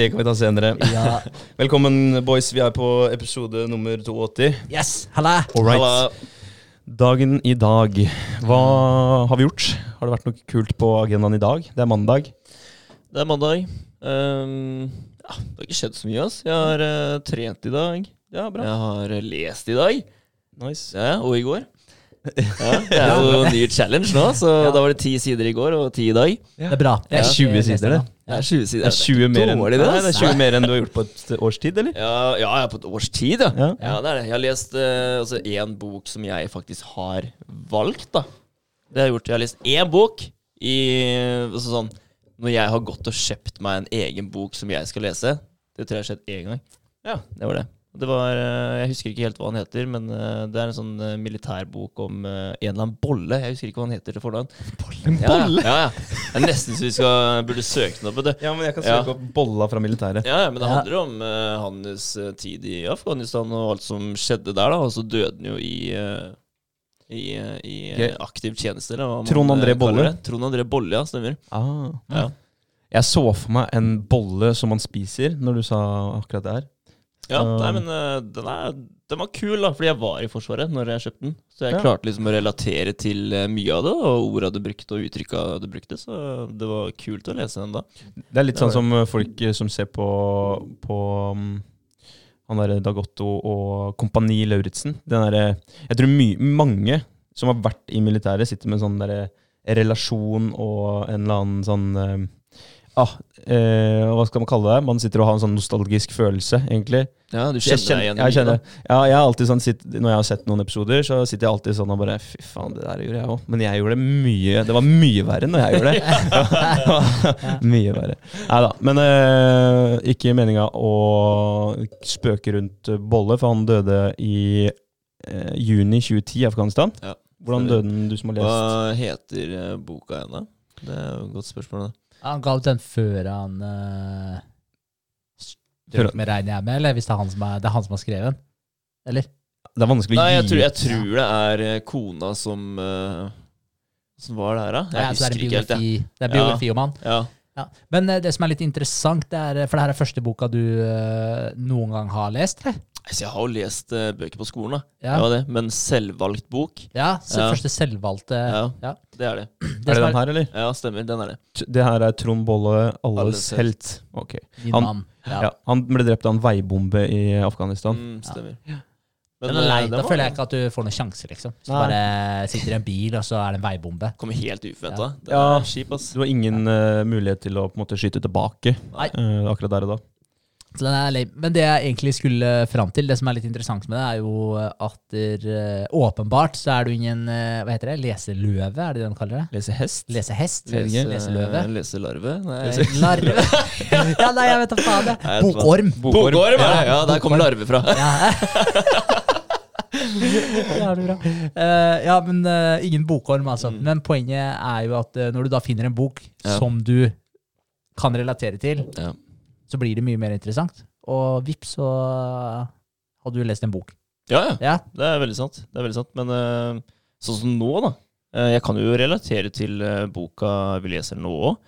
Det kan vi ta senere. Ja. Velkommen, boys. Vi er på episode nummer 82. Yes, halla! All. Halla. Dagen i dag. Hva har vi gjort? Har det vært noe kult på agendaen i dag? Det er mandag. Det er mandag. Um, ja, det har ikke skjedd så mye. ass. Jeg har eh, trent i dag. Ja, bra. Jeg har eh, lest i dag. Nice. Ja, og i går. Ja, det er jo en ny challenge nå, så Ja. da var det ti sider i går og ti i dag. Det er bra. Det er 20 sider, det. Det er 20 Det er 20 mer enn, det, det er 20 mer enn du har gjort på et års tid, eller? Ja, ja, jeg er på et års tid, ja. Ja. Ja, det er det. Jeg har lest eh, altså, én bok som jeg faktisk har valgt, da. Det har jeg gjort. Jeg har lest én bok i altså, sånn Når jeg har gått og kjøpt meg en egen bok som jeg skal lese. Det tror jeg har skjedd én gang. Ja. Det var det. Det var, eh, Jeg husker ikke helt hva han heter, men eh, det er en sånn eh, militærbok om en eller annen bolle. Jeg husker ikke hva han heter til fornavn. En Ja, bolle? Ja, ja. Det er nesten så vi skal, burde søke den opp. Det. Ja, men jeg kan Ja. søke opp bolla fra militæret. Ja, ja, men det Ja. handler om uh, hans tid i Afghanistan og alt som skjedde der, da. Og så døde han jo i uh, i, i aktiv tjeneste. Da, Trond André Bolle? Trond André Bolle, ja. Stemmer. Ah. Ja. Jeg så for meg en bolle som man spiser, når du sa akkurat det her. Ja, nei, men eh, den, er, den var kul, da, fordi jeg var i Forsvaret når jeg kjøpte den. Så jeg Ja. klarte liksom å relatere til eh, mye av det, og orda du brukte, og uttrykka du brukte. Så det var kult å lese den da. Det er litt sånn som folk eh, som ser på, på um, han derre Dagotto og Kompani Lauritzen. Jeg tror my, mange som har vært i militæret, sitter med en sånn derre relasjon og en eller annen sånn ah, eh, Hva skal man kalle det? Man sitter og har en sånn nostalgisk følelse, egentlig. Ja, du Jeg kjenner deg igjen jeg kjenner, ja, jeg har alltid sånn sitt, Når jeg har sett noen episoder, så sitter jeg alltid sånn og bare Fy faen, det der gjorde jeg òg. Men jeg gjorde det mye Det var mye verre når jeg gjorde det. mye verre. Nei da. Men eh, ikke meninga å spøke rundt Bolle, for han døde i eh, juni 2010 i Afghanistan. Ja. Hvordan døde han, du som har lest? Hva heter eh, boka igjen, da? Det er jo et godt spørsmål. da. Han ga ut den før han uh, Før- Strøk med regner jeg med, eller hvis det er han som, er, det er han som har skrevet den? Eller? Det er vanskelig å Nei, gi jeg tror, jeg tror det er eh, kona som uh, Som var der, da? Jeg Ja, er husker det, ikke helt, jeg. det er biografi om han. Ja. Ja. Men uh, det som er litt interessant, det er, for det her er første boka du uh, noen gang har lest, eller? Jeg har jo lest uh, bøker på skolen, da. Ja, Det var det. Men selvvalgt bok, ja så Ja. første selvvalgte Ja. ja. det er det. Det Er det den her, eller? Ja, stemmer. Den er det. T- Det her er Trond Bolle, alles Alles helt. Ok. Han- Ja. Ja. Han ble drept av en veibombe i Afghanistan. Mm, stemmer. Ja. Men, men nei, Da føler jeg ikke at du får noen sjanse, liksom. Så Nei. bare sitter i en bil, og så er det en veibombe. Kommer helt uforventa. Det Ja. er ass. Du har ingen uh, mulighet til å på en måte skyte tilbake eh, akkurat der og da. Så den er lame. Men det jeg egentlig skulle fram til, det som er litt interessant med det, er jo at der, eh, åpenbart så er du ingen eh, Hva heter det? Leseløve, er det det de kaller det? Lesehest. Lesehest? Lese- Leseløve? Leselarve? Nei. Lese- Larve? ja, nei, jeg vet da faen. det. Bokorm. Bokorm, er. Ja, Ja, der kommer larve fra. Ja. Jævlig bra. Eh, ja, men uh, ingen bokorm, altså. Mm. Men poenget er jo at uh, når du da finner en bok Ja. som du kan relatere til, Ja. Så blir det mye mer interessant. Og vips, så hadde du lest en bok. Ja, ja. Ja, Det er veldig sant. Det er veldig sant. Men eh, sånn som nå, da. eh, jeg kan jo relatere til eh, boka vi leser nå òg.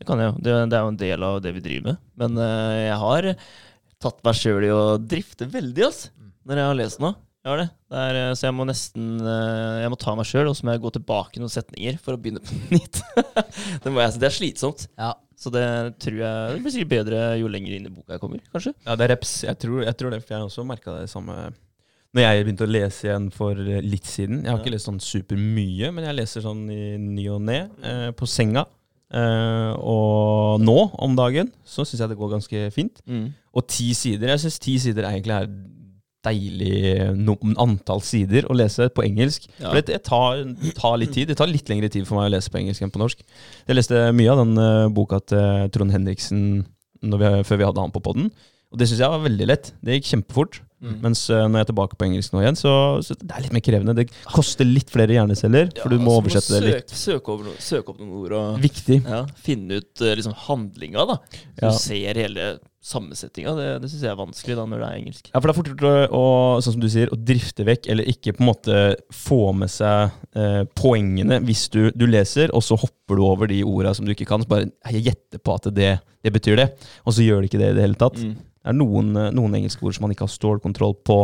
Det kan jeg jo. Det, det er jo en del av det vi driver med. Men jeg har tatt meg sjøl i å drifte veldig, altså. Når jeg har lest noe. Jeg har det. det er, så jeg må nesten Jeg må ta meg sjøl, og så må jeg gå tilbake noen setninger for å begynne på nytt. det, må jeg, det er slitsomt. ja. Så det tror jeg det blir sikkert bedre jo lenger inn i boka jeg kommer, kanskje. Ja, det er reps. Jeg tror, jeg tror det, for jeg har også merka det samme når jeg begynte å lese igjen for litt siden. Jeg har Ja. ikke lest sånn supermye, men jeg leser sånn i ny og ne. Eh, på senga. Eh, og nå om dagen så syns jeg det går ganske fint. Og ti sider Jeg syns ti sider egentlig er deilig no antall sider å lese på engelsk. Ja. For det, tar, tar litt tid. Det tar litt lengre tid for meg å lese på engelsk enn på norsk. Jeg leste mye av den uh, boka til Trond Henriksen vi, før vi hadde han på podden. Og det syns jeg var veldig lett. Det gikk kjempefort. Mm. Mens uh, når jeg er tilbake på engelsk nå igjen, så, så det er litt mer krevende. Det koster litt flere hjerneceller, for du må altså, oversette må oversette det litt. søke, søke, over, søke opp noen ord og Viktig. ja, finne ut eh, liksom handlinga, da. Så Ja. du ser hele sammensetninga, det, det syns jeg er vanskelig da når det er engelsk. Ja, for det er fort gjort å- sånn som du sier, å drifte vekk, eller ikke på en måte få med seg eh, poengene hvis du, du leser, og så hopper du over de orda som du ikke kan. Så bare jeg gjetter på at det, det betyr det, og så gjør det ikke det i det hele tatt. Mm. Det er noen, eh, noen engelske ord som man ikke har stålkontroll på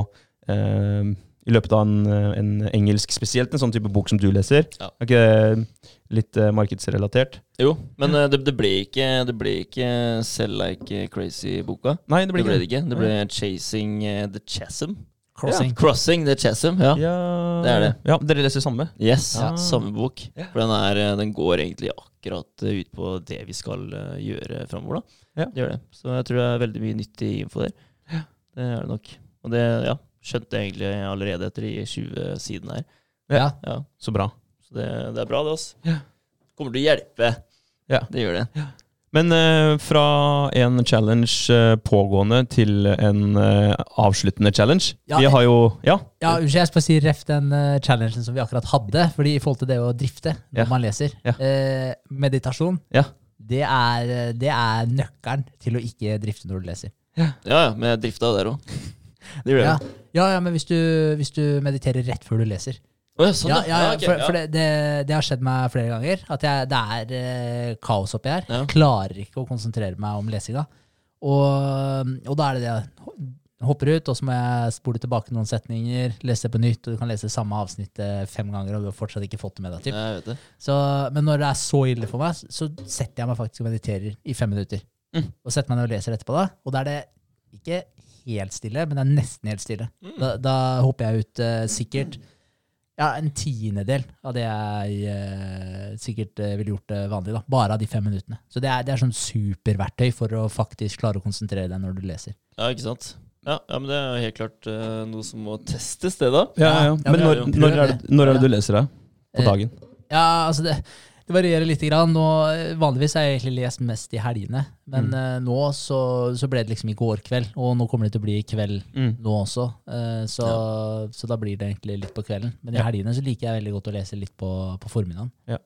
eh, i løpet av en, eh, en engelsk, spesielt en sånn type bok som du leser. Ja. Er ikke det litt eh, markedsrelatert? Jo, men eh, det, det, ble ikke, det ble ikke Sell Like Crazy-boka. Nei, det Det blir ble ikke det ikke. Det ble Chasing the Chasm. Crossing. Crossing the Chasm, ja. Ja, Det er det. Ja, Dere leser samme? Yes, Ja. samme bok. Ja. For den, er, eh, den går egentlig akkurat eh, ut på det vi skal eh, gjøre framover. Ja. Gjør det. Så jeg tror det er veldig mye nyttig info der. Ja. Det er det nok. Og det ja, skjønte jeg egentlig allerede etter de 20 sidene her. Ja. Ja, Så bra. så det, det er bra, det, Også. Ja. Kommer til å hjelpe. Ja. Det gjør det. Men eh, fra en challenge eh, pågående til en eh, avsluttende challenge Ja, Vi har jo Ja? Ja, unnskyld, jeg skal bare si ref den eh, challengen som vi akkurat hadde. Fordi i forhold til det å drifte når Ja. man leser. Ja. Eh, meditasjon, Ja. det, er, det er nøkkelen til å ikke drifte når du leser. Ja, ja, men jeg drifta der òg. Det gjør Ja, jeg. ja, ja men hvis du, hvis du mediterer rett før du leser. Ja, sånn, ja, ja, ok, for, for det, det, det har skjedd meg flere ganger. At jeg, det er eh, kaos oppi her. Ja. Jeg klarer ikke å konsentrere meg om lesinga. Og, og da er det det jeg hopper ut, og så må jeg spole tilbake noen setninger, lese det på nytt, og du kan lese samme avsnittet fem ganger, og du har fortsatt ikke fått det med deg. Typ. Det. Så, men når det er så ille for meg, så setter jeg meg faktisk og mediterer i fem minutter. Mm. Og setter meg ned og leser etterpå, da. Og da er det ikke helt stille, men det er nesten helt stille. Mm. Da, da hopper jeg ut eh, sikkert ja, en tiendedel av det jeg eh, sikkert eh, ville gjort eh, vanlig. da. Bare av de fem minuttene. Så det er, det er sånn superverktøy for å faktisk klare å konsentrere deg når du leser. Ja, ikke sant? Ja, ja, men det er jo helt klart eh, noe som må testes, det, da. Ja, ja. Ja, Men når, når, er det. det, når er det du leser det? På Eh, dagen? Ja, altså det, det varierer litt. Grann. Nå, eh, vanligvis har jeg egentlig lest mest i helgene, men Mm. uh, nå så, så ble det liksom i går kveld, og nå kommer det til å bli i kveld Mm. nå også. Uh, så, så da blir det egentlig litt på kvelden. Men i Ja. helgene så liker jeg veldig godt å lese litt på, på formiddagen. Ja.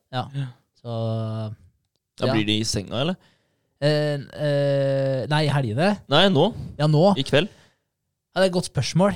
Så Da blir det i senga, eller? Uh, Nei, i helgene? Nei, nå. Ja, nå? I kveld. Ja, det er et godt spørsmål.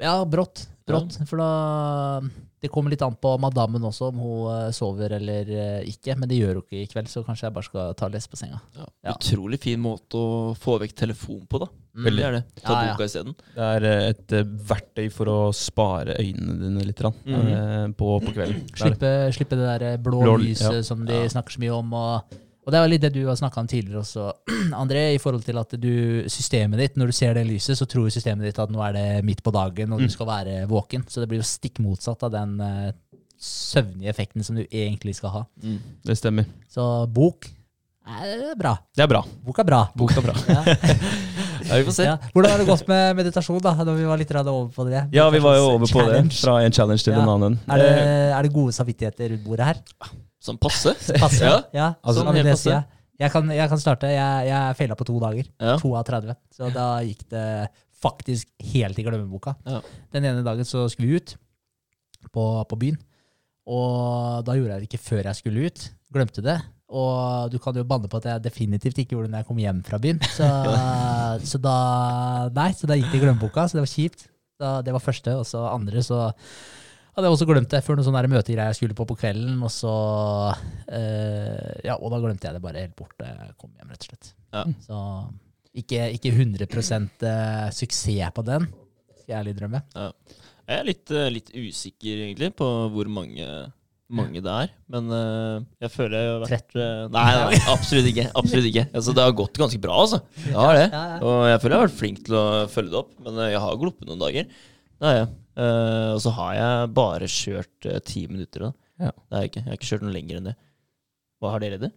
Ja, brått. Brått. For da Det kommer litt an på madammen også, om hun eh, sover eller eh, ikke. Men det gjør hun ikke i kveld, så kanskje jeg bare skal ta og lese på senga. Ja. Ja. Utrolig fin måte å få vekk telefon på, da. Mm. Det er. Ta Ja, ja. boka isteden. Det er eh, et verktøy for å spare øynene dine litt grann, eh, på, på kvelden. Slippe, slippe det der blå, Blå, lyset ja. som de Ja. snakker så mye om. Og, og det er litt det du har snakka om tidligere også, André, i forhold til at du, systemet ditt, når du ser det lyset, så tror systemet ditt at nå er det midt på dagen, og Mm. du skal være våken. Så det blir jo stikk motsatt av den uh, søvnige effekten som du egentlig skal ha. Mm. Det stemmer. Så bok er bra. Det er bra. Bok er bra. Bok er bra. Ja. Ja, vi får se. Ja. Hvordan har det gått med meditasjon, da? Når vi var litt over på det? Ja, vi var jo over på det. Fra en challenge til en annen. Er det, er det gode samvittigheter rundt bordet her? Sånn passe. Passe? Ja. ja. Altså, sånn helt passe. Jeg kan, jeg kan starte. Jeg, jeg feila på to dager. Ja. To av 30. Så da gikk det faktisk helt i glemmeboka. Ja. Den ene dagen så skulle vi ut på, på byen. Og da gjorde jeg det ikke før jeg skulle ut. Glemte det. Og du kan jo banne på at jeg definitivt ikke gjorde det når jeg kom hjem fra byen. Så, så da Nei, så da gikk det i glemmeboka, så det var kjipt. Da, det var første. Og så andre så hadde jeg også glemt det før noen sånne møtegreier jeg skulle på på kvelden. Og så eh, Ja, og da glemte jeg det bare helt bort jeg kom hjem, rett og slett. Ja. Så ikke, ikke 100 eh, suksess på den, skal jeg ærlig drømme. Jeg er litt, eh, litt usikker, egentlig, på hvor mange, mange det er. Men eh, jeg føler jeg har vært Nei, nei, absolutt ikke. Absolutt ikke. Altså, det har gått ganske bra, altså. Det har det. Ja, ja. Og jeg føler jeg har vært flink til å følge det opp, men jeg har gluppet noen dager. Det har jeg. Eh, og så har jeg bare kjørt eh, ti minutter. Da. Ja. Det har jeg ikke. Jeg har ikke kjørt noe lenger enn det. Hva har dere det?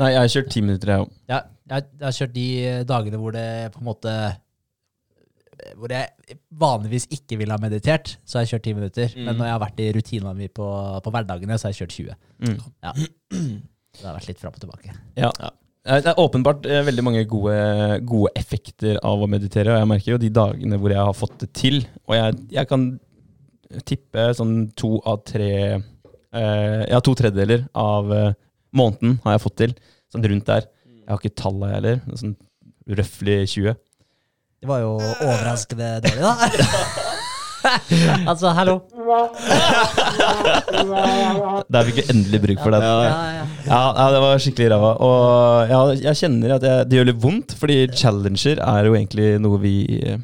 Nei, jeg har kjørt ti minutter, jeg òg. Ja, jeg, jeg har kjørt de dagene hvor det på en måte Hvor jeg vanligvis ikke ville ha meditert, så har jeg kjørt ti minutter. Mm. Men når jeg har vært i rutinene mine på, på hverdagene, så har jeg kjørt 20. Mm. Ja. det har vært litt fram og tilbake. Ja. Ja. Eh, Det er åpenbart eh, veldig mange gode, gode effekter av å meditere, og jeg merker jo de dagene hvor jeg har fått det til, og jeg, jeg kan tippe sånn to av tre eh, Ja, to tredjedeler av eh, måneden har jeg fått til, sånn rundt der. Jeg har ikke tallet jeg heller. Sånn røftlig 20. Det var jo overraskende dårlig, da. altså, hallo. Der fikk vi endelig bruk for den. Ja, Ja, ja. ja. Det var skikkelig ræva. Og ja, jeg kjenner at jeg, det gjør litt vondt, fordi challenger er jo egentlig noe vi eh,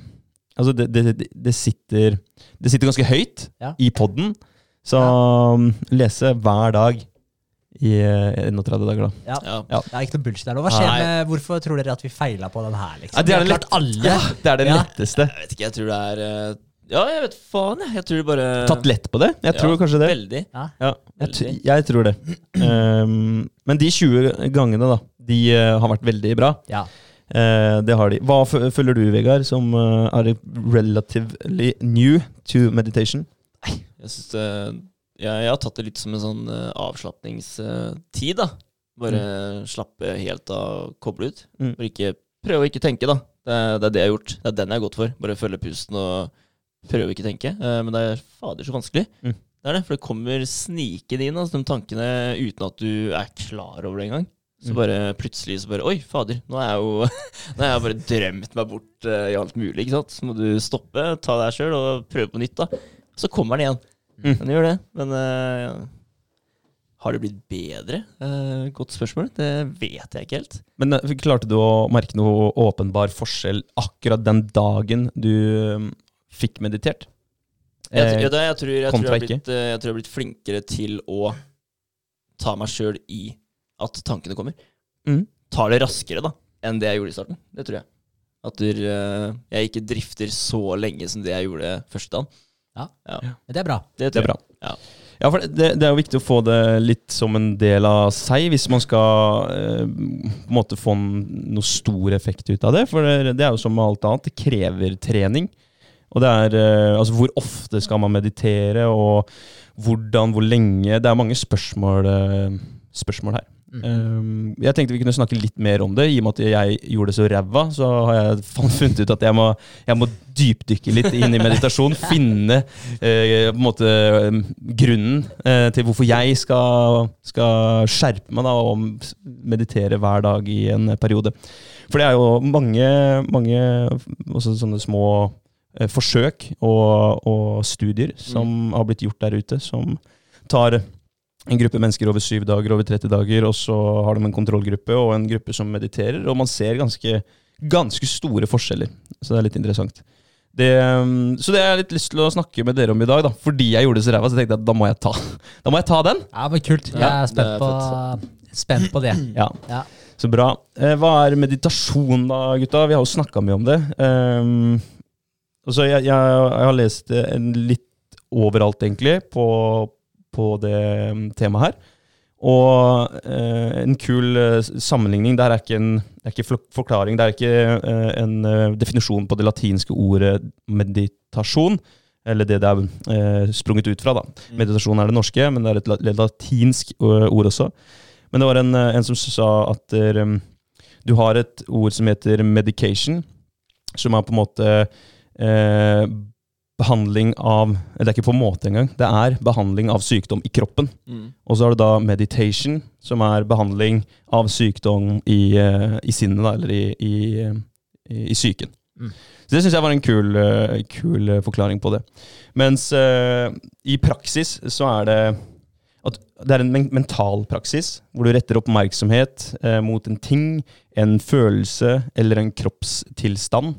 Altså, det, det, det- sitter Det sitter ganske høyt Ja. i poden. Så um, lese hver dag i eh, 31 dager, da. Ja. Ja. Det er ikke noe bullshit der nå. Hva skjer Nei. med, Hvorfor tror dere at vi feila på den her, liksom? Ja, det er det lett... klart alle. Det er det Ja. letteste. Jeg vet ikke, jeg tror det er eh, Ja, jeg vet faen, jeg. Jeg tror bare Tatt lett på det? Jeg tror Ja, kanskje det. Veldig. Ja, jeg, Veldig. jeg tror det. Um, men de 20 gangene, da, de uh, har vært veldig bra. Ja. Uh, det har de. Hva f- føler du, Vegard, som uh, er relatively new to meditation? Nei, Jeg, synes, det- jeg, jeg har tatt det litt som en sånn uh, avslapningstid, da. Bare slappe helt av, koble ut. Mm. Bare ikke, prøve å ikke tenke, da. Det, er- det er det jeg har gjort. Det er den jeg har gått for. Bare følge pusten og prøve å ikke tenke. Eh, men det er fader så vanskelig. Mm. Det er det, for det kommer snikende inn, altså, de tankene, uten at du er klar over det engang. Så Mm. bare plutselig så bare Oi, fader, nå er jeg jo Nå har jeg bare drømt meg bort uh, i alt mulig, ikke sant. Så må du stoppe, ta deg sjøl og prøve på nytt, da. Så kommer den igjen. Mm. Den gjør det. Men uh, ja. har det blitt bedre? Uh, godt spørsmål. Det vet jeg ikke helt. Men klarte du å merke noe åpenbar forskjell akkurat den dagen du fikk meditert? Jeg, Eh, tror- ja, jeg, tror, jeg, tror jeg, har blitt, eh, jeg tror jeg har blitt flinkere til å ta meg sjøl i at tankene kommer. Mm. Tar det raskere da enn det jeg gjorde i starten. Det tror jeg. At der, eh, jeg ikke drifter så lenge som det jeg gjorde første dagen. Men det er bra. Det Det er bra. Ja. Ja, for det, det er jo viktig å få det litt som en del av seg, hvis man skal eh, på en måte få noe stor effekt ut av det. For det, det er jo som med alt annet, det krever trening. Og det er eh, altså hvor ofte skal man meditere, og hvordan, hvor lenge Det er mange spørsmål, eh, spørsmål her. Mm. Um, jeg tenkte vi kunne snakke litt mer om det. I og med at jeg gjorde det så ræva, så har jeg funnet ut at jeg må, jeg må dypdykke litt inn i meditasjon. Finne uh, måte grunnen uh, til hvorfor jeg skal, skal skjerpe meg da, og meditere hver dag i en periode. For det er jo mange, mange sånne små forsøk og, og studier som har blitt gjort der ute, som tar en gruppe mennesker over syv dager, over 30 dager, og så har de en kontrollgruppe og en gruppe som mediterer, og man ser ganske, ganske store forskjeller. Så det er litt interessant. Det, um, så det har jeg litt lyst til å snakke med dere om i dag, da. Fordi jeg gjorde det så ræva, så tenkte jeg at da må jeg ta, da må jeg ta den. Ja, men kult. Jeg er spent, spent, er på, spent på det. Ja, Ja. Så bra. Eh, hva er meditasjon da, gutta? Vi har jo snakka mye om det. Um, og så jeg, jeg, jeg har lest en litt overalt, egentlig, på, på det um, temaet her. Og eh, en kul eh, sammenligning Det er ikke en det er ikke forklaring, det er ikke eh, en eh, definisjon på det latinske ordet meditasjon. Eller det det er eh, sprunget ut fra. da. Meditasjon er det norske, men det er et latinsk ord også. Men det var en, eh, en som sa at um, du har et ord som heter medication, som er på en måte eh, behandling av Det er ikke på en måte engang. Det er behandling av sykdom i kroppen. Mm. Og så har du da meditation, som er behandling av sykdom i, eh, i sinnet, da, eller i, i, eh, i, psyken. Mm. Så det syns jeg var en kul, eh, kul forklaring på det. Mens uh, i praksis så er det at det er en mental praksis, hvor du retter oppmerksomhet eh, mot en ting, en følelse eller en kroppstilstand.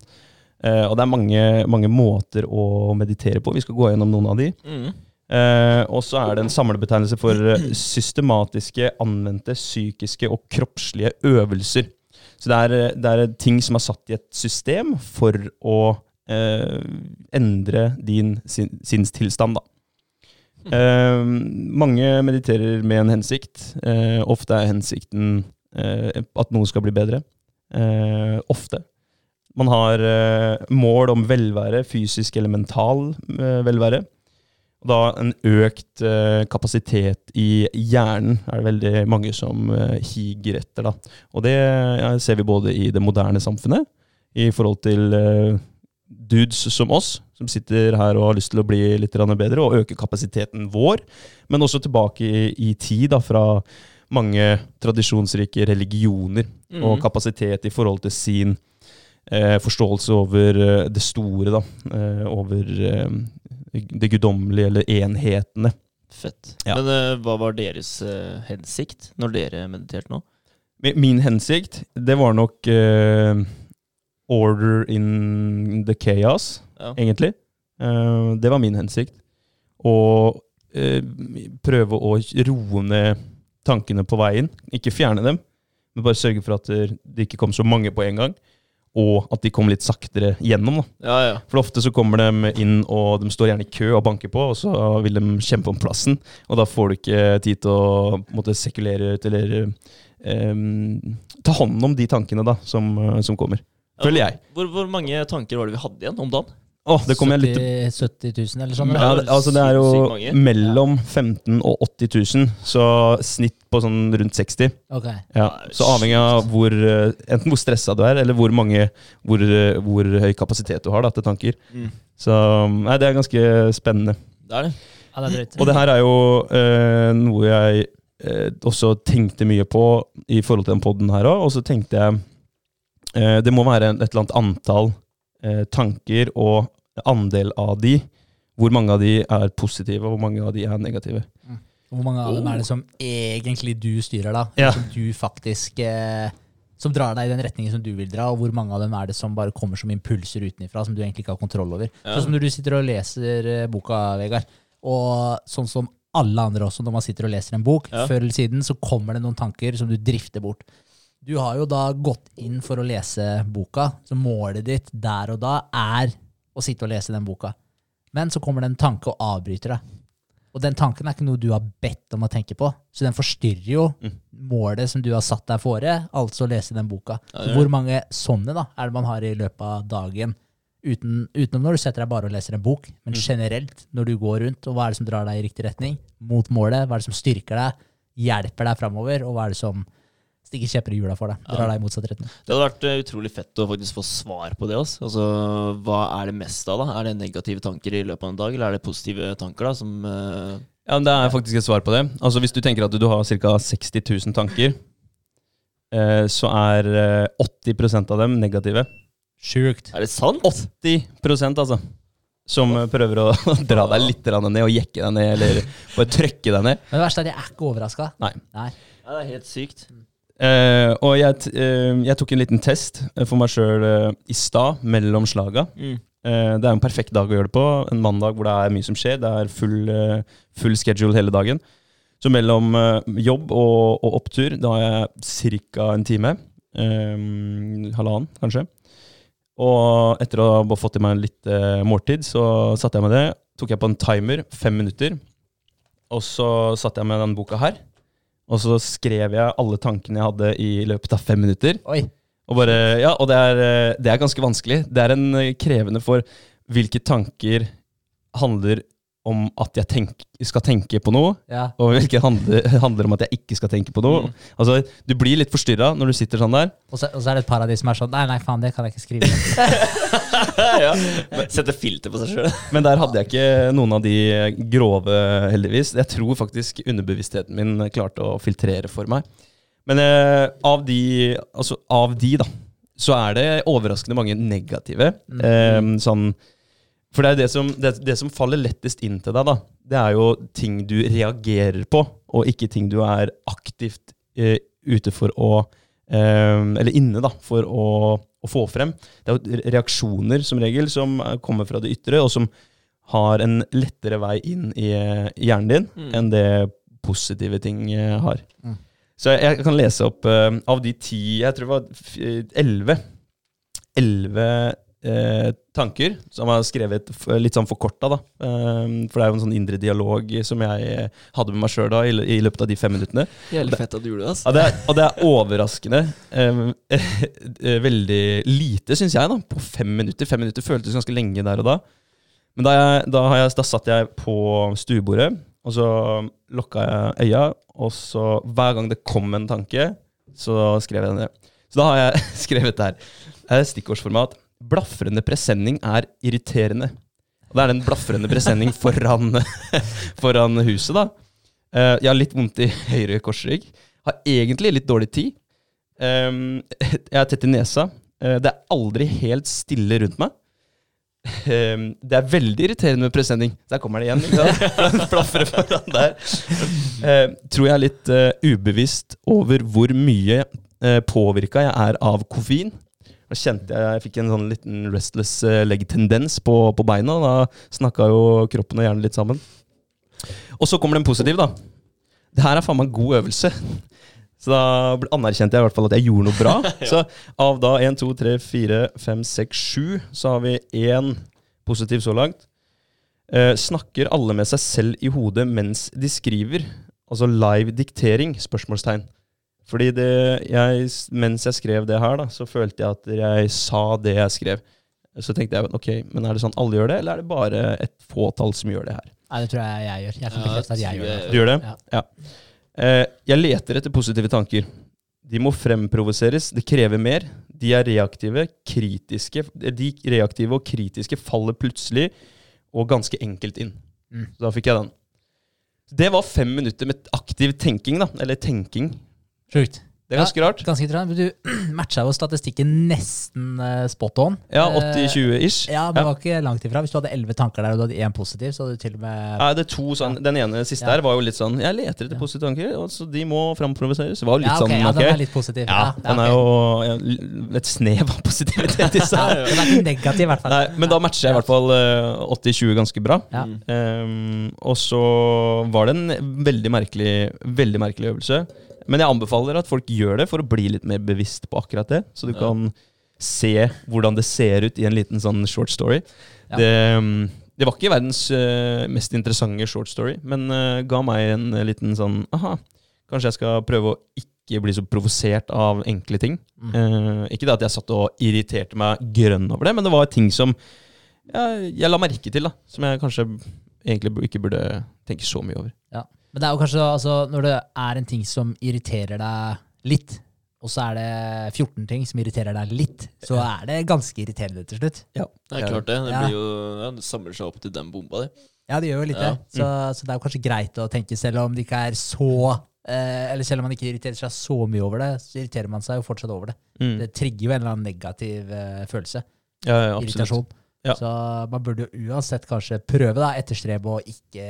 Eh, og det er mange, mange måter å meditere på. Vi skal gå gjennom noen av de. Mm. Uh, og så er det en samlebetegnelse for eh, systematiske, anvendte psykiske og kroppslige øvelser. Så det er, det er ting som er satt i et system for å uh, endre din sin, sinnstilstand, da. Mange mediterer med en hensikt. Ofte er hensikten at noe skal bli bedre. Ofte. Man har eh, mål om velvære, fysisk eller mental eh, velvære. Og da en økt eh, kapasitet i hjernen er det veldig mange som higer etter. Da. Og det ser vi både i det moderne samfunnet, i forhold til dudes som oss, som sitter her og har lyst til å bli litt bedre og øke kapasiteten vår, men også tilbake i, i tid, da, fra mange tradisjonsrike religioner Mm. og kapasitet i forhold til sin forståelse over eh, det store, da. Eh, over eh, det guddommelige, eller enhetene. Fett. Ja. Men eh, hva var deres eh, hensikt når dere mediterte nå? Min hensikt, det var nok eh, order in the chaos, Ja. egentlig. Eh, det var min hensikt. Å eh, prøve å roe ned tankene på veien. Ikke fjerne dem, men bare sørge for at det ikke kom så mange på en gang. Og at de kom litt saktere gjennom. Ja, ja. For ofte så kommer de inn, og de står gjerne i kø og banker på, og så vil de kjempe om plassen. Og da får du ikke tid til å måtte sekulere ut, eller um, ta hånd om de tankene da, som, som kommer. Føler jeg. Hvor, hvor mange tanker var det vi hadde igjen om dagen? Kommer jeg litt 70 70 000 eller sånn? ja, det, altså det er jo mellom 15 og 80 000, så snitt på sånn rundt 60. Okay. Ja, så avhengig av hvor, eh, enten hvor stressa du er, eller hvor, mange, hvor, eh, hvor høy kapasitet du har da, til tanker. Så nei, det er ganske spennende. Det er det. Ja, det er. Og det her er jo eh, noe jeg eh, også tenkte mye på i forhold til den poden her òg. Og så tenkte jeg eh, det må være et eller annet antall eh, tanker og andel av de. Hvor mange av de er positive, og hvor mange av de er negative. Hvor mange av dem er det som egentlig du styrer, da? Ja. Som du faktisk eh, Som drar deg i den retningen som du vil dra, og hvor mange av dem er det som bare kommer som impulser utenfra, som du egentlig ikke har kontroll over? Ja. Sånn som når du sitter og leser eh, boka, Vegard, og sånn som alle andre også, når man sitter og leser en bok, Ja. før eller siden så kommer det noen tanker som du drifter bort. Du har jo da gått inn for å lese boka, så målet ditt der og da er å sitte og lese den boka. Men så kommer det en tanke og avbryter deg. Og den tanken er ikke noe du har bedt om å tenke på, så den forstyrrer jo Mm. målet som du har satt deg fore, altså å lese den boka. Ja, Så hvor mange sånne da er det man har i løpet av dagen? Uten, utenom når du setter deg bare og leser en bok, men Mm. generelt når du går rundt, og hva er det som drar deg i riktig retning? Mot målet, hva er det som styrker deg, hjelper deg framover, og hva er det som stikker kjepper i hjula for deg, drar deg i motsatt retning? Det hadde vært eh, utrolig fett å faktisk få svar på det. Altså. Altså, hva er det mest av? da? Er det negative tanker i løpet av en dag, eller er det positive tanker? da, som... uh... Ja, men Det er faktisk et svar på det. Altså Hvis du tenker at du har ca. 60 000 tanker, eh, så er eh, 80% av dem negative. Sjukt. Er det sant? 80% altså. Som prøver å dra deg litt ned og jekke deg ned, eller bare trykke deg ned. Men det verste er at jeg er ikke overraska. Nei. Nei. Ja, det er helt sykt. Eh, og jeg, eh, jeg tok en liten test eh, for meg sjøl i stad, mellom slaga. Mm. Det er en perfekt dag å gjøre det på. En mandag hvor det er mye som skjer. Det er full, full schedule hele dagen. Så mellom jobb og, og opptur, da har jeg ca. en time. halvannen, kanskje. Og etter å ha fått i meg litt måltid, så satte jeg med det. Tok jeg på en timer, fem minutter. Og så satte jeg med den boka her. Og så skrev jeg alle tankene jeg hadde i løpet av fem minutter. Oi. Og, bare, ja, og det, er, eh, det er ganske vanskelig. Det er en eh, krevende for hvilke tanker handler om at jeg tenk, skal tenke på noe, Ja. og hvilke handler, handler om at jeg ikke skal tenke på noe. Mm. Altså, Du blir litt forstyrra når du sitter sånn der. Og så, og så er det et paradis som er sånn Nei, nei, faen, det kan jeg ikke skrive. ned». ja. Sette filter på seg sjøl. Men der hadde jeg ikke noen av de grove, heldigvis. Jeg tror faktisk underbevisstheten min klarte å filtrere for meg. Men eh, av, de, altså, av de, da, så er det overraskende mange negative. Eh, sånn, for det er det som, det, det som faller lettest inn til deg, da, det er jo ting du reagerer på, og ikke ting du er aktivt eh, ute for å eh, Eller inne, da, for å, å få frem. Det er jo reaksjoner som regel som eh, kommer fra det ytre, og som har en lettere vei inn i hjernen din Mm. enn det positive ting eh, har. Mm. Så jeg, jeg kan lese opp uh, av de ti Jeg tror det var elleve. Elleve eh, tanker som var skrevet litt sånn forkorta, da. Eh, for det er jo en sånn indre dialog som jeg hadde med meg sjøl da, i, i løpet av de fem minuttene. Jævlig fett at du gjorde det. ass. Ja, det er, og det er overraskende eh, eh, veldig lite, syns jeg, da, på fem minutter. Fem minutter føltes ganske lenge der og da. Men da, jeg, da, har jeg, da satt jeg på stuebordet, og så lukka jeg øya, og så hver gang det kom en tanke, så skrev jeg den ned. Så da har jeg skrevet det her. Det er stikkordsformat. Blafrende presenning er irriterende. Og det er den blafrende presenning foran, foran huset, da. Uh, jeg har litt vondt i høyre korsrygg. Har egentlig litt dårlig tid. Um, jeg er tett i nesa. Uh, det er aldri helt stille rundt meg. Um, det er veldig irriterende med presenning. Der kommer det igjen. ikke foran der. Uh, tror jeg er litt ubevisst over hvor mye uh, påvirka jeg er av koffein. Da kjente jeg jeg fikk en sånn liten restless eh, leg-tendens på, på beina. Da snakka jo kroppen og hjernen litt sammen. Og så kommer den positive, da. Det her er faen meg en god øvelse. Så da anerkjente jeg i hvert fall at jeg gjorde noe bra. Så av da 1, 2, 3, 4, 5, 6, 7, så har vi én positiv så langt. Eh, snakker alle med seg selv i hodet mens de skriver? Altså live diktering? Spørsmålstegn. Fordi det, jeg, mens jeg skrev det her, da, så følte jeg at jeg sa det jeg skrev. Så tenkte jeg ok, men er det sånn alle gjør det, eller er det bare et fåtall som gjør det her? Nei, det tror jeg jeg gjør. Jeg kan Ja, bekrefte at jeg gjør det. Du gjør det? Ja. Eh, jeg leter etter positive tanker. De må fremprovoseres. Det krever mer. De er reaktive, kritiske. De reaktive og kritiske faller plutselig og ganske enkelt inn. Mm. Så da fikk jeg den. Det var fem minutter med aktiv tenking, da. Eller tenking. Sjukt. Det er ganske rart. Ganske rart. Du matcha jo statistikken nesten eh, spot on. Ja, Eh, 80-20-ish. Ja, men ja. var ikke langt ifra. Hvis du hadde elleve tanker der, og du hadde én positiv, så hadde du til og med Nei, det er to sånn, Den ene siste Ja. her var jo litt sånn Jeg leter etter positive tanker, og så de må framprovoseres. Var jo litt Ja, okay, sånn ja, den er litt positiv. Ja, den er okay. jo ja, et snev av positivitet i seg. Den er ikke negativ, i hvert fall. Nei, men da matcher jeg i hvert fall eh, 80-20 ganske bra. Ja. Ehm, og så var det en veldig merkelig, veldig merkelig øvelse. Men jeg anbefaler at folk gjør det for å bli litt mer bevisst på akkurat det. Så du Ja. kan se hvordan det ser ut i en liten sånn short story. Ja. Det, um, det var ikke verdens eh, mest interessante short story, men eh, ga meg en eh, liten sånn Aha, kanskje jeg skal prøve å ikke bli så provosert av enkle ting. Mm. Eh, ikke det at jeg satt og irriterte meg grønn over det, men det var ting som jeg, jeg la merke til, da. Som jeg kanskje egentlig ikke burde tenke så mye over. Men det er jo kanskje altså, når det er en ting som irriterer deg litt, og så er det 14 ting som irriterer deg litt, så er det ganske irriterende til slutt. Ja, Det er klart det. Det, blir jo, ja, det samler seg opp til den bomba di. Ja, det gjør jo litt Ja. det. Så, så det er jo kanskje greit å tenke, selv om det ikke er så eh, Eller selv om man ikke irriterer seg så mye over det, så irriterer man seg jo fortsatt over det. Mm. Det trigger jo en eller annen negativ eh, følelse. Ja, ja, absolutt. Irritasjon. Ja. Så man burde jo uansett kanskje prøve, da, etterstrebe å ikke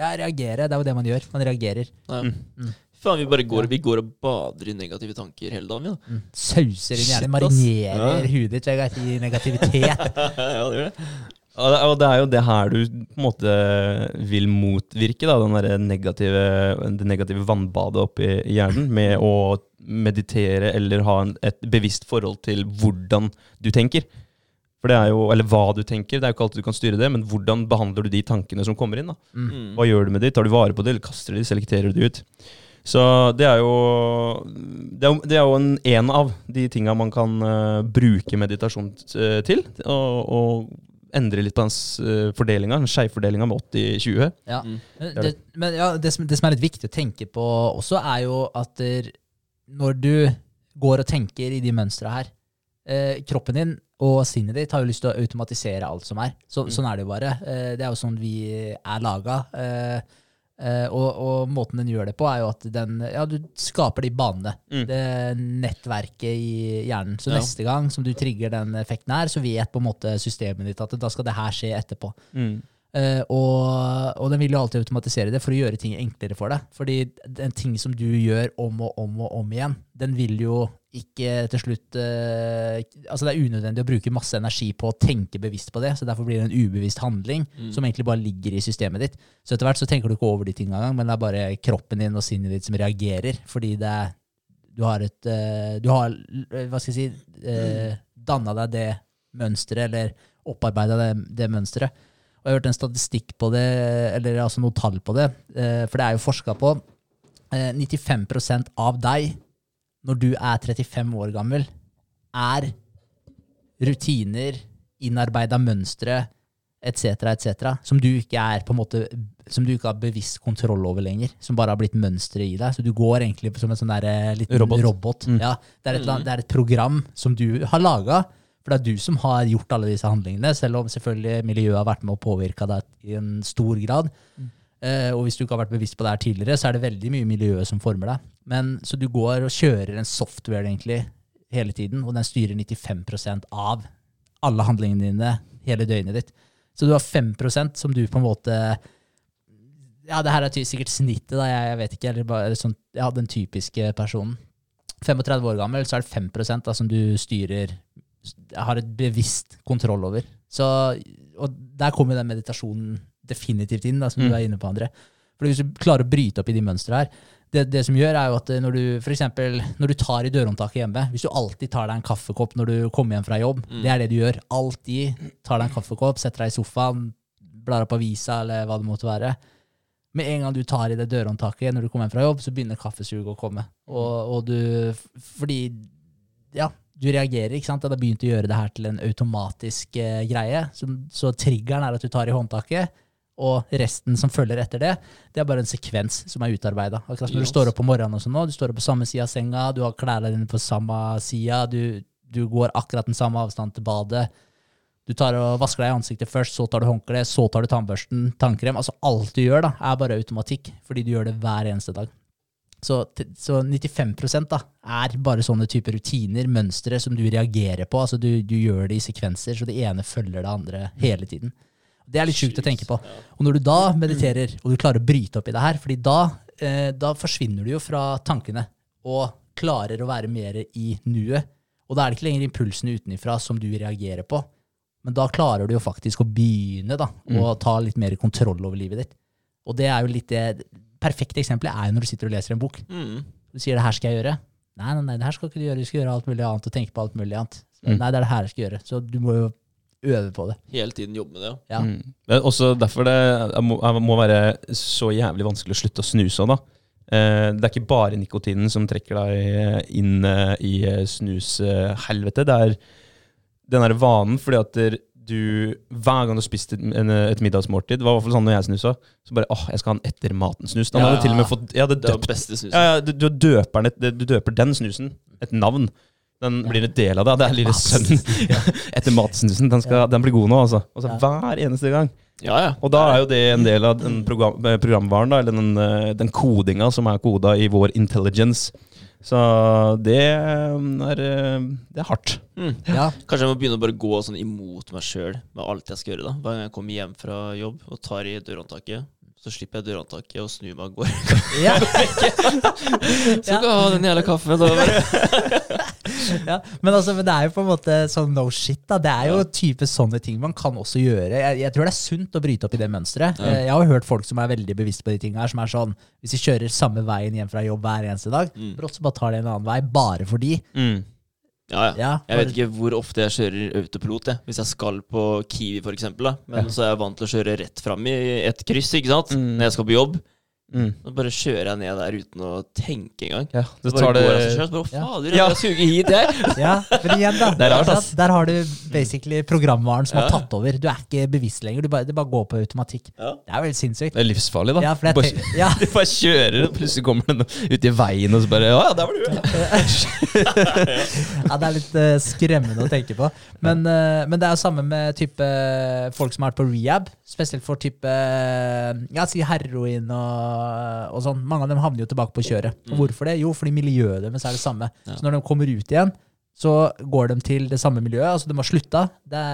ja, reagere. Det er jo det man gjør. Man reagerer. Ja. Mm. Mm. Faen, vi bare går, vi går og bader i negative tanker hele dagen, Ja. Mm. Sauser inn hjernen, marinerer Ja. hudet ditt i negativitet. ja, det gjør det. Og det, er jo det her du på en måte vil motvirke, da, den negative, det negative vannbadet oppi i hjernen, med å meditere eller ha en, et bevisst forhold til hvordan du tenker. For det er jo, Eller hva du tenker, det er jo ikke alltid du kan styre det, men hvordan behandler du de tankene som kommer inn? da? Mm. Mm. Hva gjør du med de? Tar du vare på det, eller kaster du de, selekterer du de ut? Så det er jo Det er, jo- det er jo en, en av de tinga man kan uh, bruke meditasjon eh, til. Og, og endre litt på den uh, fordelinga, den skjevfordelinga med 80-20. Ja. Mm. Det, men ja, det, som, det som er litt viktig å tenke på også, er jo at der, når du går og tenker i de mønstra her eh, Kroppen din og sinnet ditt har jo lyst til å automatisere alt som er. Så, Mm. Sånn er det jo bare. Eh, det er jo sånn vi er laga. Eh, eh, og, og måten den gjør det på, er jo at den Ja, du skaper de banene. Mm. Det nettverket i hjernen. Så Ja. neste gang som du trigger den effekten her, så vet på en måte systemet ditt at da skal det her skje etterpå. Mm. Eh, og, og den vil jo alltid automatisere det for å gjøre ting enklere for deg. Fordi den ting som du gjør om og om og om igjen, den vil jo ikke til slutt uh, Altså det er unødvendig å bruke masse energi på å tenke bevisst på det, så derfor blir det en ubevisst handling Mm. som egentlig bare ligger i systemet ditt. Så etter hvert så tenker du ikke over de tingene engang, men det er bare kroppen din og sinnet ditt som reagerer, fordi det er Du har et uh, Du har, hva skal jeg si, uh, danna deg det mønsteret, eller opparbeida det, det mønsteret. Og jeg har hørt en statistikk på det, eller altså noe tall på det, eh, for det er jo forska på. Eh, 95% av deg, når du er 35 år gammel, er rutiner, innarbeida mønstre etc., etc., som du ikke er på en måte som du ikke har bevisst kontroll over lenger. Som bare har blitt mønstre i deg. Så du går egentlig som en sånn der, eh, liten Robot. robot. Mm. Ja, det, er et, det er et program som du har laga. For det er du som har gjort alle disse handlingene, selv om selvfølgelig miljøet har vært med og påvirka deg i en stor grad. Eh, og hvis du ikke har vært bevisst på det her tidligere, så er det veldig mye miljøet som former deg. Men, så du går og kjører en software egentlig hele tiden, og den styrer 95% av alle handlingene dine hele døgnet ditt. Så du har 5% som du på en måte Ja, det her er sikkert snittet, da, jeg, jeg vet ikke. Eller bare sånn, ja, den typiske personen. 35 år gammel, så er det 5 da, som du styrer Har et bevisst kontroll over. Så, og der kommer den meditasjonen definitivt inn, da, som Mm. du er inne på, André. For hvis du klarer å bryte opp i de mønstrene her det, det som gjør, er jo at når du for eksempel, når du tar i dørhåndtaket hjemme Hvis du alltid tar deg en kaffekopp når du kommer hjem fra jobb, Mm. det er det du gjør. Alltid tar deg en kaffekopp, setter deg i sofaen, blar opp avisa eller hva det måtte være. Med en gang du tar i det dørhåndtaket når du kommer hjem fra jobb, så begynner kaffesuget å komme. Og, og du Fordi ja, du reagerer, ikke sant? Du har begynt å gjøre det her til en automatisk eh, greie. Så, så triggeren er at du tar i håndtaket, og resten som følger etter det, det er bare en sekvens som er utarbeida. Akkurat som yes. du står opp om morgenen og sånn nå, du står opp på samme side av senga, du har klærne dine på samme sida, du, du går akkurat den samme avstand til badet. Du tar og vasker deg i ansiktet først, så tar du håndkle, så tar du tannbørsten, tannkrem. Altså alt du gjør, da, er bare automatikk, fordi du gjør det hver eneste dag. Så, så 95% da, er bare sånne typer rutiner, mønstre, som du reagerer på. Altså du, du gjør det i sekvenser, så det ene følger det andre hele tiden. Det er litt sjukt å tenke på. Og når du da mediterer, og du klarer å bryte opp i det her, fordi da, eh, da forsvinner du jo fra tankene, og klarer å være mer i nuet. Og da er det ikke lenger impulsene utenifra som du reagerer på, men da klarer du jo faktisk å begynne da, å ta litt mer kontroll over livet ditt. Og det er jo litt det perfekte eksempelet er jo når du sitter og leser en bok. Mm. Du sier 'det her skal jeg gjøre'. Nei, nei, nei, det her skal ikke du gjøre. Du skal gjøre alt mulig annet og tenke på alt mulig annet. Mm. Nei, det er det her jeg skal gjøre. Så du må jo øve på det. Hele tiden jobbe med det, ja. Ja. Mm. Det er også derfor det må, må være så jævlig vanskelig å slutte å snuse òg, da. Eh, Det er ikke bare nikotinen som trekker deg inn eh, i eh, snushelvete. Det er den derre vanen fordi at der du hver gang du spiste en, et middagsmåltid, det var i hvert fall sånn når jeg snusa, så bare åh, jeg skal ha en etter maten-snus. Da Ja. hadde til og med fått Jeg hadde Det var døpt beste snusen. ja, ja, du, du, døper den, du døper den snusen et navn. Den blir en del av det. Det er lille sønnen etter matsnusen. Den, skal, den blir god nå, altså. altså. Hver eneste gang. Ja, ja. Og da er jo det en del av den program, programvaren, da, eller den, eh, den kodinga som er koda i vår intelligence. Så det er, eh, det er hardt. Mm. Ja. Kanskje jeg må begynne å bare gå sånn imot meg sjøl med alt jeg skal gjøre. da Hver gang jeg kommer hjem fra jobb og tar i dørhåndtaket, så slipper jeg dørhåndtaket og snur meg og går. Ja. Så skal jeg ha den jævla kaffen. Ja. Men, altså, men det er jo på en måte sånn no shit. da. Det er jo type sånne ting man kan også gjøre. Jeg, jeg tror det er sunt å bryte opp i det mønsteret. Ja. Jeg har jo hørt folk som er veldig bevisst på de tingene her, som er sånn Hvis de kjører samme veien hjem fra jobb hver eneste dag, Mm. brått så bare tar de en annen vei bare fordi. Ja, ja. Ja, Jeg vet ikke hvor ofte jeg kjører autopilot. Jeg. Hvis jeg skal på Kiwi, for eksempel, ja. Men så er jeg vant til å kjøre rett fram i et kryss ikke sant? Mm. når jeg skal på jobb. Mm. Så bare kjører jeg ned der uten å tenke engang. Ja, Så det bare tar det går jeg seg selv, så bare, Ja. Å, jeg Ja. suger hit, jeg. Ja, for igjen da Det er? Der har du basically programvaren som har tatt over. Du er ikke bevisst lenger. Du bare, det bare går på automatikk. Ja. Det er veldig sinnssykt. Det er livsfarlig, da. Ja, for jeg bare, ja, du bare kjører, og plutselig kommer den ut i veien, og så bare ja, der var du! ja, det er litt uh, skremmende å tenke på. Men, uh, men det er jo samme med type folk som har vært på rehab. Spesielt for type eh, ja, si heroin og, og sånn. Mange av dem havner jo tilbake på kjøret. Og hvorfor det? Jo, fordi miljøet deres er det samme. Så når de kommer ut igjen, så går de til det samme miljøet. Altså, de har slutta. Det,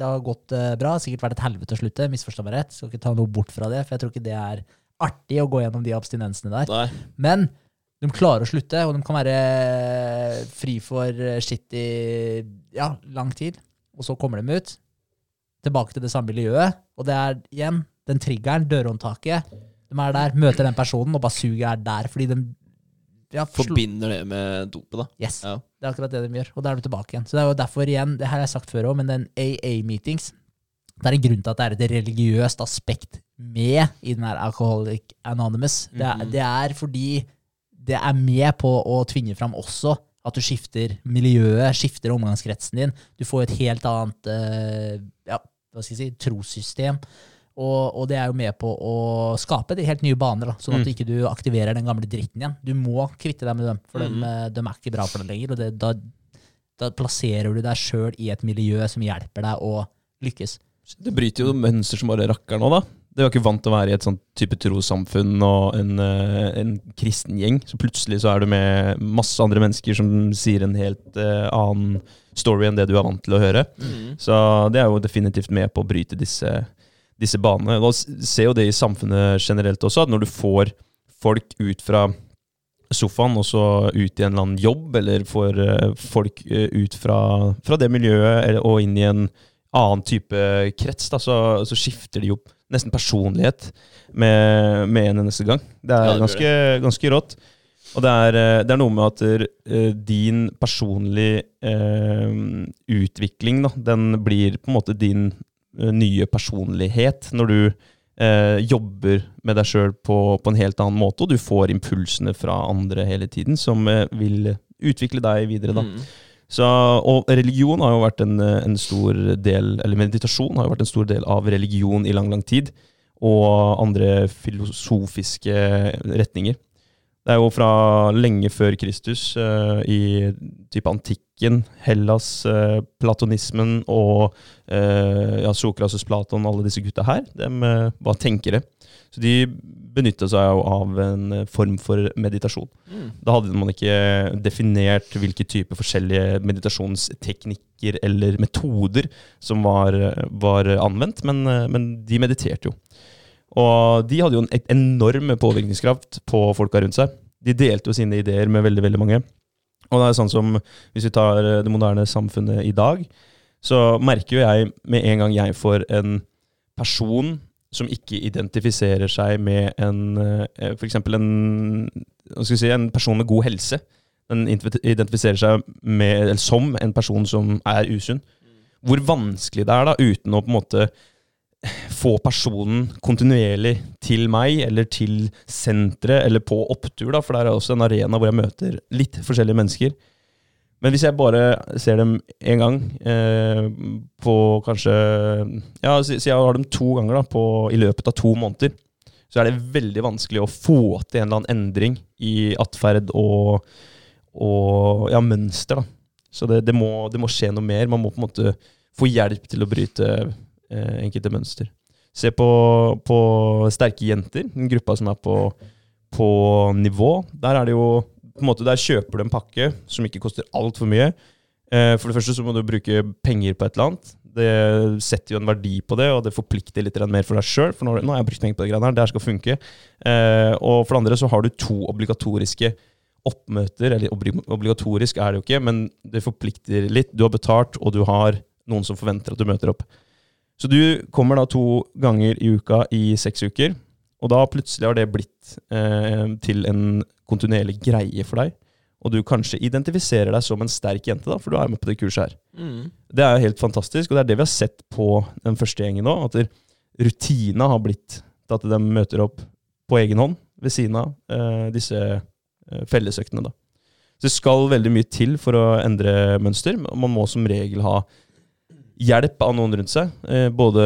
det har gått eh, bra. Sikkert vært et helvete å slutte. Misforstå meg rett. Skal ikke ta noe bort fra det, for jeg tror ikke det er artig å gå gjennom de abstinensene der. Nei. Men de klarer å slutte, og de kan være fri for skitt i ja, lang tid. Og så kommer de ut, tilbake til det samme miljøet. Og det er igjen den triggeren, dørhåndtaket. De er der, møter den personen, og bare suget er der. Fordi de ja, Forbinder det med dopet, da. Yes, Ja. det er akkurat det de gjør. Og da er de tilbake igjen. Så det er jo derfor igjen, det her har jeg sagt før òg, men den AA-meetings Det er en grunn til at det er et religiøst aspekt med i den her Alcoholic Anonymous. Det er, Mhm. det er fordi det er med på å tvinge fram også at du skifter miljøet, skifter omgangskretsen din. Du får et helt annet eh, ja, hva skal jeg si, trossystem. Og, og det er jo med på å skape de helt nye baner, da, sånn at Mm. du ikke aktiverer den gamle dritten igjen. Du må kvitte deg med dem, for mm. dem, de, er ikke bra for deg lenger. Og det, da, da plasserer du deg sjøl i et miljø som hjelper deg å lykkes. Det bryter jo mønster som bare rakker nå, da. De var ikke vant til å være i et sånt type trossamfunn og en, eh, en kristen gjeng. Så plutselig så er du med masse andre mennesker som sier en helt uh, annen story enn det du er vant til å høre. Mm. Så det er jo definitivt med på å bryte disse, disse banene. Og s- ser jo det i samfunnet generelt også, at når du får folk ut fra sofaen og så ut i en eller annen jobb, eller får eh, folk eh, ut fra, fra det miljøet eller, og inn i en annen type krets, da, så, så skifter de jo nesten personlighet med, med en eneste gang. Det er ganske, ganske rått. Og det er, eh, det er noe med at din personlige eh, utvikling, da, den blir på en måte din nye personlighet når du eh, jobber med deg sjøl på, på en helt annen måte, og du får impulsene fra andre hele tiden som eh, vil utvikle deg videre. da. Mm. Så, og religion har jo vært en, eh, en stor del, eller meditasjon har jo vært en stor del av religion i lang, lang tid. Og andre filosofiske retninger. Det er jo fra lenge før Kristus, eh, i type antikken, Hellas, eh, platonismen og eh, ja, Sokrates, Platon, alle disse gutta her, de eh, var tenkere. Så de benytta seg av en eh, form for meditasjon. Mm. Da hadde man ikke definert hvilke typer forskjellige meditasjonsteknikker eller metoder som var, var anvendt, men, men de mediterte jo. Og de hadde jo en enorm påvirkningskraft på folka rundt seg. De delte jo sine ideer med veldig, veldig mange. Og det er sånn som, hvis vi tar det moderne samfunnet i dag, så merker jo jeg med en gang jeg får en person som ikke identifiserer seg med en f.eks. For eksempel en, si, en person med god helse. Den identifiserer seg med, som en person som er usunn. Hvor vanskelig det er, da, uten å på en måte få personen kontinuerlig til meg, eller til senteret, eller på opptur, da, for der er også en arena hvor jeg møter litt forskjellige mennesker. Men hvis jeg bare ser dem én gang eh, på kanskje Ja, si jeg har dem to ganger da, på, i løpet av to måneder, så er det veldig vanskelig å få til en eller annen endring i atferd og, og ja, mønster. da. Så det, det, må, det må skje noe mer. Man må på en måte få hjelp til å bryte enkelte mønster. Se på, på sterke jenter, den gruppa som er på, på nivå. Der er det jo på en måte, Der kjøper du en pakke som ikke koster altfor mye. Eh, for det første så må du bruke penger på et eller annet. Det setter jo en verdi på det, og det forplikter litt mer for deg sjøl. For nå, nå har jeg brukt penger på det greiene her, det her skal funke. Eh, og for det andre så har du to obligatoriske oppmøter. Eller obligatorisk er det jo ikke, men det forplikter litt. Du har betalt, og du har noen som forventer at du møter opp. Så du kommer da to ganger i uka i seks uker, og da plutselig har det blitt eh, til en kontinuerlig greie for deg. Og du kanskje identifiserer deg som en sterk jente, da, for du er med på det kurset her. Mm. Det er jo helt fantastisk, og det er det vi har sett på den første gjengen nå. At rutina har blitt til at de møter opp på egen hånd ved siden av eh, disse eh, fellesøktene. Da. Så det skal veldig mye til for å endre mønster. Man må som regel ha hjelp av noen rundt seg. Eh, både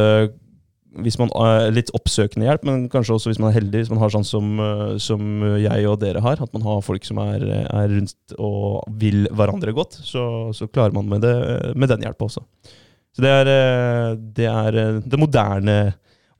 hvis man er litt oppsøkende hjelp, men kanskje også hvis man er heldig, hvis man har sånn som, eh, som jeg og dere har, at man har folk som er, er rundt og vil hverandre godt, så, så klarer man med, det, med den hjelpa også. Så det er, eh, det er eh, det moderne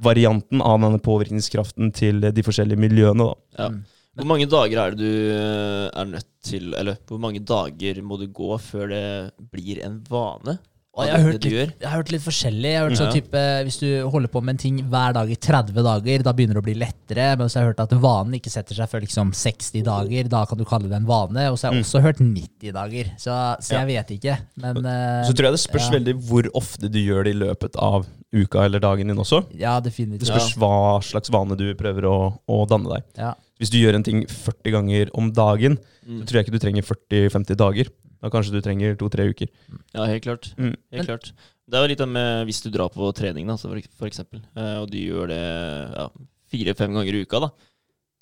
varianten av denne påvirkningskraften til de forskjellige miljøene. Da. Ja. Mm. Hvor mange dager er det du eh, er nødt til Eller hvor mange dager må du gå før det blir en vane? Og jeg har, hørt litt, jeg har hørt litt forskjellig. Jeg har hørt sånn type, Hvis du holder på med en ting hver dag i 30 dager, da begynner det å bli lettere. Men så har jeg hørt at vanen ikke setter seg før liksom 60 dager. Da kan du kalle det en vane. Og så har jeg Mm. også hørt 90 dager. Så, så jeg vet ikke. Men eh, Så tror jeg det spørs ja. veldig hvor ofte du gjør det i løpet av uka eller dagen din også. ja, definitivt. Det spørs hva slags vane du prøver å, å danne deg. Ja. Hvis du gjør en ting 40 ganger om dagen, Mm. så tror jeg ikke du trenger 40-50 dager. Da kanskje du trenger to-tre uker. Ja, helt klart. Mm. Helt klart. Det er jo litt det med hvis du drar på trening, da, for, for eksempel, eh, og du gjør det ja, fire-fem ganger i uka, da.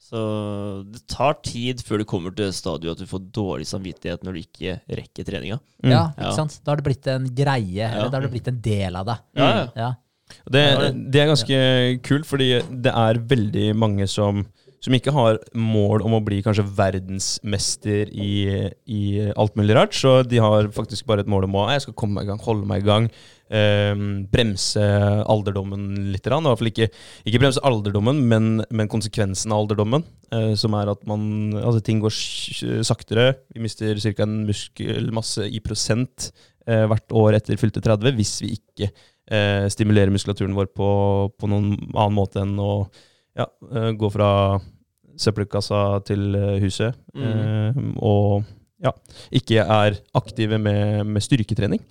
Så det tar tid før du kommer til stadiet at du får dårlig samvittighet når du ikke rekker treninga. Mm. ja, ikke sant? Da har det blitt en greie. Ja. Eller da har det blitt en del av deg. Ja, ja. Ja. Det, det er ganske kult, fordi det er veldig mange som, som ikke har mål om å bli kanskje verdensmester i, i alt mulig rart. Så de har faktisk bare et mål om å jeg skal komme meg i gang, holde meg i gang. Eh, bremse alderdommen litt. I hvert fall ikke, ikke bremse alderdommen, men, men konsekvensen av alderdommen. Eh, som er at man, altså ting går saktere. Vi mister ca. en muskelmasse i prosent eh, hvert år etter fylte 30 hvis vi ikke eh, stimulerer muskulaturen vår på, på noen annen måte enn å ja, eh, gå fra søppelkassa til eh, huset. Eh, og ja, ikke er aktive med, med styrketrening.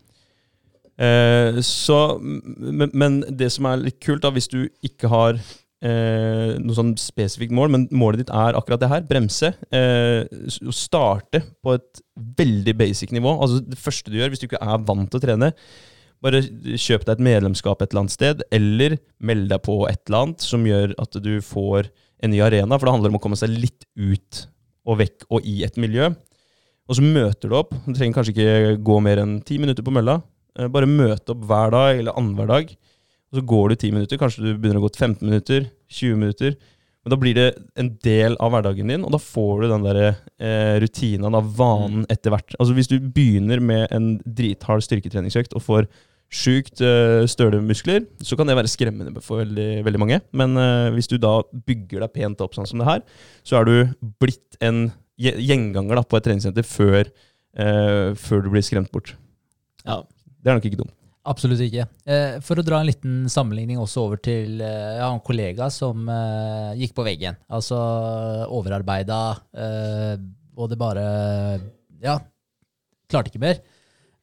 Eh, så, men, men det som er litt kult, da, hvis du ikke har eh, noe sånn spesifikt mål, men målet ditt er akkurat det her, bremse, eh, starte på et veldig basic nivå. Altså Det første du gjør, hvis du ikke er vant til å trene, bare kjøp deg et medlemskap et eller annet sted, eller meld deg på et eller annet som gjør at du får en ny arena, for det handler om å komme seg litt ut og vekk og i et miljø. Og så møter du opp. Du trenger kanskje ikke gå mer enn ti minutter på mølla. Eh, Bare møte opp hver dag eller annenhver dag. Og så går du ti minutter, kanskje du begynner å gå 15 minutter, 20 minutter. Men da blir det en del av hverdagen din, og da får du den der eh, rutinen av vanen etter hvert. Altså Hvis du begynner med en drithard styrketreningsøkt og får sjukt eh, støle muskler, så kan det være skremmende for veldig, veldig mange. Men eh, hvis du da bygger deg pent opp sånn som det her, så er du blitt en gjenganger da, på et treningssenter før, eh, før du blir skremt bort. Ja. Det er nok ikke dumt. Absolutt ikke. Eh, For å dra en liten sammenligning også over til eh, ja, en kollega som eh, gikk på veggen. Altså overarbeida, eh, og det bare Ja, klarte ikke mer.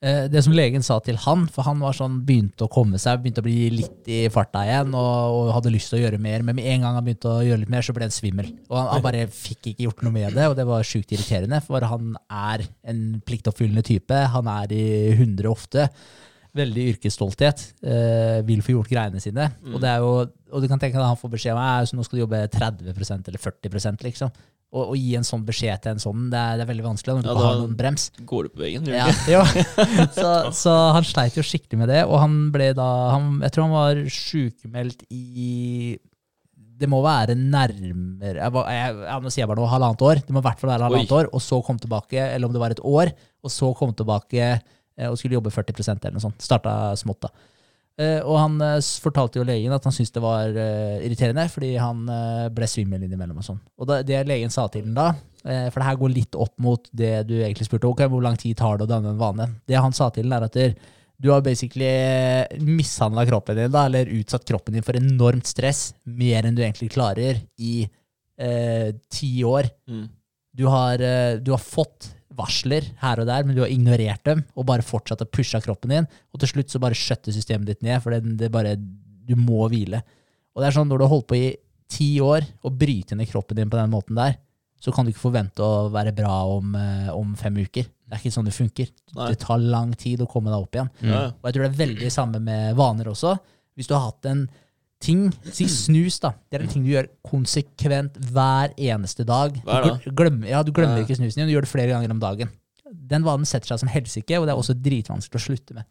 Eh, det som legen sa til han, for han var sånn, begynte å komme seg, begynte å bli litt i farta igjen og, og hadde lyst til å gjøre mer, men med en gang han begynte å gjøre litt mer, så ble han svimmel. Og han, han bare fikk ikke gjort noe med det, og det var sjukt irriterende, for han er en pliktoppfyllende type. Han er i 100 ofte veldig yrkesstolthet, eh, vil få gjort greiene sine. Og, det er jo, og du kan tenke deg at han får beskjed om at nå skal du jobbe 30% eller 40% liksom. Og gi en sånn beskjed til en sånn, det er, det er veldig vanskelig når du Ja, da- har noen brems. Går du på veggen? Ja, Ja. Så, så han sleit jo skikkelig med det, og han ble da han, Jeg tror han var sykemeldt i Det må være nærmere jeg, jeg, jeg, Nå sier jeg bare noe, halvannet år. Det må i hvert fall være halvannet Oi. år, og så kom tilbake, eller om det var et år, og så kom tilbake og skulle jobbe 40% eller noe sånt. Starta smått, da. Eh, og han eh, fortalte jo legen at han syntes det var eh, irriterende, fordi han eh, ble svimmel innimellom og sånn. Og det legen sa til den da, eh, for det her går litt opp mot det du egentlig spurte, ok, hvor lang tid tar det å danne en vane? Det han sa til den er at du har basically mishandla kroppen din, da, eller utsatt kroppen din for enormt stress, mer enn du egentlig klarer, i eh, ti år. Mm. Du har, eh, du har fått varsler her og der, men du har ignorert dem og bare fortsatt å pushe kroppen din. Og til slutt så bare skjøtter systemet ditt ned, for det, det bare, du må hvile. Og det er sånn, når du har holdt på i ti år og bryter ned kroppen din på den måten der, så kan du ikke forvente å være bra om, eh, om fem uker. Det er ikke sånn det funker. Nei. Det tar lang tid å komme deg opp igjen. Ja, ja. Og jeg tror det er veldig samme med vaner også. Hvis du har hatt en ting, si snus da, det er en ting du gjør konsekvent hver eneste dag. Du Glemmer, ja, du glemmer ikke snusen din, du gjør det flere ganger om dagen. Den vanen setter seg som helsike, og det er også dritvanskelig å slutte med.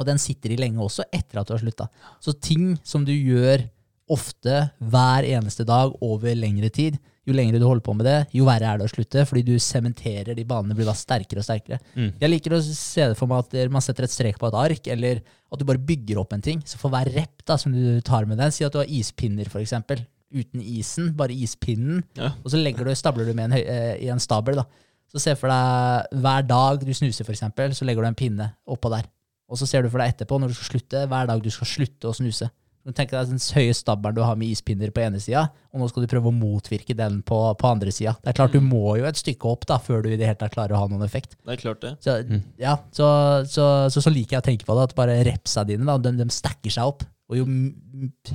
Og den sitter i lenge også etter at du har slutta. Så ting som du gjør ofte, hver eneste dag, over lengre tid, jo lengre du holder på med det, jo verre er det å slutte, fordi du sementerer de banene, blir da sterkere og sterkere. Mm. Jeg liker å se det for meg at man setter et strek på et ark, eller at du bare bygger opp en ting. Så for hver rep da, som du tar med den, si at du har ispinner, eksempel, uten isen, bare ispinnen, Ja. og så legger du, stabler du med en, høy- eh, i en stabel. da. Så se for deg hver dag du snuser, eksempel, så legger du en pinne oppå der. Og så ser du for deg etterpå, når du skal slutte, hver dag du skal slutte å snuse. Du tenker deg den høye stabelen du har med ispinner på ene sida, og nå skal du prøve å motvirke den på, på andre sida. Det er klart, du må jo et stykke opp da, før du i det hele tatt klarer å ha noen effekt. Det er klart det. Så, ja, så, så, så, så liker jeg å tenke på det, at bare repsa dine, da, de, de stacker seg opp. Og jo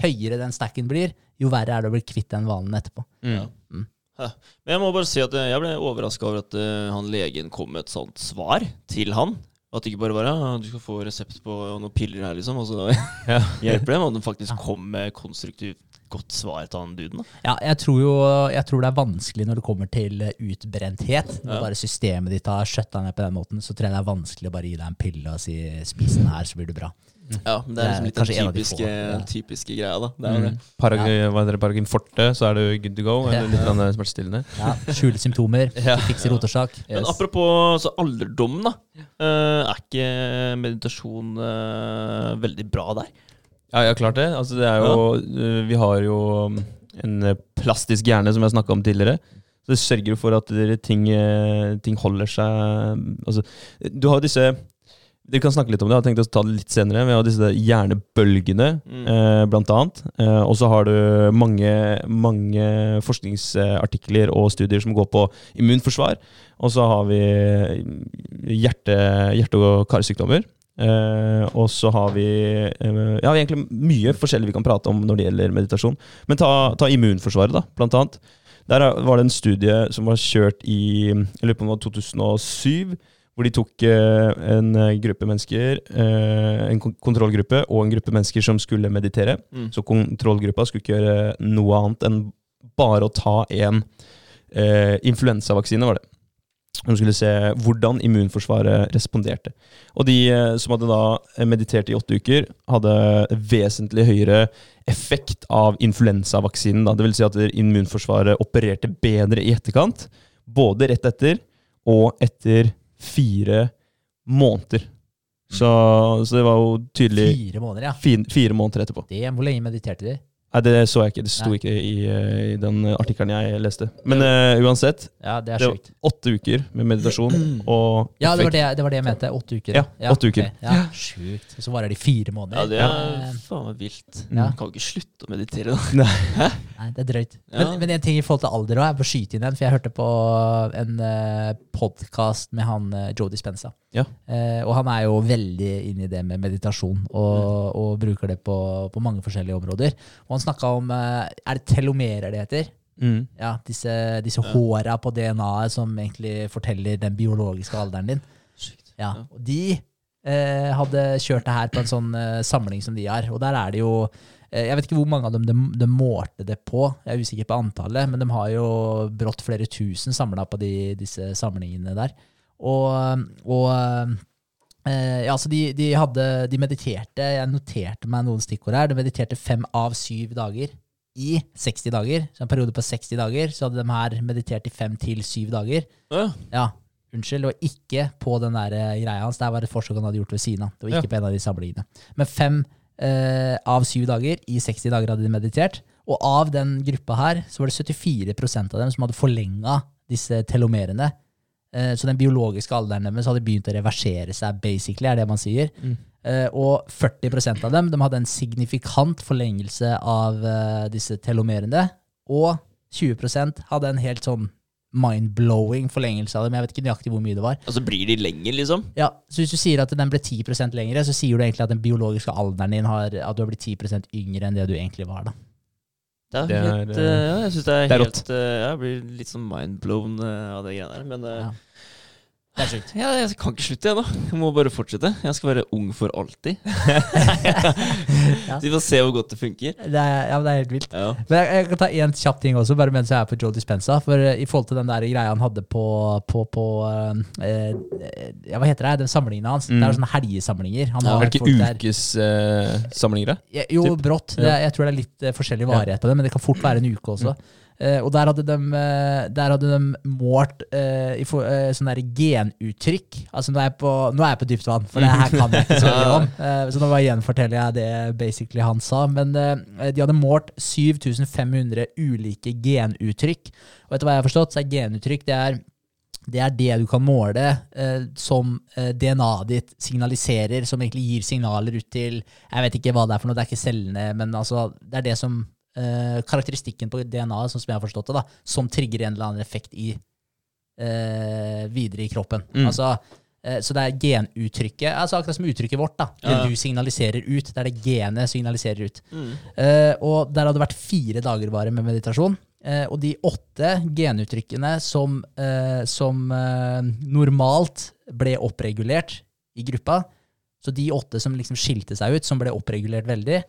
høyere den stacken blir, jo verre er det å bli kvitt den vanen etterpå. Mm. Ja. Men jeg må bare si at eh, jeg ble overraska over at eh, han legen kom med et sånt svar til han. At det ikke bare var ja, du skal få resept på noen piller her, liksom, og så Ja. hjelper det. At den faktisk kom med konstruktivt godt svar til han duden. Ja, jeg tror jo jeg tror det er vanskelig når det kommer til utbrenthet. Når Ja. bare systemet ditt har skjøtta ned på den måten, så tror jeg det er vanskelig å bare gi deg en pille og si 'spis den her, så blir du bra'. Ja, men det er liksom litt den typiske, de få, ja. typiske greia, da. Det er mm. det. Parag ja. hva heter det, Paragin forte, så er du good to go. Eller litt ja. smertestillende. Ja, Skjule symptomer, Ja. fikse rotårsak. Men Yes. apropos så alderdom, da. eh, er ikke meditasjon eh, veldig bra der? Ja, ja, klart det. Altså, det er jo, øh, vi har jo um, en plastisk hjerne, som jeg snakka om tidligere. Så det sørger jo for at ting, ting holder seg Altså, du har jo disse Dere kan snakke litt om det, jeg har tenkt å ta det litt senere. Vi har disse hjernebølgene, Mm. eh, blant annet. Eh, og så har du mange, mange forskningsartikler og studier som går på immunforsvar. Og så har vi hjerte, hjerte- og karsykdommer. Eh, og så har vi eh, Ja, egentlig mye forskjellig vi kan prate om når det gjelder meditasjon. Men ta, ta immunforsvaret, da, blant annet. Der er- var det en studie som var kjørt i jeg lurer på om det var 2007, hvor de tok eh, en eh, gruppe mennesker, eh, en kontrollgruppe og en gruppe mennesker som skulle meditere. Mm. Så kontrollgruppa skulle ikke gjøre noe annet enn bare å ta en eh, influensavaksine, var det. De skulle se hvordan immunforsvaret responderte. Og de som hadde da meditert i åtte uker, hadde vesentlig høyere effekt av influensavaksinen. Det vil si at immunforsvaret opererte bedre i etterkant, både rett etter og etter fire måneder. Så, så det var jo tydelig Fire måneder, ja. fire, fire måneder etterpå. Det, hvor lenge mediterte de? Nei, det så jeg ikke. Det sto Nei. ikke i, eh, i den artikkelen jeg leste. Men uh, uansett, Ja, det er det var sjukt. åtte uker med meditasjon og Ja, det var det, det var det jeg mente. Åtte uker. Ja, åtte uker. Okay. Ja, Sjukt. Så varer de fire måneder. Ja, det er faen meg vilt. Ja. Kan jo ikke slutte å meditere, da. Nei, det er drøyt. Ja. Men, men en ting i forhold til alder òg, jeg får skyte inn den, for jeg hørte på en uh, podkast med han uh, Joe Dispenza. Ja. Uh, og han er jo veldig inne i det med meditasjon, og, og bruker det på, på mange forskjellige områder. Og han snakka om uh, Er det telomerer det heter? Mm. Ja, Disse, disse håra på DNA-et som egentlig forteller den biologiske alderen din. Sykt. Ja, Ja. og De eh, hadde kjørt det her på en sånn eh, samling som de har. Og der er det jo eh, Jeg vet ikke hvor mange av dem de, de målte det på, jeg er usikker på antallet, men de har jo brått flere tusen samla på de, disse samlingene der. Og, og eh, ja, så de, de hadde De mediterte, jeg noterte meg noen stikkord her, de mediterte fem av syv dager i 60 dager. Så en periode på 60 dager, så hadde de her meditert i fem til syv dager. Ja. Ja, unnskyld, og ikke på den der eh, greia hans. Det var et forsøk han hadde gjort ved siden av. Det var ikke Ja. på en av de samlingene. Men fem eh, av syv dager, i 60 dager hadde de meditert. Og av den gruppa her, så var det 74% av dem som hadde forlenga disse telomerene. Eh, så den biologiske alderen deres hadde begynt å reversere seg, basically, er det man sier. Mm. Eh, og 40% av dem de hadde en signifikant forlengelse av eh, disse telomerene. Og 20% hadde en helt sånn mind-blowing forlengelse av dem. Jeg vet ikke nøyaktig hvor mye det var. Altså blir de lenger, liksom? Ja, Så hvis du sier at den ble 10% lengre, så sier du egentlig at den biologiske alderen din har, at du har blitt 10% yngre enn det du egentlig var. da. Det er, Det er, helt, eh, eh, ja, jeg syns det er, det er helt eh, ja, Jeg blir litt sånn mindblown av det greiene der. Men Ja. Det er sjukt. ja, jeg kan ikke slutte, jeg, da. Jeg må bare fortsette. Jeg skal være ung for alltid. Ja. Så vi får se hvor godt det funker. Det er, ja, det er helt vilt. Ja. Men jeg, jeg kan ta én kjapp ting også, bare mens jeg er på Joe Dispenza. For eh, i forhold til den der greia han hadde på, på, på eh, eh, ja, Hva heter det? Den samlingen hans. Mm. Det er sånne helgesamlinger. Han ja, har er ikke folk der- da? Jo, Typ. brått. Det, jeg tror det er litt uh, forskjellig varighet på det, men det kan fort være en uke også. Eh, og der hadde de, eh, der hadde de målt eh, for, eh, sånn der genuttrykk. Altså nå er, jeg på, nå er jeg på dypt vann, for det her kan jeg ikke så mye om. Eh, så nå bare gjenforteller jeg det basically han sa. Men eh, de hadde målt 7500 ulike genuttrykk. Og etter hva jeg har forstått, så er genuttrykk det er det er det du kan måle eh, som eh, DNA-et ditt signaliserer, som egentlig gir signaler ut til Jeg vet ikke hva det er for noe, det er ikke cellene, men altså, det er det som eh, Karakteristikken på DNA-et, sånn som jeg har forstått det, da, som trigger en eller annen effekt i eh, videre i kroppen. Mm. Altså, eh, så det er genuttrykket, altså akkurat som uttrykket vårt. da, Det Ja, du signaliserer ut. Det er det genet signaliserer ut. Mm. Eh, og der hadde det vært fire dager bare med meditasjon. Eh, og de åtte genuttrykkene som, eh, som eh, normalt ble oppregulert i gruppa, så de åtte som liksom skilte seg ut, som ble oppregulert veldig,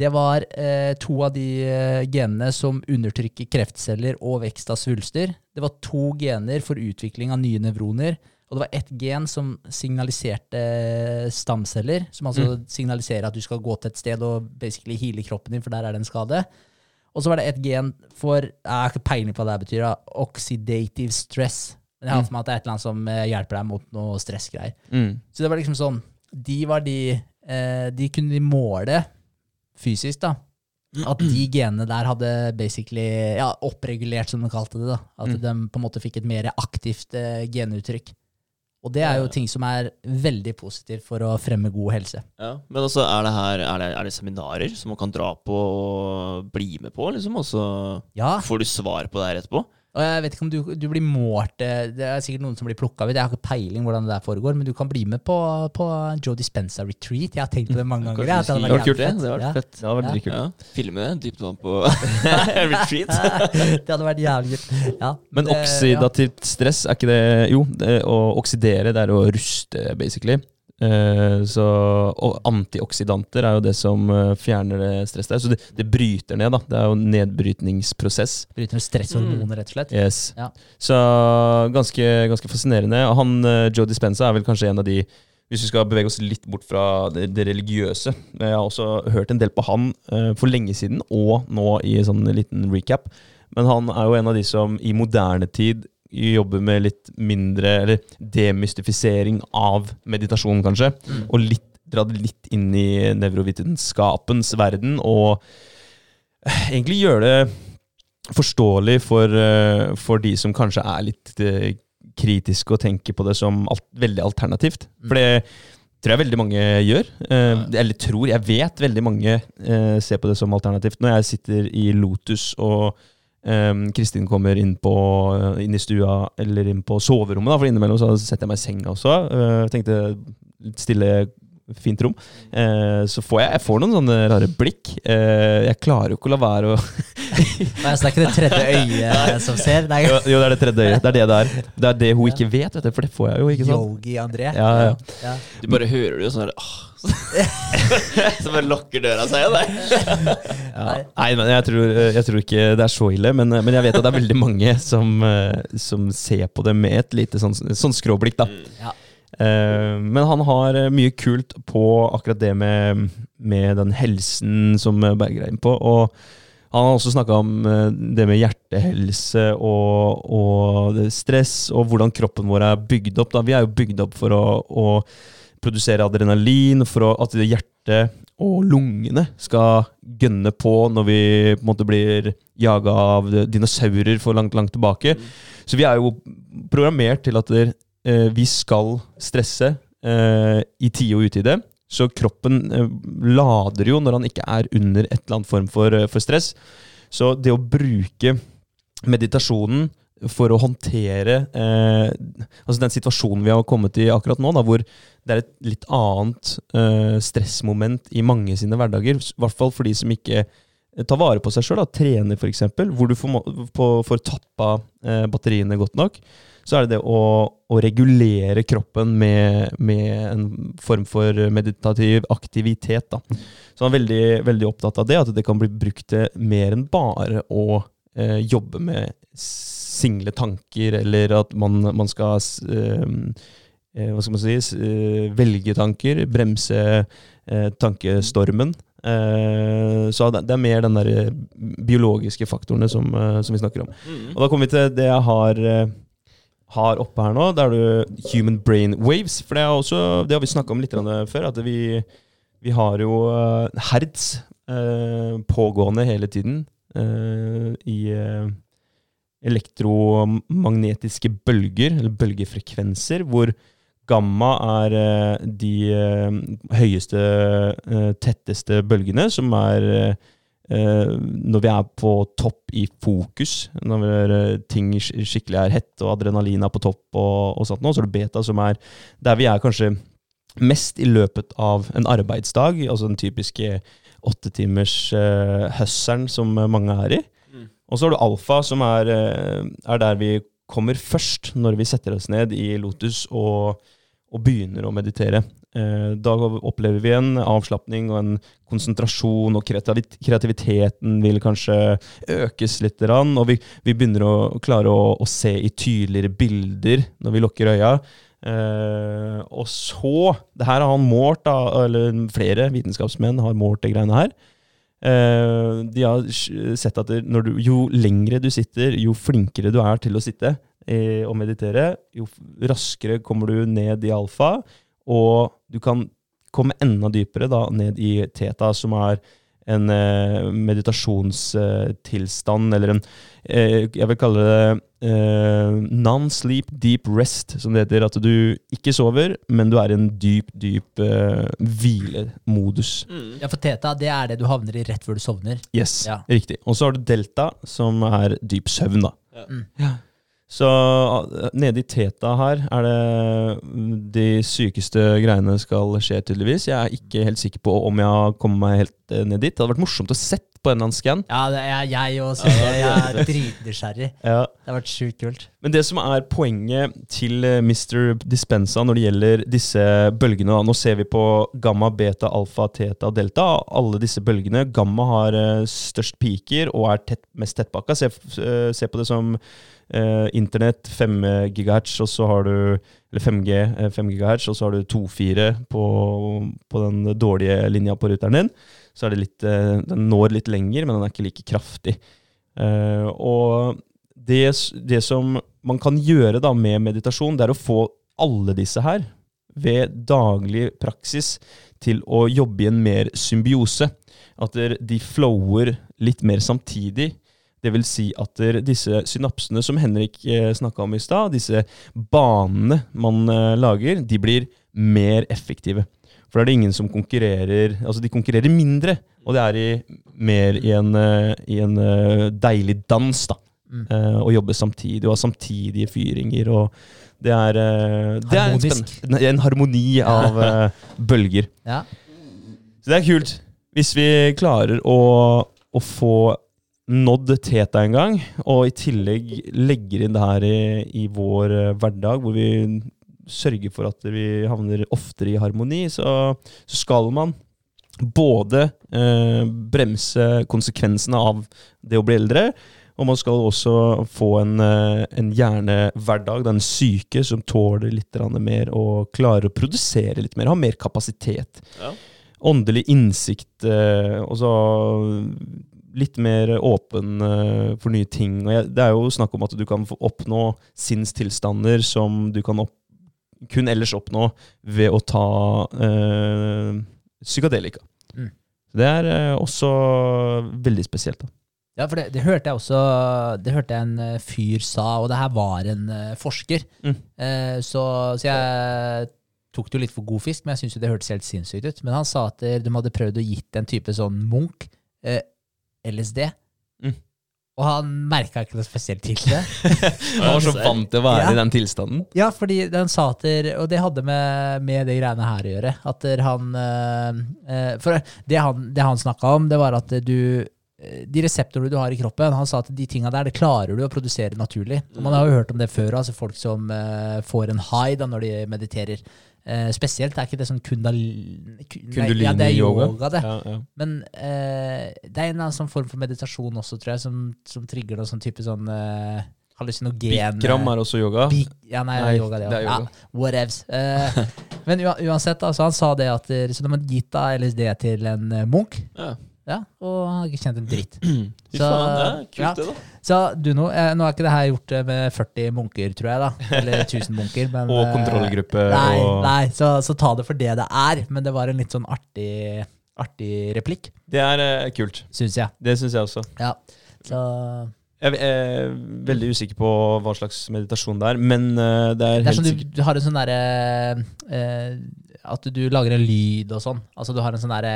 det var eh, to av de eh, genene som undertrykker kreftceller og vekst av svulster. Det var to gener for utvikling av nye nevroner, Og det var ett gen som signaliserte stamceller, som altså signaliserer at du skal gå til et sted og basically heale kroppen din, for der er det en skade. Og så var det et gen for Jeg har ikke peiling på hva det betyr. da, Oxidative stress. Men jeg har for meg at det er et eller annet som eh, hjelper deg mot noe stressgreier. Mm. Så det var liksom sånn De var de eh, De kunne de måle fysisk, da. At de genene der hadde basically ja, oppregulert, som de kalte det. da. At Mm. de på en måte fikk et mer aktivt uh, genuttrykk. Og det er jo ting som er veldig positivt for å fremme god helse. Ja, Men altså, er det her er det, er det seminarer som man kan dra på og bli med på, liksom? Og så Ja, får du svar på det her etterpå? Og jeg vet ikke om du, du blir målt eh, Det er sikkert noen som blir plukka ut. Jeg har ikke peiling hvordan det der foregår, men du kan bli med på, på Joe Dispenza retreat. Jeg har tenkt på det mange ganger. Jeg, at skal det hadde vært kult det? Det hadde vært fett. Det var veldig kult. Ja. Filme dypt vann på retreat. det hadde vært jævlig kult. Ja, Men det- oksidativt stress, er ikke det Jo, det, å oksidere, det er å ruste, basically. Eh, så, og antioksidanter er jo det som eh, fjerner det stresset der. Så det, det bryter ned, da. Det er jo en nedbrytningsprosess. Bryter ned stresshormoner, rett og slett. Yes. Ja. Så ganske, ganske fascinerende. Og han, eh, Joe Dispenza er vel kanskje en av de hvis vi skal bevege oss litt bort fra det, det religiøse. Jeg har også hørt en del på han for lenge siden, og nå i en sånn liten recap. Men han er jo en av de som i moderne tid jobber med litt mindre Eller demystifisering av meditasjon, kanskje. Og litt, dra det litt inn i nevrovitenskapens verden, og eh, egentlig gjøre det forståelig for, eh, for de som kanskje er litt eh, kritiske og tenker på det som alt, veldig alternativt. For det tror jeg veldig mange gjør. Eh, eller tror, jeg vet veldig mange eh, ser på det som alternativt. Når jeg sitter i Lotus og eh, Kristin kommer inn, på, eh, inn i stua eller inn på soverommet, da, for innimellom så setter jeg meg i senga også. Eh, tenkte litt stille, fint rom. Eh, så får jeg, jeg får noen sånne rare blikk. Eh, jeg klarer jo ikke å la være å Nei, så det er ikke det tredje øyet som ser. Det jo, jo, det er det tredje øyet. Det er det det er. Det er det hun ikke vet, vet du, for det får jeg jo, ikke sant? Yogi André. Ja, ja. Ja. Du bare hører det jo sånn åh. Så bare lokker døra seg igjen. Ja. Nei, men jeg tror, jeg tror ikke det er så ille, men, men jeg vet at det er veldig mange som, eh, som ser på det med et lite sånn, sånn skråblikk, da. Ja. Eh, Men han har eh, mye kult på akkurat det med, med den helsen som eh, Berger er inne på. Og han har også snakka om det med hjertehelse og, og stress, og hvordan kroppen vår er bygd opp. Da. Vi er jo bygd opp for å, å produsere adrenalin, for å, at hjertet og lungene skal gønne på når vi på måte blir jaga av dinosaurer for langt, langt tilbake. Så vi er jo programmert til at eh, vi skal stresse eh, i tide og utide. Så kroppen eh, lader jo når han ikke er under et eller annet form for, eh, for stress. Så det å bruke meditasjonen for å håndtere eh, altså den situasjonen vi har kommet i akkurat nå, da, hvor det er et litt annet eh, stressmoment i mange sine hverdager, i hvert fall for de som ikke eh, tar vare på seg sjøl, trener f.eks., hvor du får, på, får tappa eh, batteriene godt nok, så er det det å, å regulere kroppen med, med en form for meditativ aktivitet. Da. Så han er veldig, veldig opptatt av det, at det kan bli brukt til mer enn bare å eh, jobbe med single tanker, eller at man, man skal eh, eh, hva skal man si, eh, velge tanker, bremse eh, tankestormen. Eh, så det, er mer den der biologiske faktorene som, eh, som vi snakker om. Mm. Og da kommer vi til det jeg har, eh, har oppe her nå. Det er du human brain waves. For det, også, det har vi snakka om litt før. At vi, vi har jo herds hertz eh, pågående hele tiden eh, i eh, elektromagnetiske bølger, eller bølgefrekvenser, hvor gamma er eh, de eh, høyeste, eh, tetteste bølgene, som er eh, eh, når vi er på topp i fokus, når vi er, eh, ting skikkelig er hett og adrenalin er på topp, og, og sånt nå, så er det beta som er der vi er kanskje mest i løpet av en arbeidsdag, altså den typiske åttetimers uh, husteren som mange er i. Mm. Og så har du alfa, som er, eh, er der vi kommer først når vi setter oss ned i Lotus og, og begynner å meditere. Eh, Da opplever vi en avslapning og en konsentrasjon, og kreativiteten vil kanskje økes litt. Og vi, vi begynner å klare å, å se i tydeligere bilder når vi lukker øya. Eh, og så Det her har han målt, da, eller flere vitenskapsmenn har målt de greiene her. Eh, de har sett at du, jo lengre du sitter, jo flinkere du er til å sitte og meditere, jo raskere kommer du ned i alfa, og du kan komme enda dypere da, ned i teta, som er en eh, meditasjonstilstand, eller en eh, Jeg vil kalle det eh, non-sleep deep rest, som det heter. At du ikke sover, men du er i en dyp, dyp eh, hvilemodus. Ja, for teta, det er det du havner i rett før du sovner. Yes, Ja. riktig. Og så har du delta, som er dyp søvn, da. Ja. Mm. Så uh, nede i teta her er det mm, de sykeste greiene skal skje, tydeligvis. Jeg er ikke helt sikker på om jeg har kommet meg helt eh, ned dit. Det hadde vært morsomt å sett på en eller annen scan. Ja, det er jeg også. Jeg er dritnysgjerrig. Ja. Det har vært sjukt kult. Men det som er poenget til eh, Mr. Dispensa når det gjelder disse bølgene Nå ser vi på gamma, beta, alfa, teta, delta. Alle disse bølgene. Gamma har eh, størst piker og er tett, mest tettpakka. Se, eh, se på det som eh, internett, 5 gigahertz, og så har du eller 5G, eh, 5 gigahertz, og så har du 2,4 på, på den dårlige linja på ruteren din. Så er det litt, eh, den når litt lenger, men den er ikke like kraftig. Eh, og det, det som man kan gjøre da med meditasjon, det er å få alle disse her ved daglig praksis til å jobbe i en mer symbiose. At de flower litt mer samtidig. Det vil si at disse synapsene som Henrik eh, snakka om i stad, disse banene man eh, lager, de blir mer effektive. For da er det ingen som konkurrerer Altså, de konkurrerer mindre, og det er i, mer i en, eh, i en deilig dans, da. Mm. Å jobbe samtidig, og ha samtidige fyringer. og det er, det er en, en harmoni av bølger. Ja. Så det er kult. Hvis vi klarer å, å få nådd teta en gang, og i tillegg legger inn det her i, i vår eh, hverdag, hvor vi sørger for at vi havner oftere i harmoni, så, så skal man både eh, bremse konsekvensene av det å bli eldre, og man skal også få en, eh, en hjernehverdag, den syke, som tåler litt mer og klarer å produsere litt mer, ha mer kapasitet Ja. åndelig innsikt, eh, og så litt mer åpen eh, for nye ting. Og jeg, det er jo snakk om at du kan oppnå sinnstilstander som du kan opp, kun ellers oppnå ved å ta eh, psykadelika. Mm. Det er eh, også veldig spesielt. da. Ja, for det, det hørte jeg også Det hørte jeg en fyr sa, og det her var en forsker. Mm. Eh, så, så jeg tok det jo litt for god fisk, men jeg syns det hørtes helt sinnssykt ut. Men han sa at de hadde prøvd å gitt en type sånn Munch eh, LSD. Mm. Og han merka ikke noe spesielt til det. Han var så vant til å være Ja. i den tilstanden. Ja, fordi han sa til Og det hadde med, med de greiene her å gjøre. At han eh, eh, For det han, det han snakka om, det var at du eh, de reseptorene du har i kroppen, han sa at de tinga der det klarer du å produsere naturlig. Og man har jo hørt om det før, altså folk som får en high da når de mediterer. Eh, spesielt er ikke det sånn kundalini Kundalini ja, det er yoga. det. Ja, ja. Men eh, det er en eller annen sånn form for meditasjon også, tror jeg, som, som trigger noe sånn type sånn eh, hallusinogen Bikram er også yoga. Bik ja, nei, Nei, yoga, det, det er yoga. Ja, whatevs. Eh, men ua- uansett, altså, han sa det at så når man gitt da LSD til en munk Ja. Ja, og han har ikke kjent en dritt. Så- faen, det er kult, det, da. Så du nå, eh, nå er ikke det her gjort eh, med 40 munker, tror jeg, da. Eller 1000 munker. Men, Og eh, kontrollgruppe. Nei, og nei så, så ta det for det det er. Men det var en litt sånn artig, artig replikk, Det er eh, kult. syns jeg. Det syns jeg også. Ja. Så Jeg er veldig usikker på hva slags meditasjon det er, men eh, det er Det er sånn du, du har en sånn derre eh, At du lager en lyd og sånn. Altså du har en sånn derre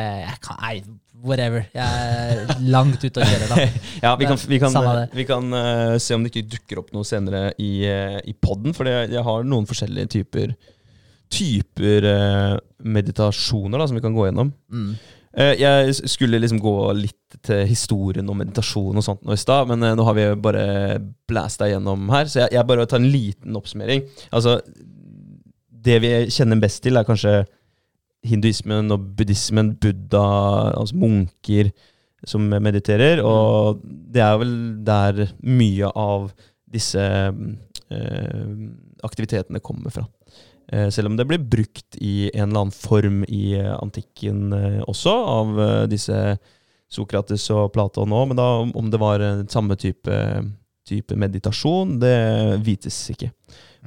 whatever. Jeg er langt ute å kjøre, da. Ja, vi kan, vi kan, vi kan uh, se om det ikke dukker opp noe senere i, uh, i poden, for jeg, jeg har noen forskjellige typer typer uh, meditasjoner da, som vi kan gå gjennom. Mm. Eh, jeg skulle liksom gå litt til historien og meditasjon og sånt nå i stad, men eh, nå har vi bare blæsta gjennom her, så jeg, jeg bare tar en liten oppsummering. Altså, det vi kjenner best til, er kanskje hinduismen og buddhismen, buddha, altså munker som mediterer, og det er vel der mye av disse eh, aktivitetene kommer fra. Eh, selv om det ble brukt i en eller annen form i eh, antikken eh, også, av disse Sokrates og Platon òg. Men da, om- det var samme type, type meditasjon, det vites ikke.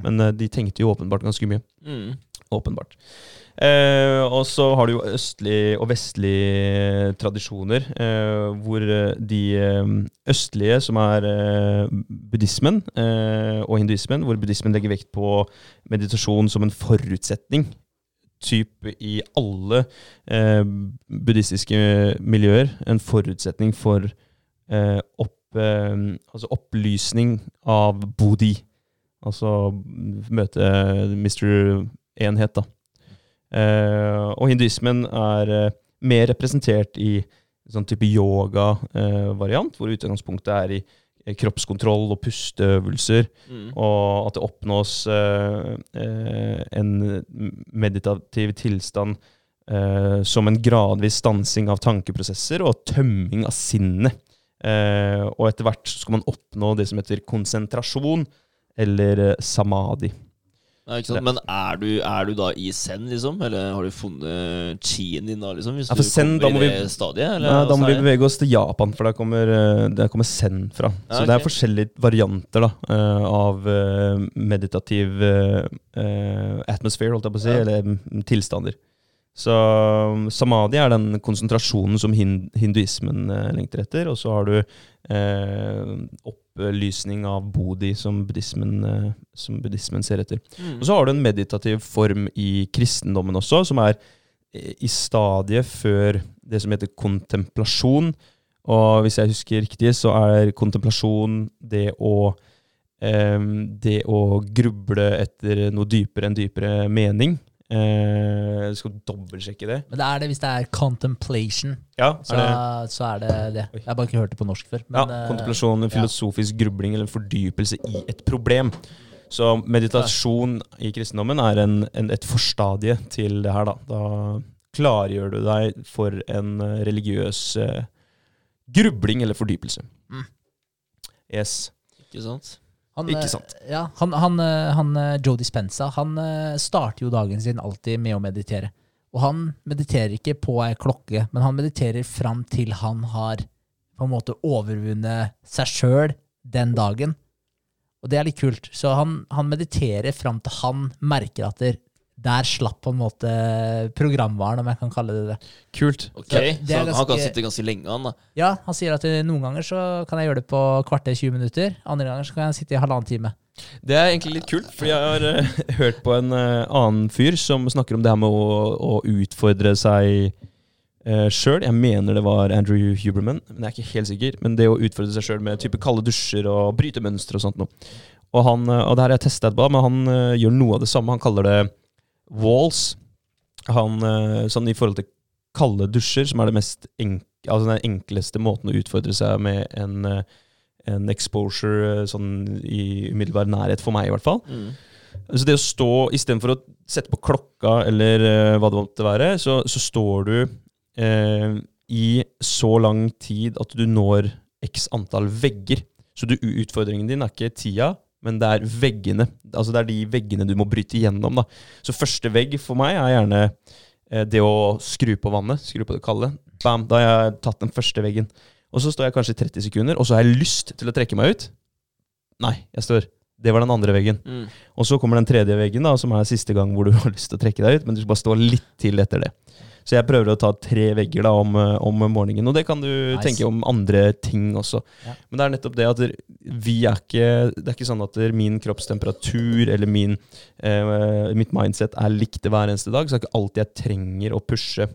Men eh, de tenkte jo åpenbart ganske mye. Mm. Åpenbart. Eh, og så har du jo østlige og vestlige tradisjoner, eh, hvor de eh, østlige, som er eh, buddhismen eh, og hinduismen, hvor buddhismen legger vekt på meditasjon som en forutsetning. Typ i alle eh, buddhistiske miljøer. En forutsetning for opp, altså opplysning av bodhi. Altså møte Mr. Enhet, da. Eh, og hinduismen er eh, mer representert i sånn type yoga-variant, hvor utgangspunktet er i eh, kroppskontroll og pusteøvelser, Mm. og at det oppnås eh, eh, en meditativ tilstand eh, som en gradvis stansing av tankeprosesser og tømming av sinnet. Eh, og etter hvert skal man oppnå det som heter konsentrasjon, eller samadhi. Sant? Men er du, er du da i zen, liksom? Eller har du funnet chien din da, liksom? Hvis Ja, for zen, da må vi- stadiet? Eller, nei, da må vi bevege oss til Japan, for der kommer, eh, der kommer zen fra. Ja, Så det er forskjellige varianter da, eh, av eh, meditativ eh, eh, atmosphere, holdt jeg på å si, Ja. eller mm, tilstander. Så um, samadhi er den konsentrasjonen som hinduismen eh, lengter etter, og så har du eh, opplysning av bodhi som buddhismen, eh, som buddhismen ser etter. Mm. Og så har du en meditativ form i kristendommen også, som er eh, i stadiet før det som heter kontemplasjon. Og hvis jeg husker riktig, så er kontemplasjon det å em, Det å gruble etter noe dypere enn dypere mening. Eh, skal dobbeltsjekke det. Men det er det hvis det er contemplation. Ja, Så, er det så er det det. Jeg har bare ikke hørt det på norsk før. ja, Men, ja, kontemplasjon, en filosofisk grubling eller en fordypelse i et problem. Så meditasjon i kristendommen er en, en, et forstadie til det her, da. Da klargjør du deg for en eh, religiøs eh, grubling eller fordypelse. Mm. Yes. Ikke sant? Han, ikke eh, sant. Ja, han, han, eh, han eh, Joe Dispenza han starter jo dagen sin alltid med å meditere. Og han mediterer ikke på ei klokke, men han mediterer fram til han har på en måte overvunnet seg sjøl den dagen. Og det er litt kult. Så han, han mediterer fram til han merker at der, der slapp på en måte programvaren, om jeg kan kalle det det. Kult. Ok, det er Så han, han kan sitte ganske lenge, han da. Ja, han sier at eh, noen ganger så kan jeg gjøre det på kvarter 20 minutter. Andre ganger så kan jeg sitte i halvannen time. Det er egentlig litt kult, for jeg har uh, hørt på en uh, annen fyr som snakker om det her med å, å utfordre seg uh, sjøl. Jeg mener det var Andrew Huberman, men jeg er ikke helt sikker. Men det å utfordre seg sjøl med type kalde dusjer og bryte mønstre og sånt noe. Og, han, eh, og det her har jeg testa etterpå, men han uh, gjør noe av det samme. Han kaller det walls. Han, eh, sånn i forhold til kalde dusjer, som er det mest enk altså den enkleste måten å utfordre seg med en eh, en exposure eh, sånn i umiddelbar nærhet, for meg i hvert fall. Mm. Så det å stå, istedenfor å sette på klokka eller hva det måtte være, så, så står du eh, i så lang tid at du når x antall vegger. Så du, utfordringen din er ikke tida, men det er veggene. Altså det er de veggene du må bryte igjennom. Da. Så første vegg for meg er gjerne eh, det å skru på vannet, skru på det kalde. Bam, da har jeg tatt den første veggen. Og så står jeg kanskje i 30 sekunder, og så har jeg lyst til å trekke meg ut. Nei, jeg står. Det var den andre veggen. Mm. Og så kommer den tredje veggen, da, som er siste gang hvor du har lyst til å trekke deg ut, men du skal bare stå litt til etter det. Så jeg prøver å ta tre vegger da om, eh, om morgenen, og det kan du Nice. tenke om andre ting også. Ja. Men det er nettopp det at vi er ikke Det er ikke sånn at min kroppstemperatur eller min, eh, mitt mindset er likt hver eneste dag, så det er ikke alltid jeg trenger å pushe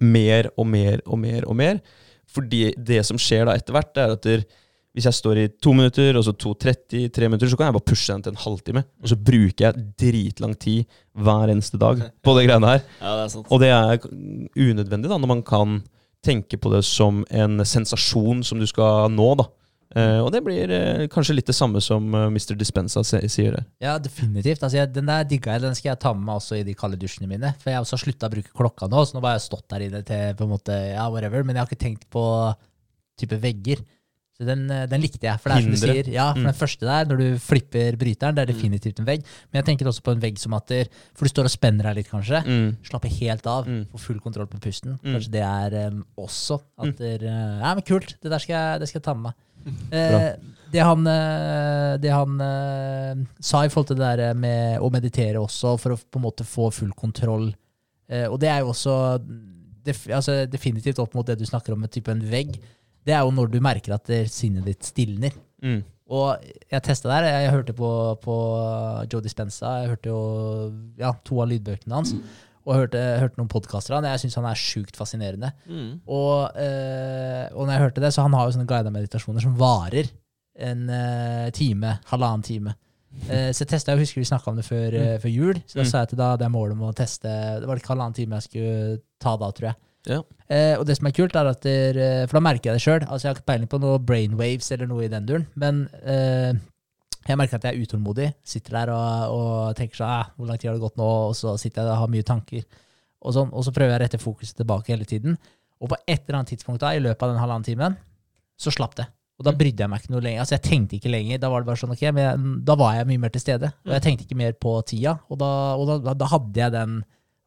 mer og mer og mer og mer. Fordi det som skjer da etter hvert, er at der, hvis jeg står i to minutter, og så 2.30, tre minutter, så kan jeg bare pushe den til en halvtime. Og så bruker jeg dritlang tid hver eneste dag på det greiene her. Ja, det er sant. Og det er unødvendig da, når man kan tenke på det som en sensasjon som du skal nå. da. Uh, og det blir uh, kanskje litt det samme som uh, Mr. Dispensa sier det. Ja, definitivt. Altså, jeg, den der digga jeg. Den skal jeg ta med meg også i de kalde dusjene mine. For jeg har også slutta å bruke klokka nå, så nå har jeg stått der inne til på en måte, ja, whatever. Men jeg har ikke tenkt på type vegger. Den, eh, den likte jeg. For det er som du sier, ja, for Mm. den første der, når du flipper bryteren, det er definitivt en vegg. Men jeg tenker også på en vegg som at For du står og spenner deg litt, kanskje. Mm. Slapper helt av. Mm. Får full kontroll på pusten. Mm. Kanskje det er um, også at Mm. der, uh, Ja, men kult. Det der skal jeg, det skal jeg ta med meg. Eh, det han, eh, det han eh, sa i forhold til det der med å meditere også, for å på en måte få full kontroll eh, Og det er jo også def, altså definitivt opp mot det du snakker om med type en vegg. Det er jo når du merker at sinnet ditt stilner. Mm. Og jeg testa der. Jeg, jeg hørte på, på Joe Dispenza. Jeg hørte jo ja, to av lydbøkene hans. Og hørte, hørte noen podkaster av han. Jeg syns han er sjukt fascinerende. Mm. Og, eh, og når jeg hørte det, så han har jo sånne guida meditasjoner som varer en eh, time, halvannen time. Eh, så jeg testa, jeg husker vi snakka om det før, eh, før jul. Så da Mm. sa jeg til da det er målet om å teste Det var ikke halvannen time jeg skulle ta da, tror jeg. Ja. Eh, og det som er kult, er at der, eh, For da merker jeg det sjøl. Altså, jeg har ikke peiling på noe brainwaves eller noe i den duren, men eh, jeg merker at jeg er utålmodig. Sitter der og, og tenker sånn eh, Hvor lang tid har det gått nå? Og så sitter jeg og har mye tanker. Og, sånn, og så prøver jeg å rette fokuset tilbake hele tiden. Og på et eller annet tidspunkt da, i løpet av den halvannen timen, så slapp det. Og da brydde jeg meg ikke noe lenger. Altså, jeg tenkte ikke lenger. Da var det bare sånn, ok, men jeg, da var jeg mye mer til stede. Og jeg tenkte ikke mer på tida. Og da, og da, da hadde jeg den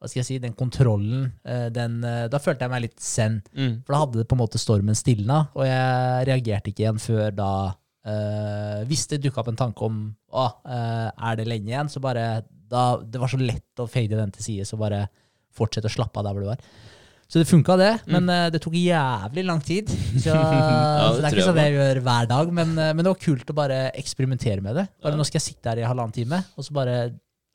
hva skal jeg si, den kontrollen. eh, Den, eh, da følte jeg meg litt zen. Mm. For da hadde det på en måte stormen stilna, og jeg reagerte ikke igjen før da eh, Hvis det dukka opp en tanke om å, eh, er det lenge igjen, så bare da, Det var så lett å fade den til side, så bare fortsette å slappe av der hvor du var. Så det funka, det, men mm. det tok jævlig lang tid. Så, ja, det det er ikke sånn jeg jeg gjør hver dag, men, men det var kult å bare eksperimentere med det. Bare Nå skal jeg sitte her i halvannen time, og så bare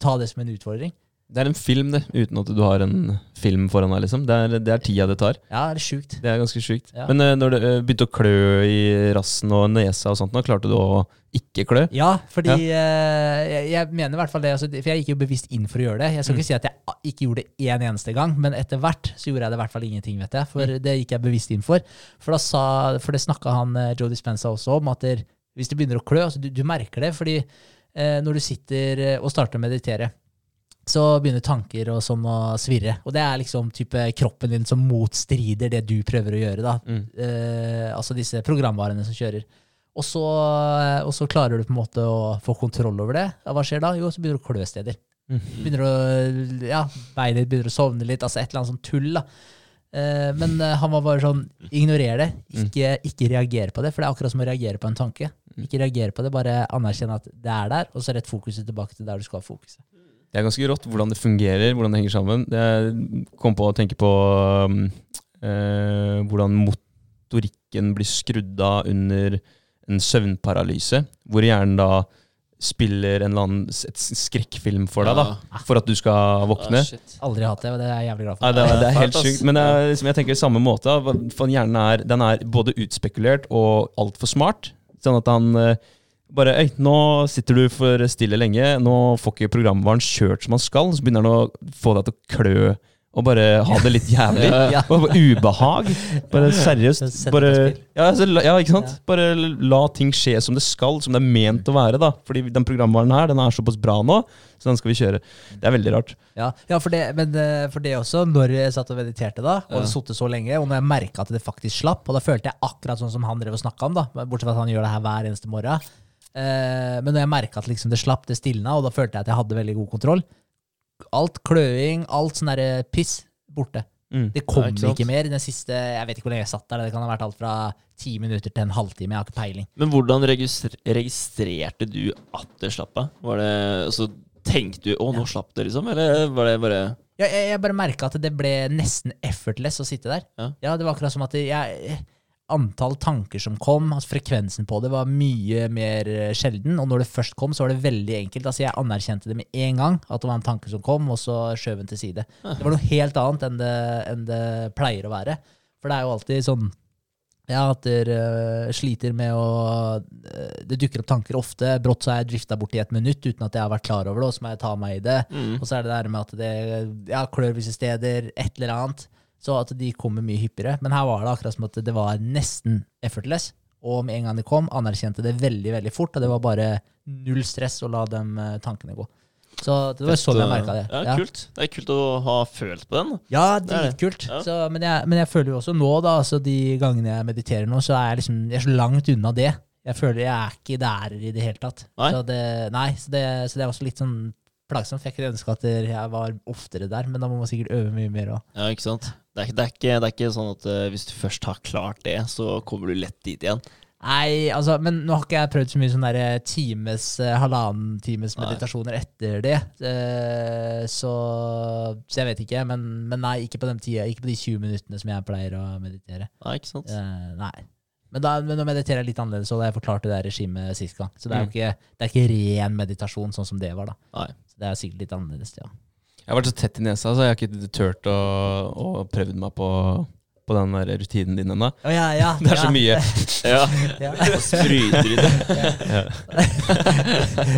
ta det som en utfordring. Det er en film, det, uten at du har en film foran deg. liksom. Det er, det er tida det tar. Ja, det er sjukt. Det er ganske sjukt. Ja. Men uh, når det uh, begynte å klø i rassen og nesa og sånt, nå klarte du å ikke klø? Ja, fordi eh, jeg, jeg mener i hvert fall det. Altså, for jeg gikk jo bevisst inn for å gjøre det. Jeg skal ikke si at jeg ikke gjorde det én eneste gang, men etter hvert så gjorde jeg det i hvert fall ingenting, vet jeg. For det gikk jeg bevisst inn for. For, da sa, for det snakka han eh, Joe Dispenza også om, at der, hvis det begynner å klø altså, du, du merker det, fordi når du sitter og starter å meditere, så begynner tanker og sånn å svirre. Og det er liksom type kroppen din som motstrider det du prøver å gjøre. da. Mm. Eh, altså disse programvarene som kjører. Og så, og så klarer du på en måte å få kontroll over det. Ja, hva skjer da? Jo, så begynner du å klø steder. Mm. Begynner å, ja, Beinet begynner å sovne litt. altså Et eller annet sånn tull. da. Eh, men eh, han var bare sånn ignorer det. Ikke, ikke reager på det. For det er akkurat som å reagere på en tanke. Ikke reagere på det, bare anerkjenne at det er der, og så rett fokuset tilbake til der du skal ha fokuset. Det er ganske rått hvordan det fungerer, hvordan det henger sammen. Jeg kom på å tenke på um, eh, hvordan motorikken blir skrudd av under en søvnparalyse, hvor hjernen da spiller en eller annen et skrekkfilm for deg, da, for at du skal våkne. Oh. Aldri hatt det, og det er jeg jævlig glad Nei, for. det, er, det er helt sjukt. Men er, liksom, jeg tenker samme måte. For hjernen er, den er både utspekulert og altfor smart. Sånn at han eh, bare Øy, nå sitter du for stille lenge. Nå får ikke programvaren kjørt som han skal. Så begynner han å få deg til å klø og bare ha det litt jævlig. Ja. Bare ubehag. Bare seriøst. Bare, ja, ja, ikke sant? Bare la ting skje som det skal, som det er ment å være. da Fordi den programvaren her Den er såpass bra nå, så den skal vi kjøre. Det er veldig rart. Ja, ja for, det, men eh, for det også, når jeg satt og mediterte da, og Ja. satt så lenge, og når jeg merka at det faktisk slapp, og da følte jeg akkurat sånn som han drev og snakka om, da, bortsett fra at han gjør det her hver eneste morgen. Eh, men når jeg merka at liksom det slapp, det stilna, og da følte jeg at jeg hadde veldig god kontroll Alt kløing, alt sånn derre piss, borte. Mm. Det kom Ja, ikke ikke mer. Den siste, Jeg vet ikke hvor lenge jeg satt der. Det kan ha vært alt fra ti minutter til en halvtime. Jeg har ikke peiling. Men hvordan registrerte du at det slapp av? Var det, altså, tenkte du 'å, nå slapp det', liksom? Eller var det bare Ja, jeg, jeg bare merka at det ble nesten effortless å sitte der. Ja. det var akkurat som at jeg, antall tanker som kom, altså frekvensen på det, var mye mer eh, sjelden. Og når det først kom, så var det veldig enkelt. Altså Jeg anerkjente det med en gang, at det var en tanke som kom, og så skjøv den til side. Det var noe helt annet enn det, enn det pleier å være. For det er jo alltid sånn ja, at dere sliter med å uh, Det dukker opp tanker ofte. Brått så er jeg drifta bort i et minutt uten at jeg har vært klar over det, og så må jeg ta meg i det. mm. Og så er det det der med at det ja, klør visse steder, et eller annet. Så at de kommer mye hyppigere. Men her var det akkurat som at det var nesten effortless. Og med en gang de kom, anerkjente det veldig veldig fort. Og det var bare null stress å la de eh, tankene gå. Så det var sånn jeg merka det. Ja, kult. Det er kult å ha følt på den. Ja, Det dritkult. Ja. Så, men, jeg, men jeg føler jo også nå, da, altså de gangene jeg mediterer nå, så er jeg liksom jeg er så langt unna det. Jeg føler jeg er ikke der i det hele tatt. Nei. Så, det, nei, så, det, så det er også litt sånn plagsomt. Jeg kunne ønske at jeg var oftere der, men da må man sikkert øve mye mer òg. Ja, ikke sant? Det er, det, er ikke, det er ikke sånn at uh, hvis du først har klart det, så kommer du lett dit igjen. Nei, altså, men nå har ikke jeg prøvd så mye sånn der times, eh, halvannen times Nei. meditasjoner etter det. Uh, Så, så jeg vet ikke. Men, men nei, ikke på den tida, ikke på de 20 minuttene som jeg pleier å meditere. Nei, ikke sant? Uh, nei. Men, da, men nå mediterer jeg litt annerledes, og da jeg forklart det regimet sist gang. Så det er jo Mm. ikke, det er ikke ren meditasjon, sånn som det var. da. Nei. Så det er sikkert litt annerledes, ja. Jeg har vært så tett i nesa, så jeg har ikke turt å, å prøve meg på, på den der rutinen din ennå. Å, ja, ja, Det er så mye. Ja, Ja. Spruter i det. Ja.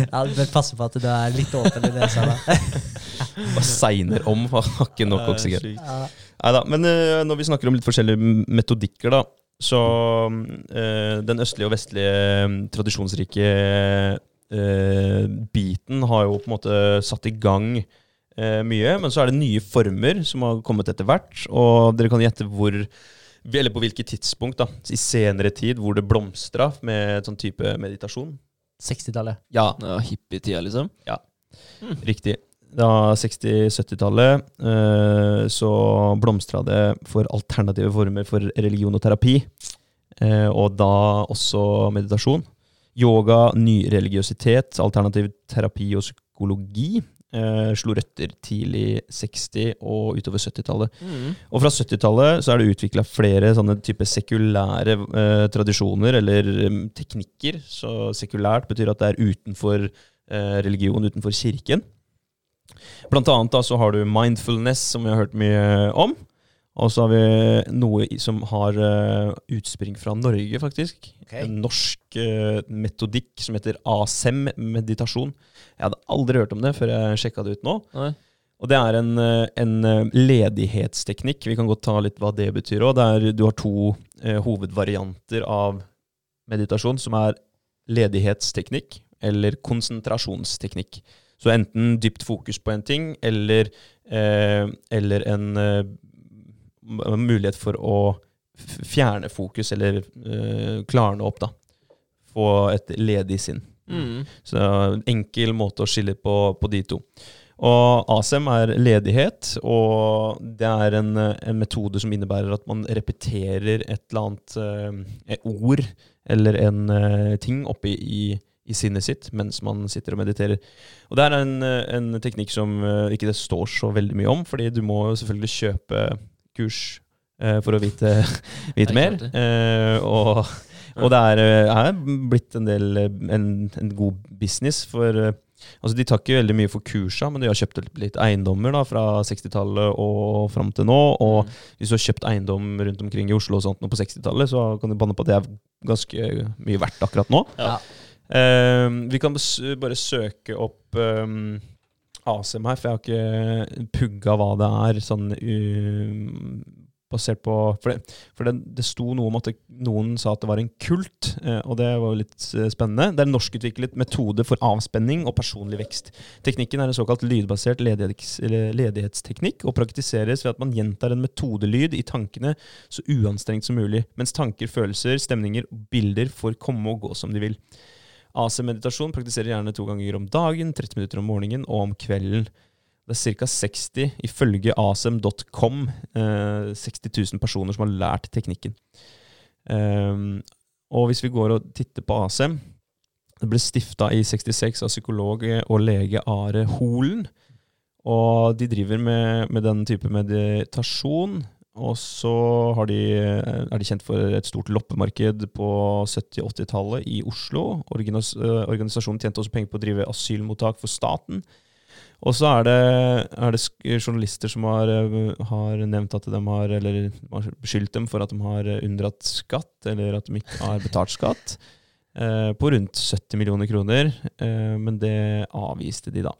ja, du bør passe på at du er litt åpen i nesa. da. Bare segner om, har ikke nok oksygen. Nei da. Men eh, når vi snakker om litt forskjellige metodikker, da, så eh, Den østlige og vestlige mm, tradisjonsrike eh, biten har jo på en måte satt i gang mye. Men så er det nye former som har kommet etter hvert. Og dere kan gjette hvor eller på hvilket tidspunkt da, i senere tid hvor det blomstra med et sånn type meditasjon. 60-tallet. Ja, Ja, Hippietida, liksom. Riktig. Da 60-70-tallet eh, så blomstra det for alternative former for religion og terapi. Eh, og da også meditasjon. Yoga, nyreligiøsitet, alternativ terapi og psykologi eh, slo røtter tidlig 60- og utover 70-tallet. Og fra 70-tallet så er det utvikla flere sånne type sekulære uh, tradisjoner, eller um, teknikker. Så sekulært betyr at det er utenfor uh, religion, utenfor kirken. Blant annet da så har du mindfulness, som vi har hørt mye om. Og så har vi noe som har uh, utspring fra Norge, faktisk. Okay. En norsk uh, metodikk som heter ASEM-meditasjon. Jeg hadde aldri hørt om det før jeg sjekka det ut nå. Nei. Og det er en, eh, en ledighetsteknikk. Vi kan godt ta litt hva det betyr òg. Du har to uh, hovedvarianter av meditasjon, som er ledighetsteknikk eller konsentrasjonsteknikk. Så enten dypt fokus på en ting, eller, eller en mulighet for å fjerne fokus, eller eh, klarne opp, da. Få et ledig sinn. Mm. Så enkel måte å skille på, på de to. Og ASEM er ledighet, og det er en, en metode som innebærer at man repeterer et eller annet et ord eller en eh, ting oppi i, i sinnet sitt mens man sitter og mediterer. Og det er en, en teknikk som ikke det står så veldig mye om, fordi du må jo selvfølgelig kjøpe kurs eh, for å vite, vite er mer. Eh, og og det er, eh, er blitt en del en, en god business, for altså de tar ikke veldig mye for kursa, men de har kjøpt litt eiendommer da, fra 60-tallet og fram til nå. Og hvis du har kjøpt eiendom rundt omkring i Oslo og sånt nå på 60-tallet, så kan du banne på at det er ganske mye verdt akkurat nå. Ja. Uh, vi kan bare søke opp um, ASM her, for jeg har ikke pugga hva det er, sånn uh, basert på For, det, for det, det sto noe om at det, noen sa at det var en kult, uh, og det var litt uh, spennende. Det er en norskutviklet metode for avspenning og personlig vekst. Teknikken er en såkalt lydbasert ledighets, ledighetsteknikk, og praktiseres ved at man gjentar en metodelyd i tankene så uanstrengt som mulig, mens tanker, følelser, stemninger og bilder får komme og gå som de vil. AC-meditasjon praktiserer gjerne to ganger om dagen, 30 minutter om morgenen og om kvelden. Det er ca. 60, ifølge asem.com, eh, 60 000 personer som har lært teknikken. Ehm, og hvis vi går og titter på ASEM Det ble stifta i 66 av psykolog og lege Are Holen. Og de driver med, med den type meditasjon. Og så de, er de kjent for et stort loppemarked på 70- 80-tallet i Oslo. Eh, organisasjonen tjente også penger på å drive asylmottak for staten. Og så er er det journalister som har, eh, har nevnt at de har, eller beskyldt dem for at de har unndratt skatt, eller at de ikke har betalt skatt, eh, på rundt 70 millioner kroner. Eh, men det avviste de, da.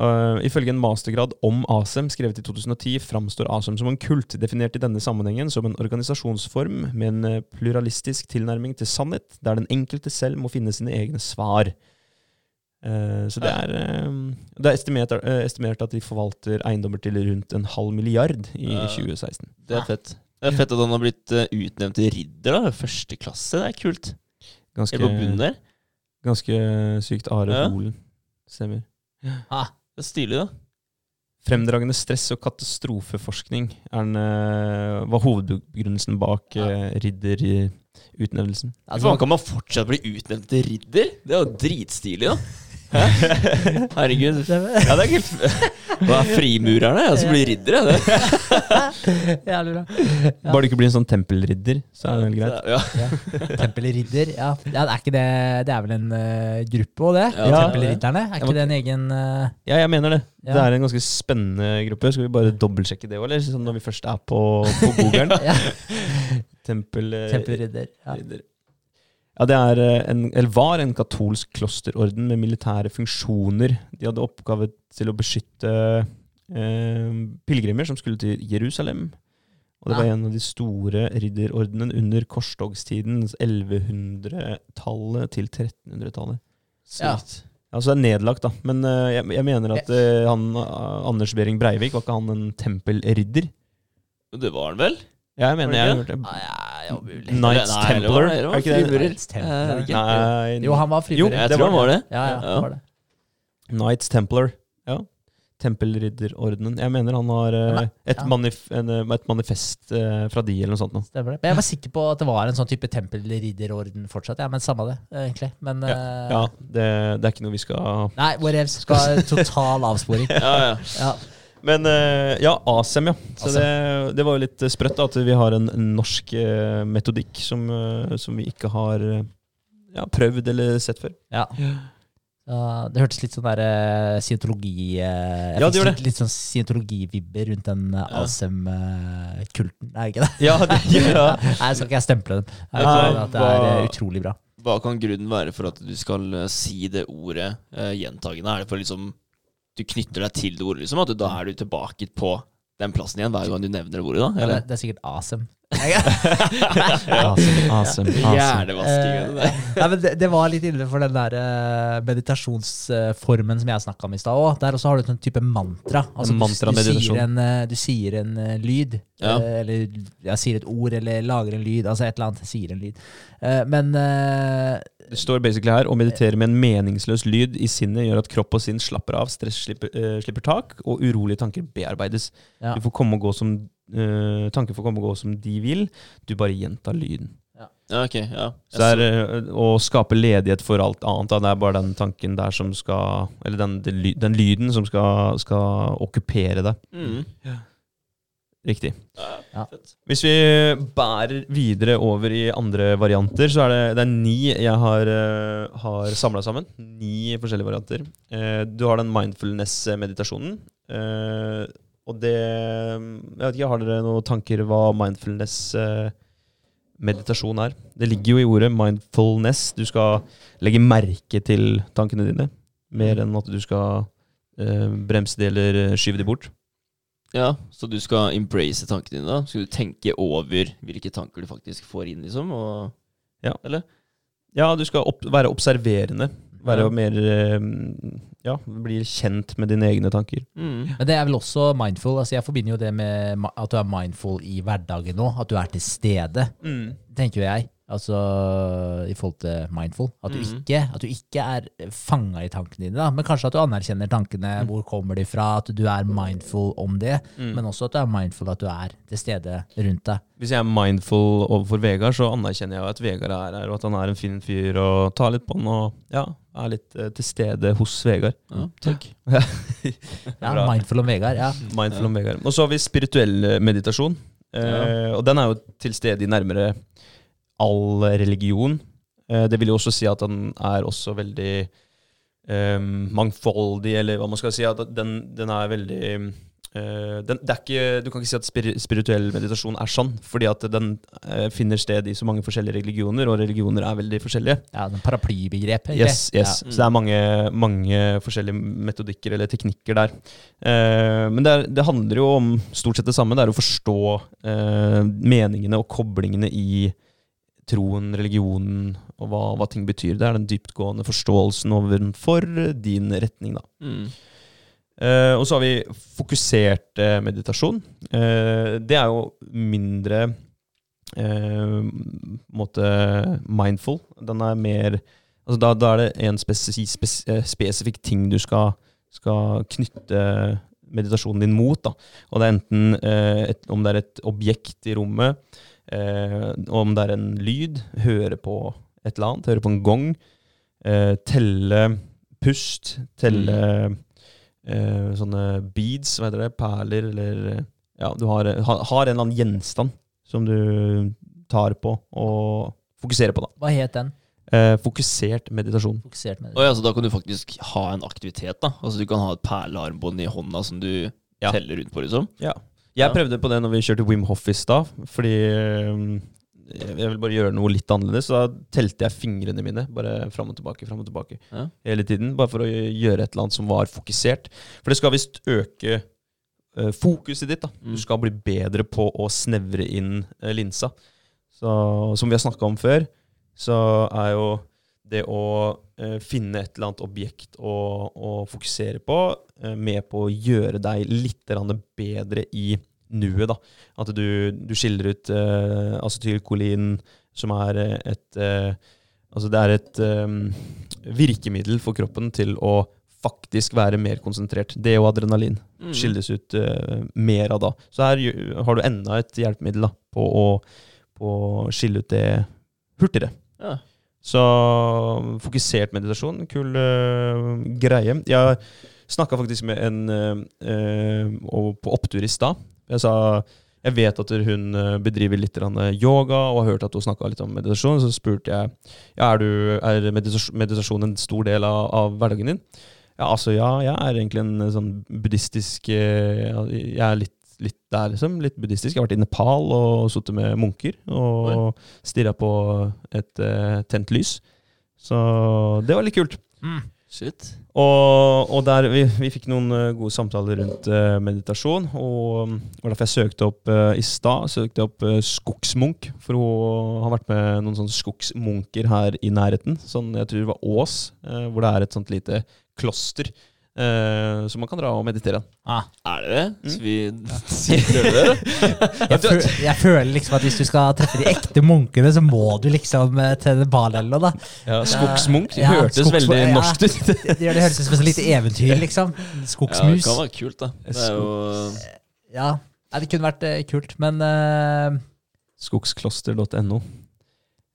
Uh, ifølge en mastergrad om ASEM skrevet i 2010 framstår ASEM som en kult, definert i denne sammenhengen som en organisasjonsform med en eh, pluralistisk tilnærming til sannhet, der den enkelte selv må finne sine egne svar. Uh, så det er, uh, det er estimert, estimert at de forvalter eiendommer til rundt en halv milliard i Ja. 2016. Det er fett. Det er fett at han har blitt utnevnt til ridder. da, Første klasse. Det er kult. Ganske, Helt på bunnen der. ganske sykt. Are. Holen. Stemmer. Ah, Det er stilig, da. Fremdragende stress- og katastrofeforskning er den, eh, var hovedbegrunnelsen bak ja. ridderutnevnelsen. altså, kan man fortsatt bli utnevnt til ridder? Det er jo dritstilig, da. Hæ? Herregud. Ja, det er kult. Hva er frimurerne? Jeg skal bli ridder, jeg. Det. Jævlig bra. Bare du ikke blir en sånn tempelridder, så er det vel greit. Ja. Ja. Tempelridder. Ja. ja, det er ikke det Det er vel en uh, gruppe òg, det? Ja. Tempelridderne. Er ikke det en egen uh... Ja, jeg mener det. Ja. Det er en ganske spennende gruppe. Skal vi bare dobbeltsjekke det òg, eller? Sånn når vi først er på, på Googlen. ja, Tempel... eh, Tempelridder. Ja. Ridder. Ja, det er eh, en, eller var en katolsk klosterorden med militære funksjoner. De hadde oppgave til å beskytte eh, pilegrimer som skulle til Jerusalem. Og det var en av de store ridderordenene under korstogstiden, 1100-tallet til 1300-tallet. Ja. Sykt. Ja, så det er nedlagt, da. Men uh, jeg, jeg mener at uh, han, uh, Anders Behring Breivik, var ikke han en tempelridder? Det var han vel? Ja, jeg mener jeg har hørt det. Ah, ja, ja, mulig. Knights Nei, det Templar, Er det er ikke det? frimurer. Knights Templar. Eh. Nei, Jo, han var Jo, frimurer. Jeg det tror var han var det. Ja, ja, Ja. det var det. Knights Templar. Ja. Tempelridderordenen. Jeg mener han har eh, et, ja. manif en, eh, et manifest eh, fra de, eller noe sånt. Nå. Stemmer det. Men jeg var sikker på at det var en sånn type tempelridderorden fortsatt. Ja, men samme det, egentlig. Men eh, Ja, det, det er ikke noe vi skal Nei, whatevs. Skal total avsporing. Ja, ja. Ja. Men eh, ja, ASEM, ja. Så ASEM. det, det var jo litt sprøtt da, at vi har en norsk eh, metodikk som, eh, som vi ikke har ja, prøvd eller sett før. Ja. Uh, det hørtes litt sånn der uh, scientologi uh, Ja, det det. Litt, litt sånn scientologivibber rundt den uh, Asem-kulten, er det ikke det? Ja, det, ja. Nei, skal ikke jeg stemple dem. Jeg Nei, tror at det er hva- utrolig bra. Hva kan grunnen være for at du skal si det ordet uh, gjentagende? Er det for liksom du knytter deg til det ordet, liksom? At du, da er du tilbake på den plassen igjen hver gang du nevner det ordet? da? Ja, det, det er sikkert. Awesome, awesome, awesome. Hjernevasking. Eh, det. Nei, men det, det var litt innenfor den der eh, meditasjonsformen som jeg snakka om i stad òg. Der også har du en sånn type mantra. Altså, du, du, sier en, eh, du sier en eh, lyd, Ja. eh, eller jeg sier et ord, eller lager en lyd. Altså et eller annet. Sier en lyd. Eh, men eh, Det står basically her å meditere med en meningsløs lyd i sinnet gjør at kropp og sinn slapper av, stress slipper, uh, slipper tak, og urolige tanker bearbeides. ja. Du får komme og gå som uh, Tanker får komme og gå som de vil, du bare gjentar lyden. Ja, ok, ja. Så det er eh, å skape ledighet for alt annet. Da. Det er bare den tanken der som skal Eller den, den, den lyden som skal, skal okkupere deg. mm. Riktig. Ja. Hvis vi bærer videre over i andre varianter, så er det, det er ni jeg har, uh, har samla sammen. Ni forskjellige varianter. Eh, du har den mindfulness-meditasjonen. Eh, og det Jeg vet ikke, Har dere noen tanker hva mindfulness-meditasjon er? Det ligger jo i ordet mindfulness. Du skal legge merke til tankene dine, mer enn at du skal eh, bremse de eller skyve de bort. Ja, Så du skal embrace tankene dine? da? Skal du tenke over hvilke tanker du faktisk får inn? liksom? Og, Ja. Eller? Ja, du skal opp, være observerende. Være Ja. mer eh, Ja, bli kjent med dine egne tanker. Mm. Men det er vel også mindful. altså Jeg forbinder jo det med at du er mindful i hverdagen nå. At du er til stede, tenker jo jeg. Altså i forhold til mindful. At du, Mhm. ikke, at du ikke er fanga i tankene dine. da Men kanskje at du anerkjenner tankene. Hvor kommer de fra? At du er mindful om det. Mm. Men også at du er mindful at du er til stede rundt deg. Hvis jeg er mindful overfor Vegard, så anerkjenner jeg jo at Vegard er her, og at han er en fin fyr, og tar litt på han, og ja, er litt eh, til stede hos Vegard. Ja, takk. Ja, mindful om Vegard. Ja. Mindful om Vegard. Og så har vi spirituell eh, meditasjon. ja. Og den er jo til stede i nærmere all religion. Eh, det vil jo også si at den er også veldig um, mangfoldig, eller hva man skal si. At den, den er veldig uh, den, det er ikke, Du kan ikke si at spirituell meditasjon er sånn, fordi at den uh, finner sted i så mange forskjellige religioner, og religioner er veldig forskjellige. ja, den Paraplybegrepet. Yes, yes. Ja. Så det er mange, mange forskjellige metodikker eller teknikker der. Uh, men det, er, det handler jo om stort sett det samme. Det er å forstå meningene og koblingene i troen, religionen, og hva, hva ting betyr. Det er den dyptgående forståelsen overfor din retning, da. Mm. Uh, og så har vi fokusert uh, meditasjon. Uh, det er jo mindre måte mindful. Den er mer altså da, da er det en spesi spes spesifikk ting du skal, skal knytte meditasjonen din mot. Da. Og det er enten et, om det er et objekt i rommet, eh, om det er en lyd, høre på et eller annet, høre på en gong, eh, telle pust, telle eh, sånne beads, hva heter det, perler, eller eh, ja, du har, har, har en eller annen gjenstand som du tar på og fokuserer på, da. Hva het den? Eh, fokusert meditasjon. Fokusert meditasjon. Og ja, så da kan du faktisk ha en aktivitet, da. Altså Du kan ha et perlearmbånd i hånda som du Ja. teller rundt på, liksom. Jeg Ja. prøvde på det når vi kjørte Wim Hof i stad, fordi jeg vil bare gjøre noe litt annerledes. Så da telte jeg fingrene mine bare fram og tilbake fram og tilbake Ja. hele tiden. Bare for å gjøre et eller annet som var fokusert. For det skal visst øke uh, fokuset ditt. da. Mm. Du skal bli bedre på å snevre inn uh, linsa. Så som vi har snakka om før, så er jo det å uh, finne et eller annet objekt å, å fokusere på, med på å gjøre deg litt bedre i nuet. da. At du, du skiller ut uh, acetylkolin, som er eh, et uh, Altså det er et um, virkemiddel for kroppen til å faktisk være mer konsentrert. Det og adrenalin Mm. skilles ut uh, mer av da. Så her har du enda et hjelpemiddel da, på å, på å skille ut det hurtigere. Ja. Så fokusert meditasjon, kul uh, greie. Jeg snakka faktisk med en eh, på opptur i stad. Jeg sa jeg vet at hun eh, bedriver litt yoga, og har hørt at hun snakka litt om meditasjon. Så spurte jeg ja, er, du, er meditasjon, en stor del av, av hverdagen din. Ja, altså ja, jeg er egentlig en sånn buddhistisk Jeg er litt, litt der, liksom. Litt buddhistisk. Jeg har vært i Nepal og sittet med munker og stirra på et uh, tent lys. Så det var litt kult. Mm. Shit. Og, og der vi, vi fikk noen eh, gode samtaler rundt eh, meditasjon. Og um, det var derfor jeg søkte opp eh, i stad. Søkte opp skogsmunk. For hun har vært med noen sånne skogsmunker her i nærheten. Sånn, jeg tror det var Ås, hvor det er et sånt lite kloster. Eh, så man kan dra og meditere. Ah. Er det det? Mm. Så vi sier det? Jeg, føl, jeg føler liksom at hvis du skal treffe de ekte munkene, så må du liksom eh, til Balello, da. Ja, skogsmunk Ja, hørtes skogsmunk, veldig ja. norsk ut. Det, det det høres ut som et lite eventyr, liksom. Ja, det kan være kult, da. Det er jo Ja, det kunne vært uh, kult, men uh... Skogskloster.no.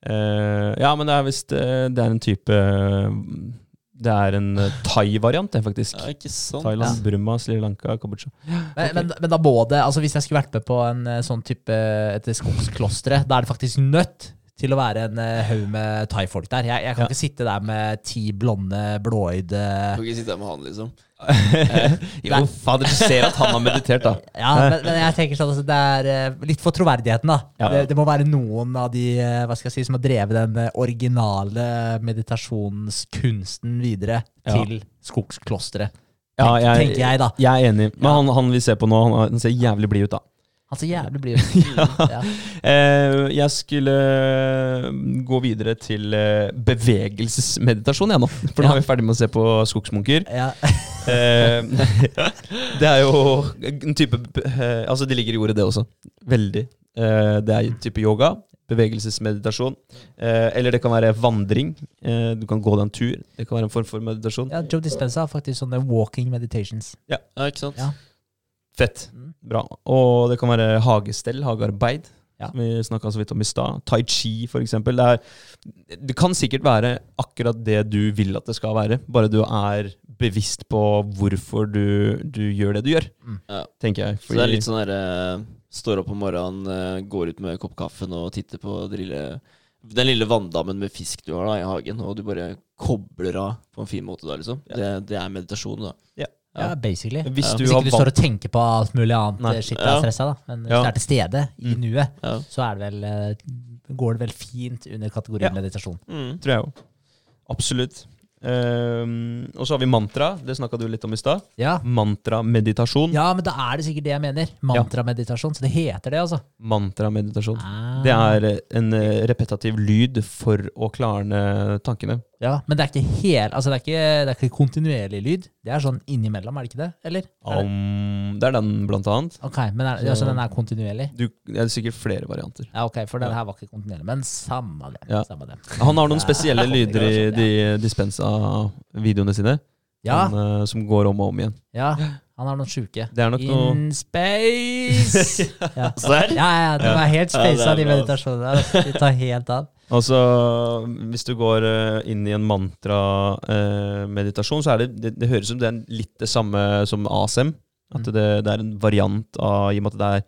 Eh, ja, men det er visst eh, Det er en type eh, Det er en eh, thai-variant, faktisk. ja, ikke sant. Thailand, Burma, Sri Lanka, Kambodsja. men, men, men da både, altså Hvis jeg skulle vært med på en eh, sånn type et skogsklostre, da er det faktisk nødt til å være en eh, haug med thaifolk der. Jeg, jeg kan Ja. ikke sitte der med ti blonde, blåøyde Kan ikke sitte der med han, liksom. jo, fader, du ser at han har meditert, da. Ja, men, men jeg tenker sånn at det er eh, litt for troverdigheten, da. Ja. Det, det må være noen av de eh, hva skal jeg si, som har drevet den eh, originale meditasjonskunsten videre Ja. til skogsklosteret. Ja, jeg, tenker jeg, da. Jeg er enig. Men han, han vi ser på nå, han, han ser jævlig blid ut, da. Han ser jævlig blid ut. Eh, jeg skulle gå videre til eh, bevegelsesmeditasjon, jeg nå. For nå er vi ferdig med å se på skogsmunker. Ja. Eh, det er jo en type Altså, det ligger i ordet, det også. Veldig. Det er en type yoga. Bevegelsesmeditasjon. Eller det kan være vandring. Du kan gå deg en tur. Det kan være en form for meditasjon. ja, Joe Dispenza har faktisk sånne walking meditations. Ja, ikke sant? Ja. Fett. Mm. Bra. Og det kan være hagestell, hagearbeid. Ja. Som vi snakka så vidt om i stad. Tai chi, eksempel. Det, er, det kan sikkert være akkurat det du vil at det skal være, bare du er bevisst på hvorfor du, du gjør det du gjør, Mm. Ja. tenker jeg. Så det er litt sånn derre Står opp om morgenen, eh, går ut med kopp kaffen og titter på drille, den lille vanndammen med fisk du har da i hagen, og du bare kobler av på en fin måte da, liksom. Ja. Det, det er meditasjon, da. Ja, basically. Hvis Ja. du Hvis ikke du står og tenker på alt mulig annet Nei. eh, shit du Ja. er stressa, da. Men hvis Ja. du er til stede i Mm. nuet, Ja. så er det vel, eh, går det vel fint under kategorien Ja. meditasjon. Mm. tror jeg jo. Absolutt. Um, og så har vi mantra. Det snakka du litt om i stad. Ja. Mantrameditasjon. ja, men da er det sikkert det jeg mener. Mantrameditasjon. Så det heter det, altså. Mantrameditasjon. Ah. Det er en eh, repetativ lyd for å klarne tankene. Ja, Men det er ikke hel, altså det er ikke, det er ikke kontinuerlig lyd. Det er sånn innimellom, er det ikke det? Eller? Er det? Om, det er den, blant annet. Ok, men er, altså den er kontinuerlig? Du, det er sikkert flere varianter. Ja, ok, for den her var ikke kontinuerlig. Men samme det. Ja. Samme det. Han har noen spesielle lyder i de Dispensa-videoene sine. Ja, Som, uh, som går om og om igjen. ja. Han har noen sjuke. Det er nok noe In space! ja. Serr? ja, ja, de er helt Ja, det er de meditasjonene. De tar helt av. Altså, hvis du går eh, inn i en mantra-meditasjon, så er det, det Det høres ut som det er litt det samme som ASM. At Mm. det, det er en variant av I og med at det er en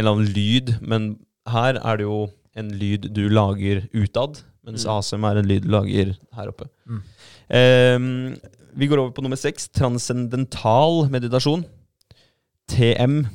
eller annen lyd. Men her er det jo en lyd du lager utad, mens Mm. ASM er en lyd du lager her oppe. Mm. Ehm, vi går over på nummer seks. Transcendental meditasjon. TM.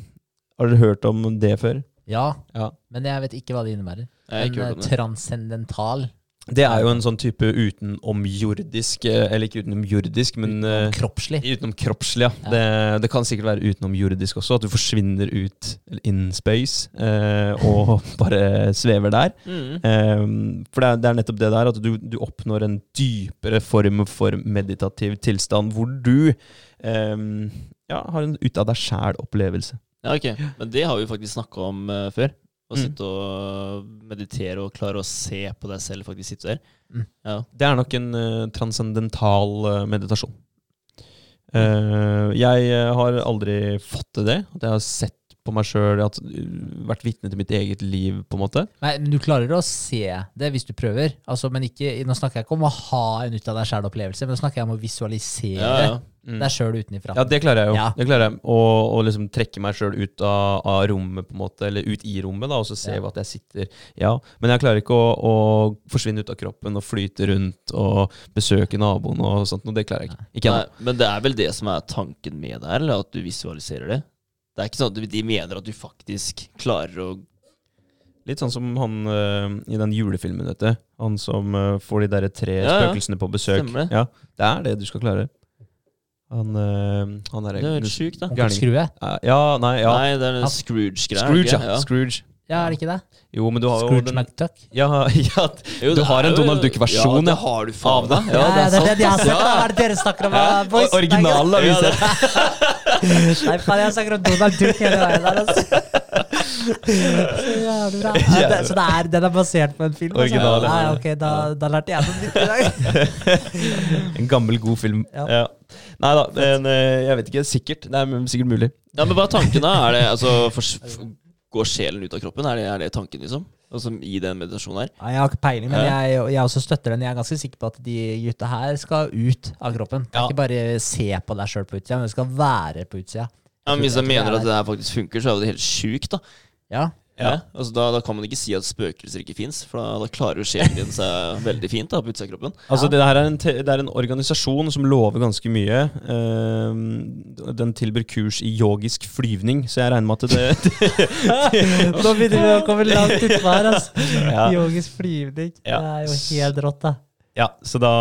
Har dere hørt om det før? Ja, Ja. men jeg vet ikke hva det innebærer. Om eh, det. transcendental. Det er jo en sånn type utenomjordisk eh, Eller ikke utenomjordisk, men eh, Kroppslig. utenom kroppslig, ja. Ja. Det, det kan sikkert være utenomjordisk også, at du forsvinner ut in space eh, og bare svever der. Mm. Eh, for det er, det er nettopp det der, at du, du oppnår en dypere form for meditativ tilstand, hvor du eh, ja, har en ut av deg sjæl-opplevelse. Ja, ok. Men det har vi faktisk snakka om uh, før. Å Mm. sitte og meditere og klare å se på deg selv faktisk sitte der. Mm. Ja. Det er nok en uh, transcendental uh, meditasjon. Uh, jeg har aldri fått til det. At jeg har sett på meg sjøl, vært vitne til mitt eget liv, på en måte. Nei, men du klarer å se det hvis du prøver. Altså, men ikke, nå snakker jeg ikke om å ha en ut av deg sjæl-opplevelse, men nå snakker jeg om å visualisere Ja, ja. Mm. deg sjøl utenifra. Ja, det klarer jeg jo. Ja. Det klarer jeg. Og, og liksom trekke meg sjøl ut av, av rommet, på en måte, eller ut i rommet, da, og så se Ja. at jeg sitter Ja, men jeg klarer ikke å, å forsvinne ut av kroppen og flyte rundt og besøke naboen og sånt, og det klarer jeg ikke. Ikke. Nei, men det er vel det som er tanken med det her, eller at du visualiserer det? Det er ikke sånn at de mener at du faktisk klarer å Litt sånn som han øh, i den julefilmen, vet du. Han som øh, får de der tre Ja, spøkelsene på besøk. Stemmer det. Ja, det er det du skal klare. Han, øh, han er Det er helt sjukt, da. Onkel. Skrue? Ja, nei, ja. Nei, det er den Scrooge-greia. Scrooge, ja. Scrooge. Ja, er det ikke det? Jo, men du har jo Scrooge den McDuck? Ja, ja Jo, Du det har en Donald Duck-versjon, Ja, ja. det har du faen det? meg. Ja, det er det det sant. de har sagt. Ja. Er det dere snakker om, Ja, boys? Originalen har vi Ja, sett. Nei, faen, jeg snakker om Donald Duck hele veien der, altså. Så jævlig bra. Ja, det, så det er, den er basert på en film? Altså. Nei, ok, da, da lærte jeg noe nytt i dag. En gammel, god film. Ja. Ja. Nei da, men øh, jeg vet ikke. Sikkert. Det er sikkert mulig. Ja, men hva er tanken da? Er det, altså, Går sjelen ut av kroppen? Er det, er det tanken, liksom? Altså, I den meditasjonen her? Nei, jeg har ikke peiling, men jeg, jeg også støtter den. Jeg er ganske sikker på at de gutta her skal ut av kroppen. Ja. Ikke bare se på deg sjøl på utsida, men du skal være på utsida. Ja, men Hvis Jeg mener at det her faktisk funker, så er det helt sjukt, da. Ja. Ja. Altså, da, da kan man ikke si at spøkelser ikke fins, for da, da klarer jo sjelen din seg veldig fint da, på utsida av kroppen. Altså, Ja. det, her er en te det er en organisasjon som lover ganske mye. Uh, den tilbyr kurs i yogisk flyvning, så jeg regner med at det, det Nå begynner vi å komme langt utpå her, altså. Ja. Yogisk flyvning. Ja. Det er jo helt rått, da. Ja, så da,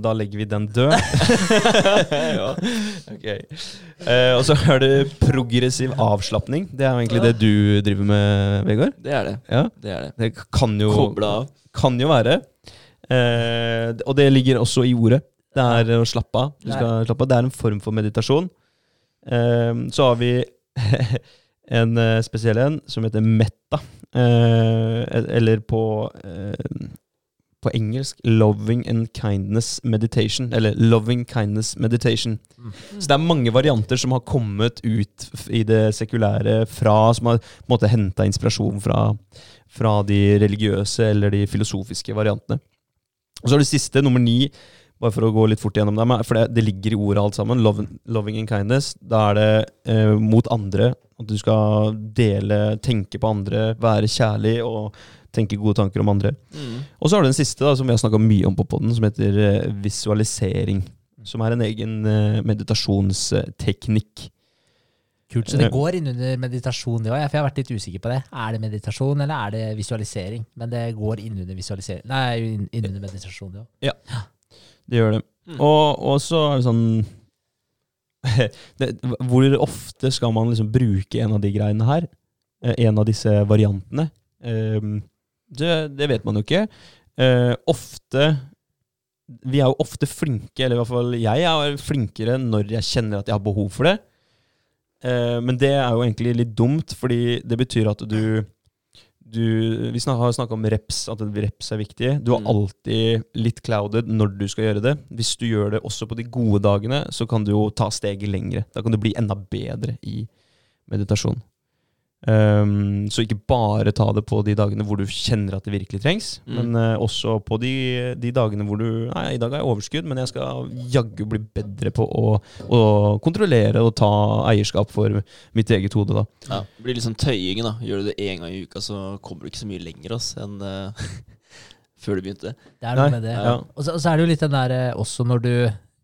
da legger vi den død. ja. Ok. Eh, og så er det progressiv avslapning. Det er jo egentlig det du driver med, Vegard. Det er det. Ja, Det er det. Det kan jo, av. kan jo være. Eh, og det ligger også i ordet. Det er å slappe av. Du skal slappe av. Det er en form for meditasjon. Eh, så har vi en eh, spesiell en som heter metta. Eh, eller på eh, på engelsk 'loving and kindness meditation'. Eller 'loving kindness meditation'. Så det er mange varianter som har kommet ut i det sekulære fra Som har på en måte henta inspirasjon fra, fra de religiøse eller de filosofiske variantene. Og så er det siste, nummer ni, bare for å gå litt fort gjennom det, for det, det ligger i ordet alt sammen. Love, loving and kindness. Da er det eh, mot andre. At du skal dele, tenke på andre, være kjærlig og tenke gode tanker om andre. Mm. Og så har du den siste, da, som vi har snakka mye om på podden, som heter eh, visualisering. Som er en egen eh, meditasjonsteknikk. Kult, Så det går inn under meditasjon, det òg? For jeg har vært litt usikker på det. Er det meditasjon, eller er det visualisering? Men det går innunder visualisering Nei, inn- under meditasjon, det òg. Det gjør det. Mm. Og, og så er det sånn det, Hvor ofte skal man liksom bruke en av de greiene her? Eh, En av disse variantene? Ehm, Det, det vet man jo ikke. Eh, ofte Vi er jo ofte flinke, eller i hvert fall jeg er flinkere når jeg kjenner at jeg har behov for det. Eh, men det er jo egentlig litt dumt, fordi det betyr at du du, vi har snakka om reps, at reps er viktig. Du er Mm. alltid litt clouded når du skal gjøre det. Hvis du gjør det også på de gode dagene, så kan du jo ta steget lengre. Da kan du bli enda bedre i meditasjon. Um, så ikke bare ta det på de dagene hvor du kjenner at det virkelig trengs, Mm. men uh, også på de, de dagene hvor du Nei, i dag har jeg overskudd, men jeg skal jaggu bli bedre på å, å kontrollere og ta eierskap for mitt eget hode, da. Ja, det blir liksom tøyingen, da. Gjør du det én gang i uka, så kommer du ikke så mye lenger ass, enn uh, før du begynte. Det er noe Nei, med det. ja. Og, så, og så er det jo litt den der eh, også når du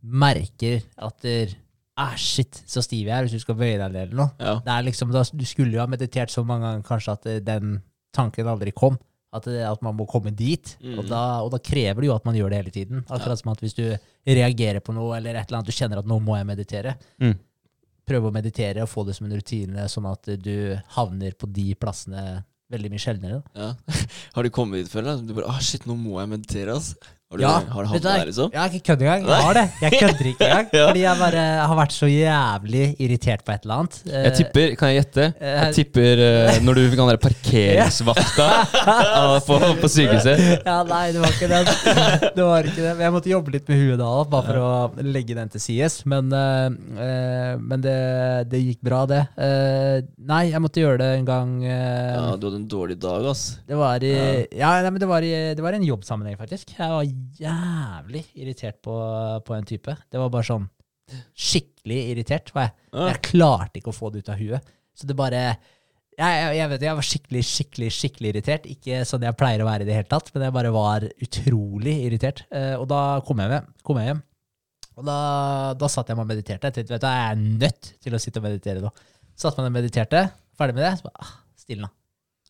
merker at der, ah, shit, så stiv jeg er hvis du skal bøye deg ned eller noe. Ja. Det er liksom, da, du skulle jo ha meditert så mange ganger kanskje at eh, den tanken aldri kom. At, det, at man må komme dit. Mm. Og, da, og da krever det jo at man gjør det hele tiden. Akkurat som at hvis du reagerer på noe, eller et eller annet, du kjenner at nå må jeg meditere. Mm. Prøve å meditere og få det som en rutine, sånn at du havner på de plassene veldig mye sjeldnere. Ja. Har du kommet dit før? da? Du bare ah, shit, nå må jeg meditere, ass. Har du, Ja, har du hatt du havnet der, liksom? Jeg har ikke kødd engang. Jeg har det. Jeg kødder ikke engang. Ja. Fordi jeg bare har vært så jævlig irritert på et eller annet. Jeg tipper, kan jeg gjette? eh, Jeg tipper eh, når du fikk han der parkeringsvakta på, på sykehuset. Ja, nei, det var ikke det. Det var ikke det. Men Jeg måtte jobbe litt med huet da, bare for å legge den til sides. Men, eh, men det, det gikk bra, det. Eh, nei, jeg måtte gjøre det en gang Ja, du hadde en dårlig dag, ass. Det var i Ja, nei, men det var i, det var i en jobbsammenheng, faktisk. Jeg var jævlig irritert på, på en type. Det var bare sånn skikkelig irritert. Var jeg. Jeg klarte ikke å få det ut av huet. Så det bare jeg, jeg, jeg vet jeg var skikkelig, skikkelig skikkelig irritert. Ikke sånn jeg pleier å være i det hele tatt, men jeg bare var utrolig irritert. Eh, og da kom jeg hjem. Kom jeg hjem. Og da, da satt jeg meg og mediterte. Jeg tenkte, vet du, jeg er nødt til å sitte og meditere nå. Satt meg ned og mediterte. Ferdig med det. Så bare, ah, stille nå.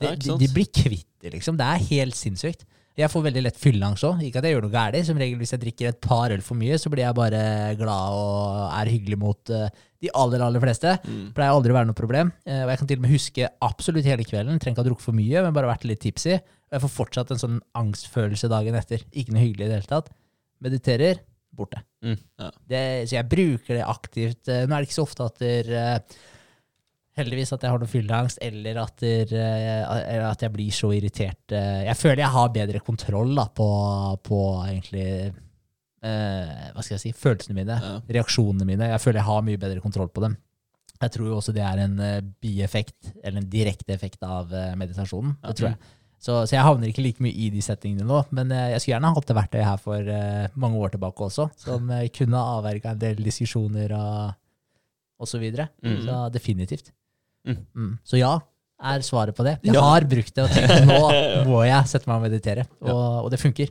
De, de, de blir kvitt det, liksom. Det er helt sinnssykt. Jeg får veldig lett fylleangst òg. Ikke at jeg gjør noe galt. Som regel hvis jeg drikker et par øl for mye, så blir jeg bare glad og er hyggelig mot eh, de aller, aller fleste. Mm. Pleier aldri å være noe problem. Eh, og jeg kan til og med huske absolutt hele kvelden. Trenger ikke ha drukket for mye, men bare vært litt tipsy. Og jeg får fortsatt en sånn angstfølelse dagen etter. Ikke noe hyggelig i det hele tatt. Mediterer, borte. Mm. Ja. Det, så jeg bruker det aktivt. Eh, Nå er det ikke så ofte at der, eh, Heldigvis at jeg har noe fylleangst, eller at, der, eh, at jeg blir så irritert. eh, Jeg føler jeg har bedre kontroll da, på, på egentlig eh, Hva skal jeg si følelsene mine, Ja. reaksjonene mine. Jeg føler jeg har mye bedre kontroll på dem. Jeg tror jo også det er en eh, bieffekt, eller en direkte effekt av meditasjonen. Det tror jeg. Så, så jeg havner ikke like mye i de settingene nå, men jeg skulle gjerne hatt det verktøyet her for uh, mange år tilbake også, som kunne avverga en del diskusjoner og, og så videre. Mm. Så definitivt. Mm. Mm. Så ja, er svaret på det. Jeg Ja. har brukt det og tenkt nå må jeg sette meg og meditere, og, og det funker.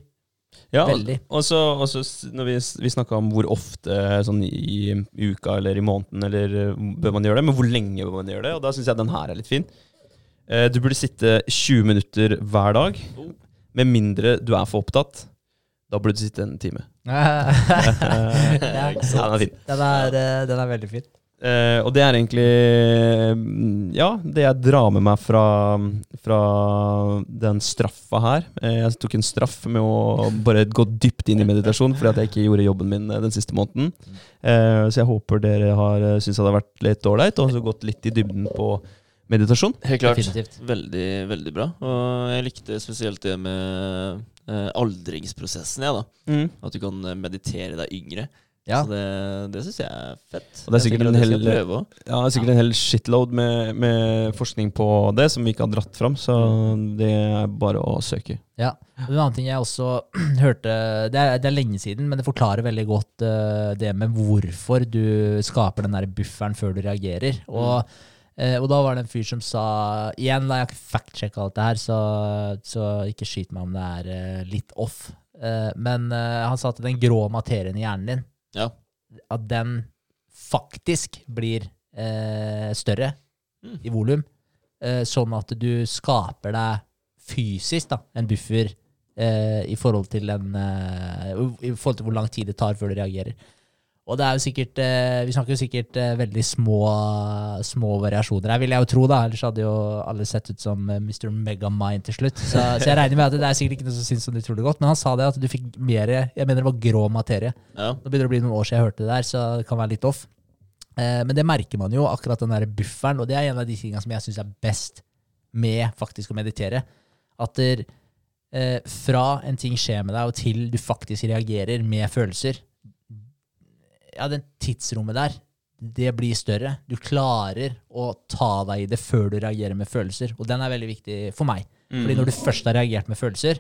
Ja, Veldig. Og så, og så når vi, vi snakka om hvor ofte sånn i, i uka eller i måneden eller eh, bør man gjøre det, men hvor lenge bør man gjøre det? Og da syns jeg den her er litt fin. Eh, Du burde sitte 20 minutter hver dag, med mindre du er for opptatt. Da burde du sitte en time. ja, Ja, den er fin. den, er, eh, den er veldig fin. Eh, og det er egentlig mm, Ja, det jeg drar med meg fra, fra den straffa her. Eh, jeg tok en straff med å bare gå dypt inn i meditasjon fordi at jeg ikke gjorde jobben min eh, den siste måneden. Eh, så jeg håper dere har uh, syntes det har vært litt ålreit, og så gått litt i dybden på meditasjon. Helt klart. Definitivt. Veldig, veldig bra. Og jeg likte spesielt det med eh, aldringsprosessen, jeg, da. At du kan meditere deg yngre. Ja. Så det, det syns jeg er fett. Og det er sikkert en hel-. Ja, det er sikkert en hel shitload med, med forskning på det som vi ikke har dratt fram, så det er bare å søke. Ja. En annen ting jeg også hørte det er, det er lenge siden, men det forklarer veldig godt uh, det med hvorfor du skaper den der bufferen før du reagerer. Og, uh, og da var det en fyr som sa Igjen, da jeg har ikke fact-sjekka alt det her, så, så ikke skyt meg om det er uh, litt off. Men han sa at den grå materien i hjernen din, Ja. at den faktisk blir eh, større Mm. i volum, eh, sånn at du skaper deg fysisk da, en buffer eh, i, forhold den, eh, i forhold til hvor lang tid det tar før du reagerer. Og det er jo sikkert, eh, Vi snakker jo sikkert eh, veldig små, små variasjoner her, vil jeg jo tro. da, Ellers hadde jo alle sett ut som eh, Mr. Megamind til slutt. Så, så jeg regner med at det er sikkert ikke noe som syns som utrolig godt. Men han sa det at du fikk mer Jeg mener det var grå materie. Ja. Nå begynner det å bli noen år siden jeg hørte det der, så det kan være litt off. Eh, men det merker man jo, akkurat den der bufferen, og det er en av de tingene som jeg syns er best med faktisk å meditere. At der, eh, fra en ting skjer med deg, og til du faktisk reagerer med følelser Ja, den tidsrommet der, det blir større. Du klarer å ta deg i det før du reagerer med følelser, og den er veldig viktig for meg. Fordi når du først har reagert med følelser,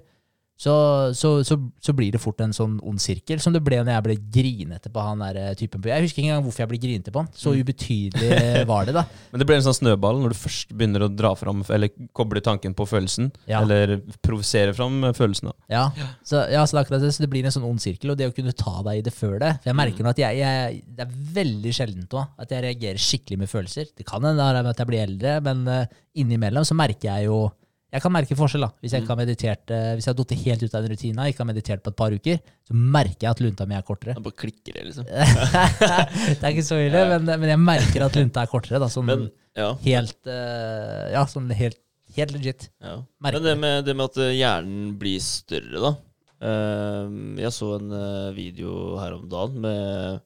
så, så, så, så blir det fort en sånn ond sirkel, som det ble når jeg ble grinete på han der eh, typen. Jeg husker ikke engang hvorfor jeg ble grinete på han. Så ubetydelig var det, da. Men det ble en sånn snøball når du først begynner å dra fram, eller koble tanken på følelsen, Ja. eller provosere fram følelsen. da. Ja, så, ja, så, det det, så det blir en sånn ond sirkel, og det å kunne ta deg i det før det For jeg merker nå at jeg, jeg, det er veldig sjeldent også, at jeg reagerer skikkelig med følelser. Det kan hende at jeg blir eldre, men uh, innimellom så merker jeg jo Jeg kan merke forskjell, da. Hvis jeg ikke har meditert uh, Hvis jeg har falt helt ut av en rutine, ikke har meditert på et par uker, så merker jeg at lunta mi er kortere. Da bare klikker det, liksom. det er ikke så ille, men, men jeg merker at lunta er kortere. Da, sånn Men ja. helt uh, Ja, sånn helt, helt legit. Ja. Merker Men det med, det med at eh, hjernen blir større, da. Eh, jeg så en eh, video her om dagen med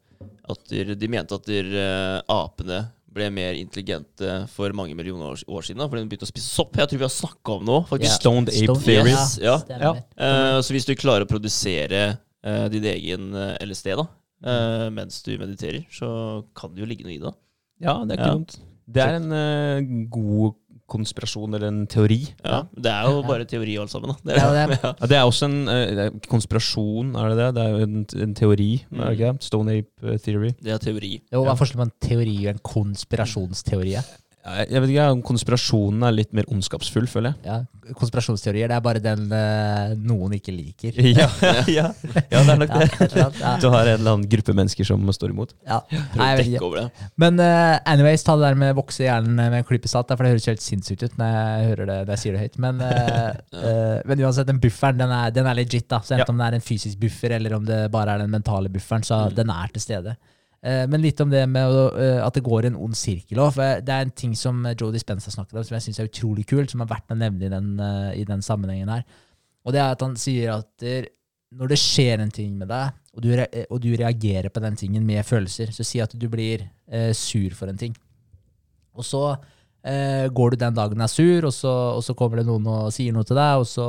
at de, de mente at de, eh, apene ble mer intelligente for mange millioner år, år siden. da, Fordi de begynte å spise sopp. Jeg tror vi har snakka om noe. faktisk. Ja. Stoned ape Stone- theory. Ja, Ja. Eh, så hvis du klarer å produsere uh, din egen eh, LSD da, uh, mens du mediterer, så kan det jo ligge noe i det. Ja, det er ikke Ja. dumt. Det er en god konspirasjon, eller en teori. Ja. Det er jo bare teori alt sammen. da. Det er det. Ja, det er også en eh, er konspirasjon, er det det? Det er jo en, en teori, er det ikke? Stone ape eh, theory. Det er teori. Jo, Hva er forskjellen på en teori og en konspirasjonsteori? Ja, Jeg vet ikke om konspirasjonen er litt mer ondskapsfull, føler jeg. Ja, konspirasjonsteorier det er bare den uh, noen ikke liker. Ja, ja. ja, det er nok Ja, det. et ja. Du har en eller annen gruppe mennesker som står imot. Ja. Nei, jeg vet ikke. Men uh, anyways, ta det der med vokse i hjernen med en klype salt, for det høres helt sinnssykt ut når jeg hører det, når jeg sier det høyt. Men, eh, men uansett, den bufferen den er, den er legit. da. Så Ja. Enten om det er en fysisk buffer eller om det bare er den mentale bufferen, så Mm. den er til stede. Eh, men litt om det med eh, at det går en ond sirkel òg. Det er en ting som Joe Dispenza snakket om, som jeg syns er utrolig kult, som er verdt å nevne i den, eh, i den sammenhengen her. Og det er at han sier at når det skjer en ting med deg, og du, og du reagerer på den tingen med følelser, så si at du blir eh, sur for en ting. Og så eh, går du den dagen er sur, og så, og så kommer det noen og sier noe til deg, og så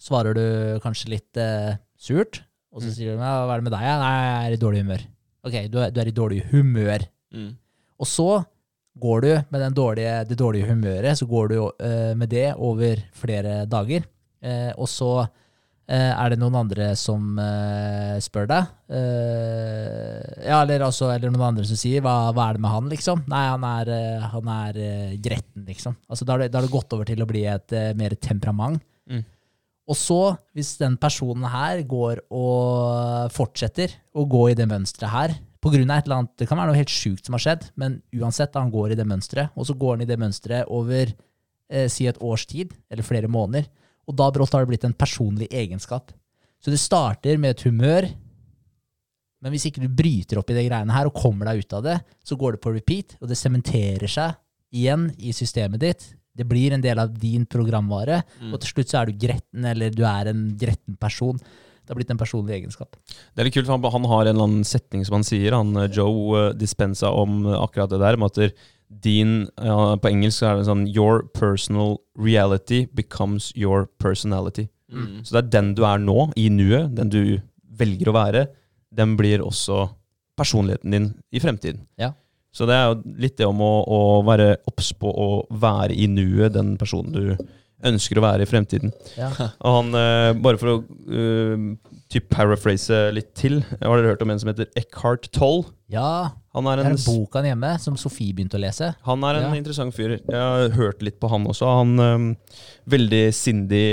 svarer du kanskje litt eh, surt. Og så Mm. sier de ja, 'hva er det med deg?' Ja, 'Nei, jeg er i dårlig humør'. Ok, du er, du er i dårlig humør. Mm. Og så går du med den dårlige, det dårlige humøret, så går du uh, med det over flere dager. Uh, og så uh, er det noen andre som spør deg. ja, eller, altså, eller noen andre som sier hva, 'hva er det med han', liksom? Nei, han er, han er gretten, liksom. Altså, da har det, gått over til å bli et mer temperament. Mm. Og så, hvis den personen her går og fortsetter å gå i det mønsteret her, på grunn av et eller annet, det kan være noe helt sjukt som har skjedd, men uansett, han går i det mønsteret, og så går han i det mønsteret over eh, si et års tid, eller flere måneder, og da brått har det blitt en personlig egenskap. Så det starter med et humør, men hvis ikke du bryter opp i de greiene her og kommer deg ut av det, så går det på repeat, og det sementerer seg igjen i systemet ditt. Det blir en del av din programvare, Mm. og til slutt så er du gretten, eller du er en gretten person. Det har blitt en personlig egenskap. Det er litt kult, for han, han har en eller annen setning som han sier, han eh, Joe Dispensa, Dispenza, om eh, akkurat det der, med at din ja, På engelsk så er det sånn Your personal reality becomes your personality. Mm. Så det er den du er nå, i nuet, den du velger å være, den blir også personligheten din i fremtiden. Ja. Så det er jo litt det om å, å være obs på å være i nuet, den personen du ønsker å være i fremtiden. Ja. Og han, eh, bare for å uh, typ paraphrase litt til, har dere hørt om en som heter Eckhart Toll? ja, Han er det er en bok han hjemme, som Sofie begynte å lese. han er en Ja. interessant fyr. Jeg har hørt litt på han også. Han eh, Veldig sindig,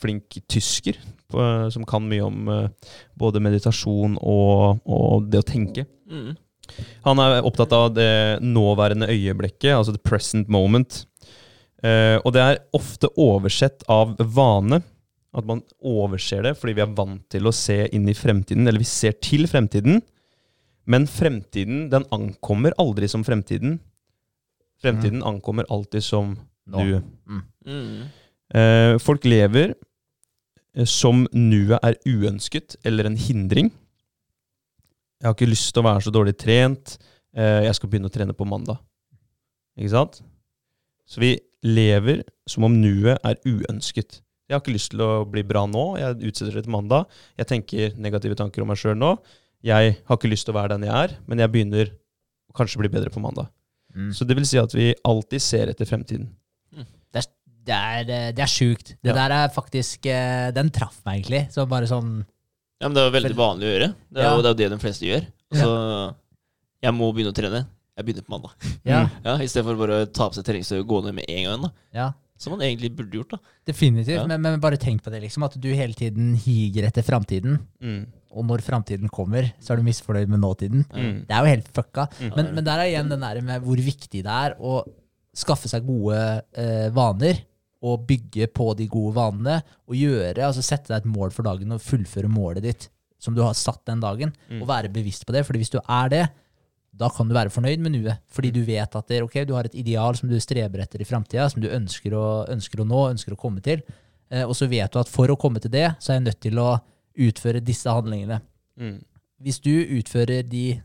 flink tysker på, som kan mye om uh, både meditasjon og, og det å tenke. Mm. Han er opptatt av det nåværende øyeblikket, altså the present moment. Uh, og det er ofte oversett av vane At man overser det fordi vi er vant til å se inn i fremtiden, eller vi ser til fremtiden. Men fremtiden, den ankommer aldri som fremtiden. Fremtiden ankommer alltid som Nå. nuet. Mm. Uh, folk lever eh, som nuet er uønsket eller en hindring. Jeg har ikke lyst til å være så dårlig trent. Eh, jeg skal begynne å trene på mandag. Ikke sant? Så vi lever som om nuet er uønsket. Jeg har ikke lyst til å bli bra nå. Jeg utsetter det til mandag. Jeg tenker negative tanker om meg sjøl nå. Jeg har ikke lyst til å være den jeg er, men jeg begynner å kanskje bli bedre på mandag. Mm. Så det vil si at vi alltid ser etter fremtiden. Det er, det er, eh, det er sjukt. Det Ja. der er faktisk eh, Den traff meg egentlig. Så bare sånn Ja, men det er jo veldig vanlig å gjøre. Det er, Ja. jo, det er det de fleste gjør. Så jeg må begynne å trene. Jeg begynner på mandag. Ja, Ja, I stedet for bare å ta på seg treningstøy og gå ned med en gang. da ja. Som man egentlig burde gjort. da definitivt. Ja. Men, men bare tenk på det, liksom. At du hele tiden higer etter framtiden. Mm. Og når framtiden kommer, så er du misfornøyd med nåtiden. Mm. Det er jo helt fucka. Mm. Men, men der er igjen den der med hvor viktig det er å skaffe seg gode eh, vaner. Og bygge på de gode vanene. Og gjøre, altså sette deg et mål for dagen og fullføre målet ditt som du har satt den dagen. Mm. Og være bevisst på det. fordi hvis du er det, da kan du være fornøyd med nuet. Fordi du vet at det, okay, du har et ideal som du streber etter i framtida, som du ønsker å, ønsker å nå, ønsker å komme til. Eh, og så vet du at for å komme til det, så er jeg nødt til å utføre disse handlingene Mm. hvis du utfører de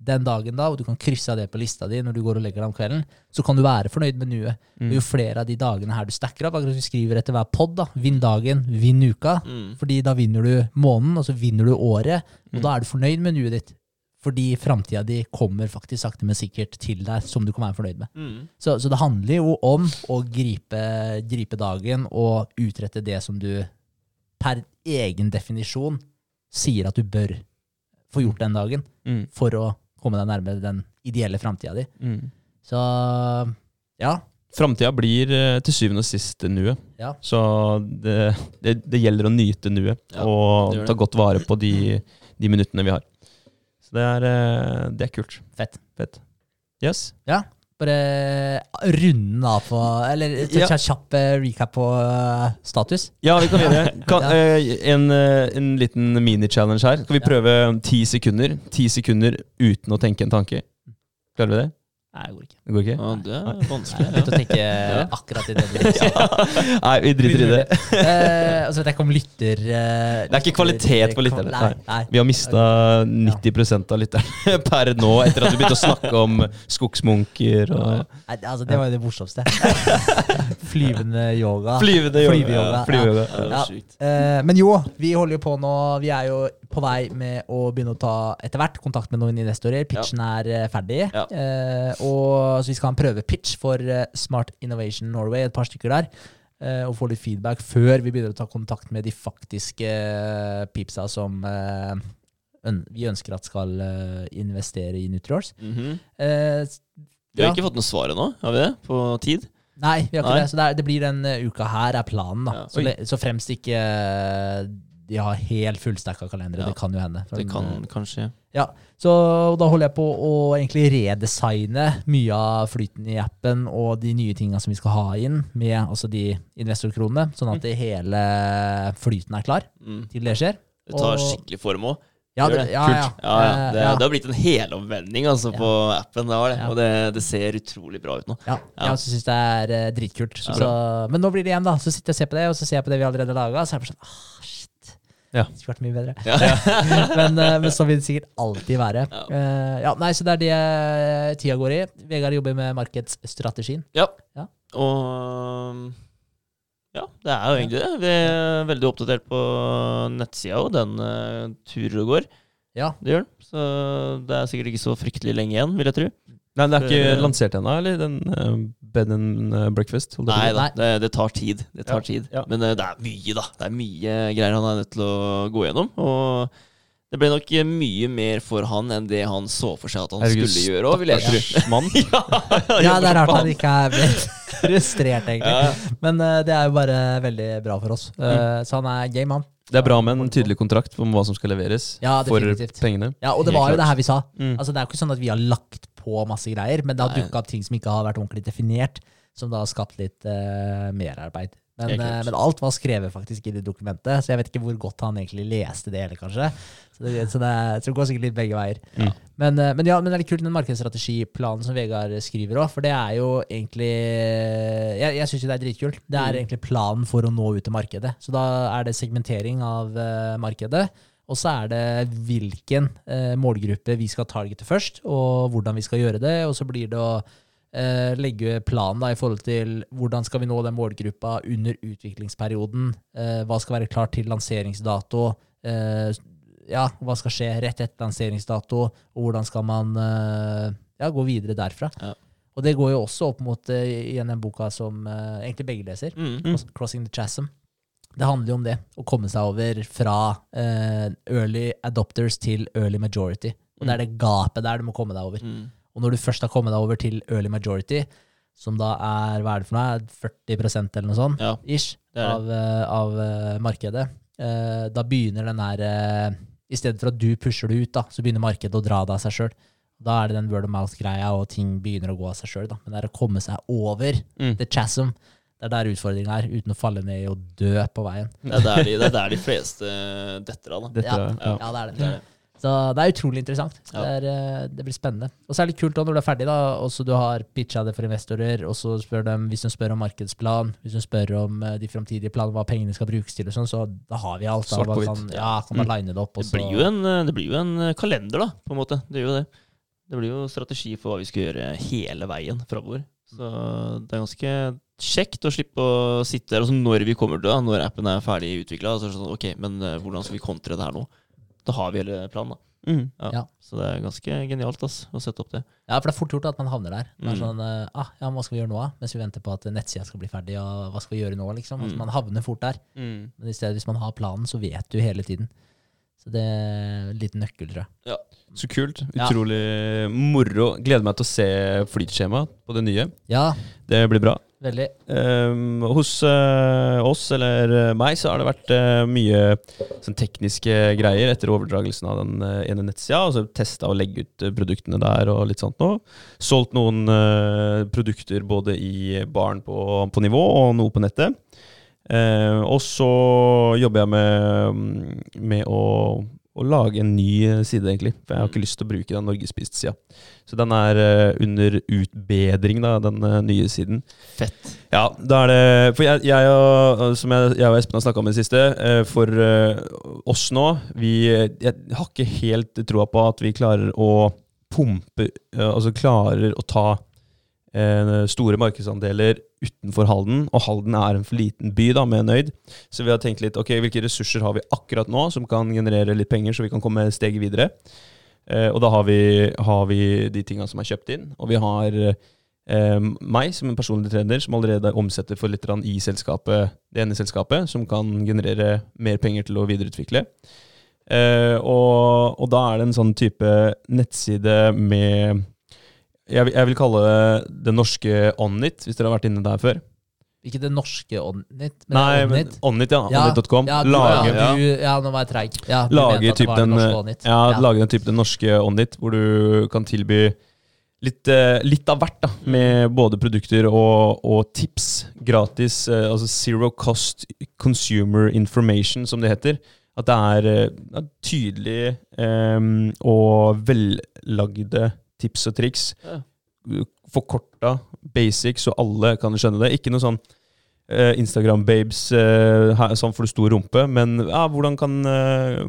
den dagen da, og du kan krysse av det på lista di når du går og legger deg om kvelden, så kan du være fornøyd med nuet. Mm. Jo flere av de dagene her du stacker opp, akkurat som vi skriver etter hver pod, da, vinn dagen, vinn uka, Mm. fordi da vinner du måneden, og så vinner du året, og Mm. da er du fornøyd med nuet ditt. Fordi framtida di kommer faktisk sakte, men sikkert til deg, som du kan være fornøyd med. Mm. Så, så det handler jo om å gripe, gripe dagen og utrette det som du per egen definisjon sier at du bør få gjort den dagen Mm. for å komme deg nærmere den ideelle framtida di. Mm. Så ja. Framtida blir eh, til syvende og sist nuet. Ja. Så det, det, det gjelder å nyte nuet Ja, og ta godt vare på de, de minuttene vi har. Så det er, eh, det er kult. Fett. Fett. Yes. Bare runde av på Eller ta Ja. kjapp eh, recap på eh, status. Ja, vi kan gjøre kan, eh, en, en liten mini-challenge her. Skal vi prøve ti sekunder? Ti sekunder uten å tenke en tanke. Klarer vi det? Nei, det går ikke. Det går ikke? Ja, det er vanskelig. Jeg begynte å tenke akkurat i det du sa. Nei, vi driter i det. Og altså, vet jeg ikke om lytter Uh, Det er ikke kvalitet på lytterne. Nei, nei. Vi har mista 90% av lytterne per nå, etter at vi begynte å snakke om skogsmunker og Nei, altså, det var jo det morsomste. Flyvende yoga. Flyvende yoga. Flyvende yoga. Ja, yoga. Ja. Eh, men jo, vi holder jo på nå. Vi er jo på vei med å begynne å ta etter hvert kontakt med noen investorer. Pitchen er eh, ferdig. Ja. Eh, og Så vi skal ha en prøvepitch for eh, Smart Innovation Norway, et par stykker der. eh, og få litt feedback før vi begynner å ta kontakt med de faktiske pipsa som eh, vi ønsker at skal eh, investere i Nutriors. Mhm. Eh, Vi har Ja. ikke fått noe svar ennå, har vi det? På tid? Nei, vi har ikke Nei. det. Så det, er, det blir den eh, uka her, er planen. da Ja. Så, så fremst ikke eh, de har helt fullstacka kalendere. Ja. Det kan jo hende. Det den, kan kanskje. Ja, Så da holder jeg på å egentlig redesigne mye av flyten i appen og de nye tinga som vi skal ha inn, med altså de investorkronene, sånn at det hele flyten er klar mm. til det skjer. Det tar Og- skikkelig form òg. Ja, det, ja, ja. Ja. Eh, Det, det har blitt en helomvending altså, på appen. Det det. Og det, ser utrolig bra ut nå. Ja, jeg syns det er eh, dritkult. Så men nå blir det igjen, da. Så sitter jeg og ser på det, og så ser jeg på det vi allerede har laga, så er jeg bare sånn ah. Ja. Det skulle vært mye bedre. Ja. men, eh, men sånn vil det sikkert alltid være. Ja. Uh, ja, nei, Så det er det eh, tida går i. Vegard jobber med markedsstrategien. Ja. Ja. Og ja, det er jo egentlig det. Vi er veldig oppdatert på nettsida, og den uh, turen går. Ja. Det gjør den. Så det er sikkert ikke så fryktelig lenge igjen, vil jeg tro. Nei, det er ikke lansert ennå, eller? Den uh, bed and eh, breakfast? Nei da, det, det tar tid. Det tar Ja, tid. ja. Men uh, det er mye, da. Det er mye greier han er nødt til å gå gjennom. Og det ble nok eh, mye mer for han enn det han så for seg at han Herregud, skulle gjøre òg, vil jeg tro. stakkars. Ja, det er rart han ikke er blitt frustrert, egentlig. Ja. Men uh, det er jo bare veldig bra for oss. Eh, så han er game, han. Det er bra med en tydelig kontrakt om hva som skal leveres Ja, for pengene. Ja, og det var jo det her vi sa. Mm. Altså, det er jo ikke sånn at vi har lagt på masse greier, men det har dukka opp ting som ikke har vært ordentlig definert, som da har skapt litt uh, merarbeid. Men, uh, men alt var skrevet faktisk i det dokumentet, så jeg vet ikke hvor godt han egentlig leste det hele, kanskje. Så det, så det, så det går sikkert litt begge veier. Ja. Men, uh, men ja, men det er litt kult den markedsstrategiplanen som Vegard skriver òg, for det er jo egentlig Jeg, jeg syns jo det er dritkult. Det er Mm. egentlig planen for å nå ut til markedet. Så da er det segmentering av markedet. Og så er det hvilken eh, målgruppe vi skal targete først, og hvordan vi skal gjøre det. Og så blir det å eh, legge planen da, i forhold til hvordan skal vi nå den målgruppa under utviklingsperioden. Eh, hva skal være klart til lanseringsdato. Eh, ja, hva skal skje rett etter lanseringsdato, og hvordan skal man eh, ja, gå videre derfra. Ja. Og det går jo også opp mot eh, igjen den boka som egentlig begge leser, Mm. Mm. 'Crossing the Chasm'. Det handler jo om det, å komme seg over fra eh, early adopters til early majority. Og det er det gapet der du må komme deg over. Mm. Og når du først har kommet deg over til early majority, som da er hva er det for noe, 40% eller noe sånt, Ja, ish, av, eh, av uh, markedet, uh, da begynner den her uh, I stedet for at du pusher det ut, da, så begynner markedet å dra det av seg sjøl. Da er det den word of mouth-greia, og ting begynner å gå av seg sjøl. Men det er å komme seg over Mm. the chasm. Det er der utfordringa er, uten å falle ned og dø på veien. Det er der de, det er der de fleste detter av. da. Dette, Ja. ja. Ja, det er det. Det er det. Så det er utrolig interessant. Ja. Det, er, eh, det blir spennende. Og så er det litt kult da, når du er ferdig, da, og så du har pitcha det for investorer, og så spør de, hvis de spør om markedsplan, hvis de spør om eh, de framtidige planene, hva pengene skal brukes til, og sånn, så da har vi alt. Da. Svart på hvitt. Sånn, ja, kan man line det opp. Og Det så, blir, jo en, det blir jo en kalender, da, på en måte. Det gjør jo det. Det blir jo strategi for hva vi skal gjøre hele veien framover. Så det er ganske kjekt å slippe å sitte der, Altså når vi kommer til det, når appen er ferdig utvikla, så er det sånn OK, men eh, hvordan skal vi kontre det her nå? Da har vi hele planen, da. Mm. Ja. Ja. Så det er ganske genialt ass, å sette opp det. Ja, for det er fort gjort at man havner der. Det er Mm. sånn, eh, ah, ja, Hva skal vi gjøre nå, da? Mens vi venter på at nettsida skal bli ferdig, og hva skal vi gjøre nå, liksom? Altså, Mm. man havner fort der. Mm. Men i stedet, hvis man har planen, så vet du hele tiden. Så det er en liten nøkkel, tror jeg. Så kult. Ja. Utrolig moro. Gleder meg til å se flytskjemaet på det nye. Ja, Det blir bra. Veldig. Um, hos uh, oss, eller eh, meg, så har det vært uh, mye sånn tekniske greier etter overdragelsen av den uh, ene nettsida. Altså testa å legge ut produktene der og litt sånt nå. Solgt noen produkter både i baren på, på nivå og noe på nettet. Eh, og så jobber jeg med, med å, å lage en ny side, egentlig. For jeg har ikke lyst til å bruke den norgespist-sida. Så den er eh, under utbedring, da, den eh, nye siden. Fett. Ja, da er det For jeg, jeg og, som jeg, jeg og Espen har snakka om i det siste, eh, for eh, oss nå vi, Jeg har ikke helt troa på at vi klarer å pumpe eh, Altså klarer å ta eh, store markedsandeler utenfor Halden. Og Halden er en for liten by da, med Nøyd. Så vi har tenkt litt ok, hvilke ressurser har vi akkurat nå som kan generere litt penger, så vi kan komme steget videre. Eh, og da har vi, har vi de tinga som er kjøpt inn. Og vi har eh, meg som en personlig trener som allerede omsetter for litt i selskapet, det ene selskapet, som kan generere mer penger til å videreutvikle. Eh, og, og da er det en sånn type nettside med jeg, jeg vil kalle det det norske Onnit, hvis dere har vært inne der før. Ikke det norske Onnit, men Nei, men Onnit. Onnit, ja. Ja, Onnit.com. Ja, lage, ja, du, ja, nå var jeg treig. Ja, du lage mente at det typ den, ja, Ja. lage den type den norske Onnit, hvor du kan tilby litt, eh, litt av hvert, da, med både produkter og, og tips. Gratis, eh, altså zero cost consumer information, som det heter. At det er eh, ja, tydelige eh, og vellagde tips og triks. Ja. Forkorta, basic, så alle kan skjønne det. Ikke noe sånn eh, Instagram-babes, eh, sånn for du stor rumpe, men ja, hvordan kan eh,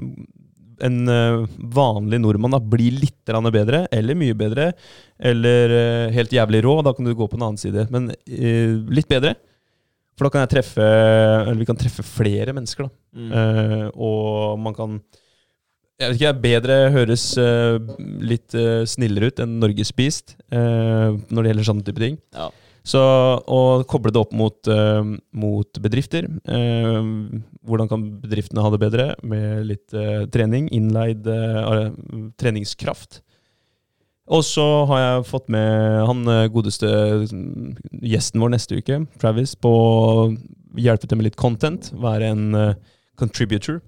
en eh, vanlig nordmann da bli litt bedre, eller mye bedre, eller eh, helt jævlig rå, da kan du gå på en annen side. Men eh, litt bedre. For da kan jeg treffe Eller vi kan treffe flere mennesker, da. Mm. Og man kan Jeg vet ikke, bedre høres uh, litt uh, snillere ut enn Norges Spist eh, når det gjelder sånne type ting. Ja. Så å koble det opp mot, uh, mot bedrifter Hvordan kan bedriftene ha det bedre med litt trening? Innleid treningskraft. Og så har jeg fått med han godeste mm, gjesten vår neste uke, Travis, på å hjelpe til med litt content. Være en contributor.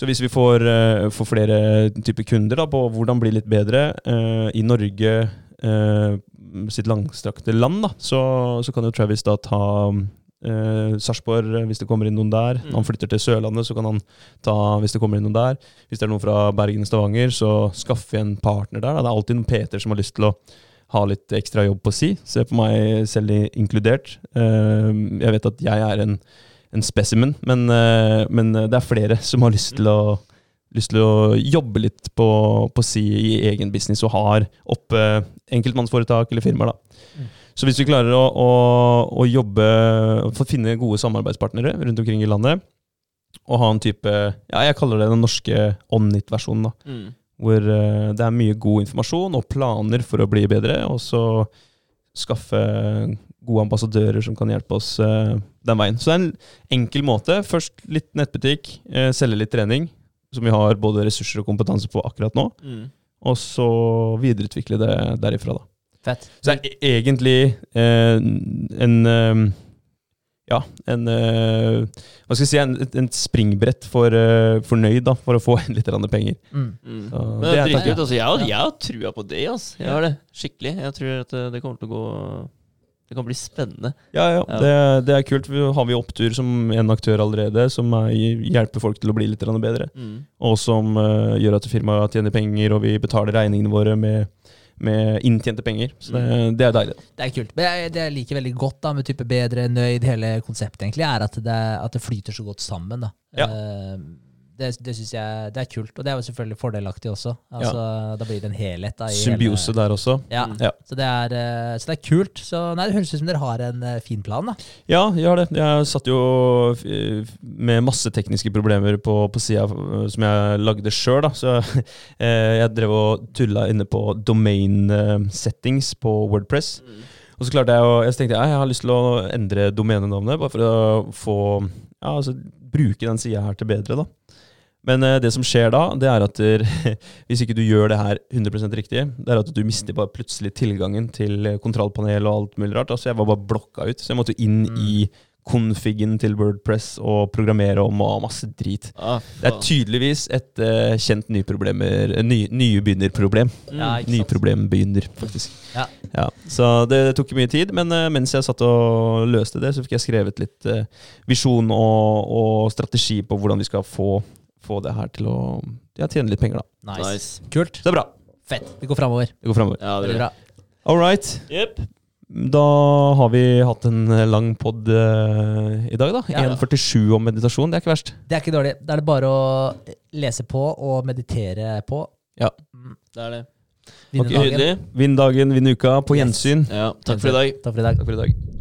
Så hvis vi får, eh, får flere typer kunder da, på hvordan bli litt bedre eh, i Norge, eh, sitt langstrakte land, da, så, så kan jo Travis da ta, eh, Sarpsborg, hvis det kommer inn noen der. Mm. Når han flytter til Sørlandet, så kan han ta hvis det kommer inn noen der. Hvis det er noen fra Bergen og Stavanger, så skaffer vi en partner der. Da. Det er alltid noen Peter som har lyst til å ha litt ekstra jobb på si. Se på meg selv inkludert. Eh, jeg vet at jeg er en, en specimen, men, eh, men det er flere som har lyst til å lyst til å jobbe litt på, på si i egen business og har oppe enkeltmannsforetak eller firmaer. da. Mm. Så hvis vi klarer å, å, å jobbe få finne gode samarbeidspartnere rundt omkring i landet, og ha en type ja, Jeg kaller det den norske Onnit-versjonen. da, Mm. Hvor eh, det er mye god informasjon og planer for å bli bedre, og så skaffe gode ambassadører som kan hjelpe oss uh, den veien. Så det er en enkel måte. Først litt nettbutikk, uh, selge litt trening, som vi har både ressurser og kompetanse på akkurat nå, Mm. og så videreutvikle det derifra, da. Fett. Så det er egentlig uh, en Ja, en eh, Hva skal jeg si, en, en springbrett for uh, fornøyd, da, for å få litt penger. Mm. Mm. Så Men det er dritkult. Altså, jeg, har, jeg har trua på det. Altså. Jeg har det. Skikkelig. Jeg tror at det, det kommer til å gå Det kan bli spennende. Ja, ja. Det, det er kult. Vi har vi opptur som en aktør allerede, som er, hjelper folk til å bli litt bedre. Mm. Og som uh, gjør at firmaet tjener penger, og vi betaler regningene våre med, med inntjente penger. Så det, det er deilig. Det er kult. Men jeg- det jeg liker veldig godt da, med type bedre, nøyd, hele konseptet, egentlig, er at det, at det flyter så godt sammen. da. Ja. Eh, det det syns jeg det er kult, og det er jo selvfølgelig fordelaktig også. Altså, Da blir det en helhet. da. i Symbiose hele- der også. Ja, Mm. Ja. Så, det er, eh, så det er kult. Så nei, Det høres ut som dere har en eh, fin plan. da. Ja, jeg har det. Jeg satt jo eh, med masse tekniske problemer på, på sida som jeg lagde sjøl. Så jeg drev og tulla inne på domain settings på Wordpress. Mm. Og så klarte jeg å Jeg tenkte jeg, jeg har lyst til å endre domenenavnet, bare for å få Ja, altså bruke den sida her til bedre, da. Men eh, det som skjer da, det er at der, hvis ikke du gjør det her 100% riktig, det er at du mister bare plutselig tilgangen til eh, kontrollpanel og alt mulig rart. Altså jeg var bare blokka ut, så jeg måtte inn Mm. i Konfiggen til Wordpress og programmere om og masse drit. Ah, Det er tydeligvis et uh, kjent ny, nybegynnerproblem. Mm. Ja? Nyproblembegynner, faktisk. Ja. Så det tok mye tid, men uh, mens jeg satt og løste det, så fikk jeg skrevet litt uh, visjon og, og strategi på hvordan vi skal få, få det her til å ja, tjene litt penger, da. Nice. Nice. Kult. Så det er bra. Fett. Vi går framover. Det går framover. Ja, det er bra. All right. Yep. Da har vi hatt en lang pod eh, i dag, da. Ja. 1,47 om meditasjon. Det er ikke verst. Det er ikke dårlig. Da er det bare å lese på og meditere på. Ja. Mm. Det er det. Vinne okay. dagen. Vinn dagen, vinn uka. På Yes. gjensyn. Ja, takk for i dag. Takk for i dag. Takk for i dag.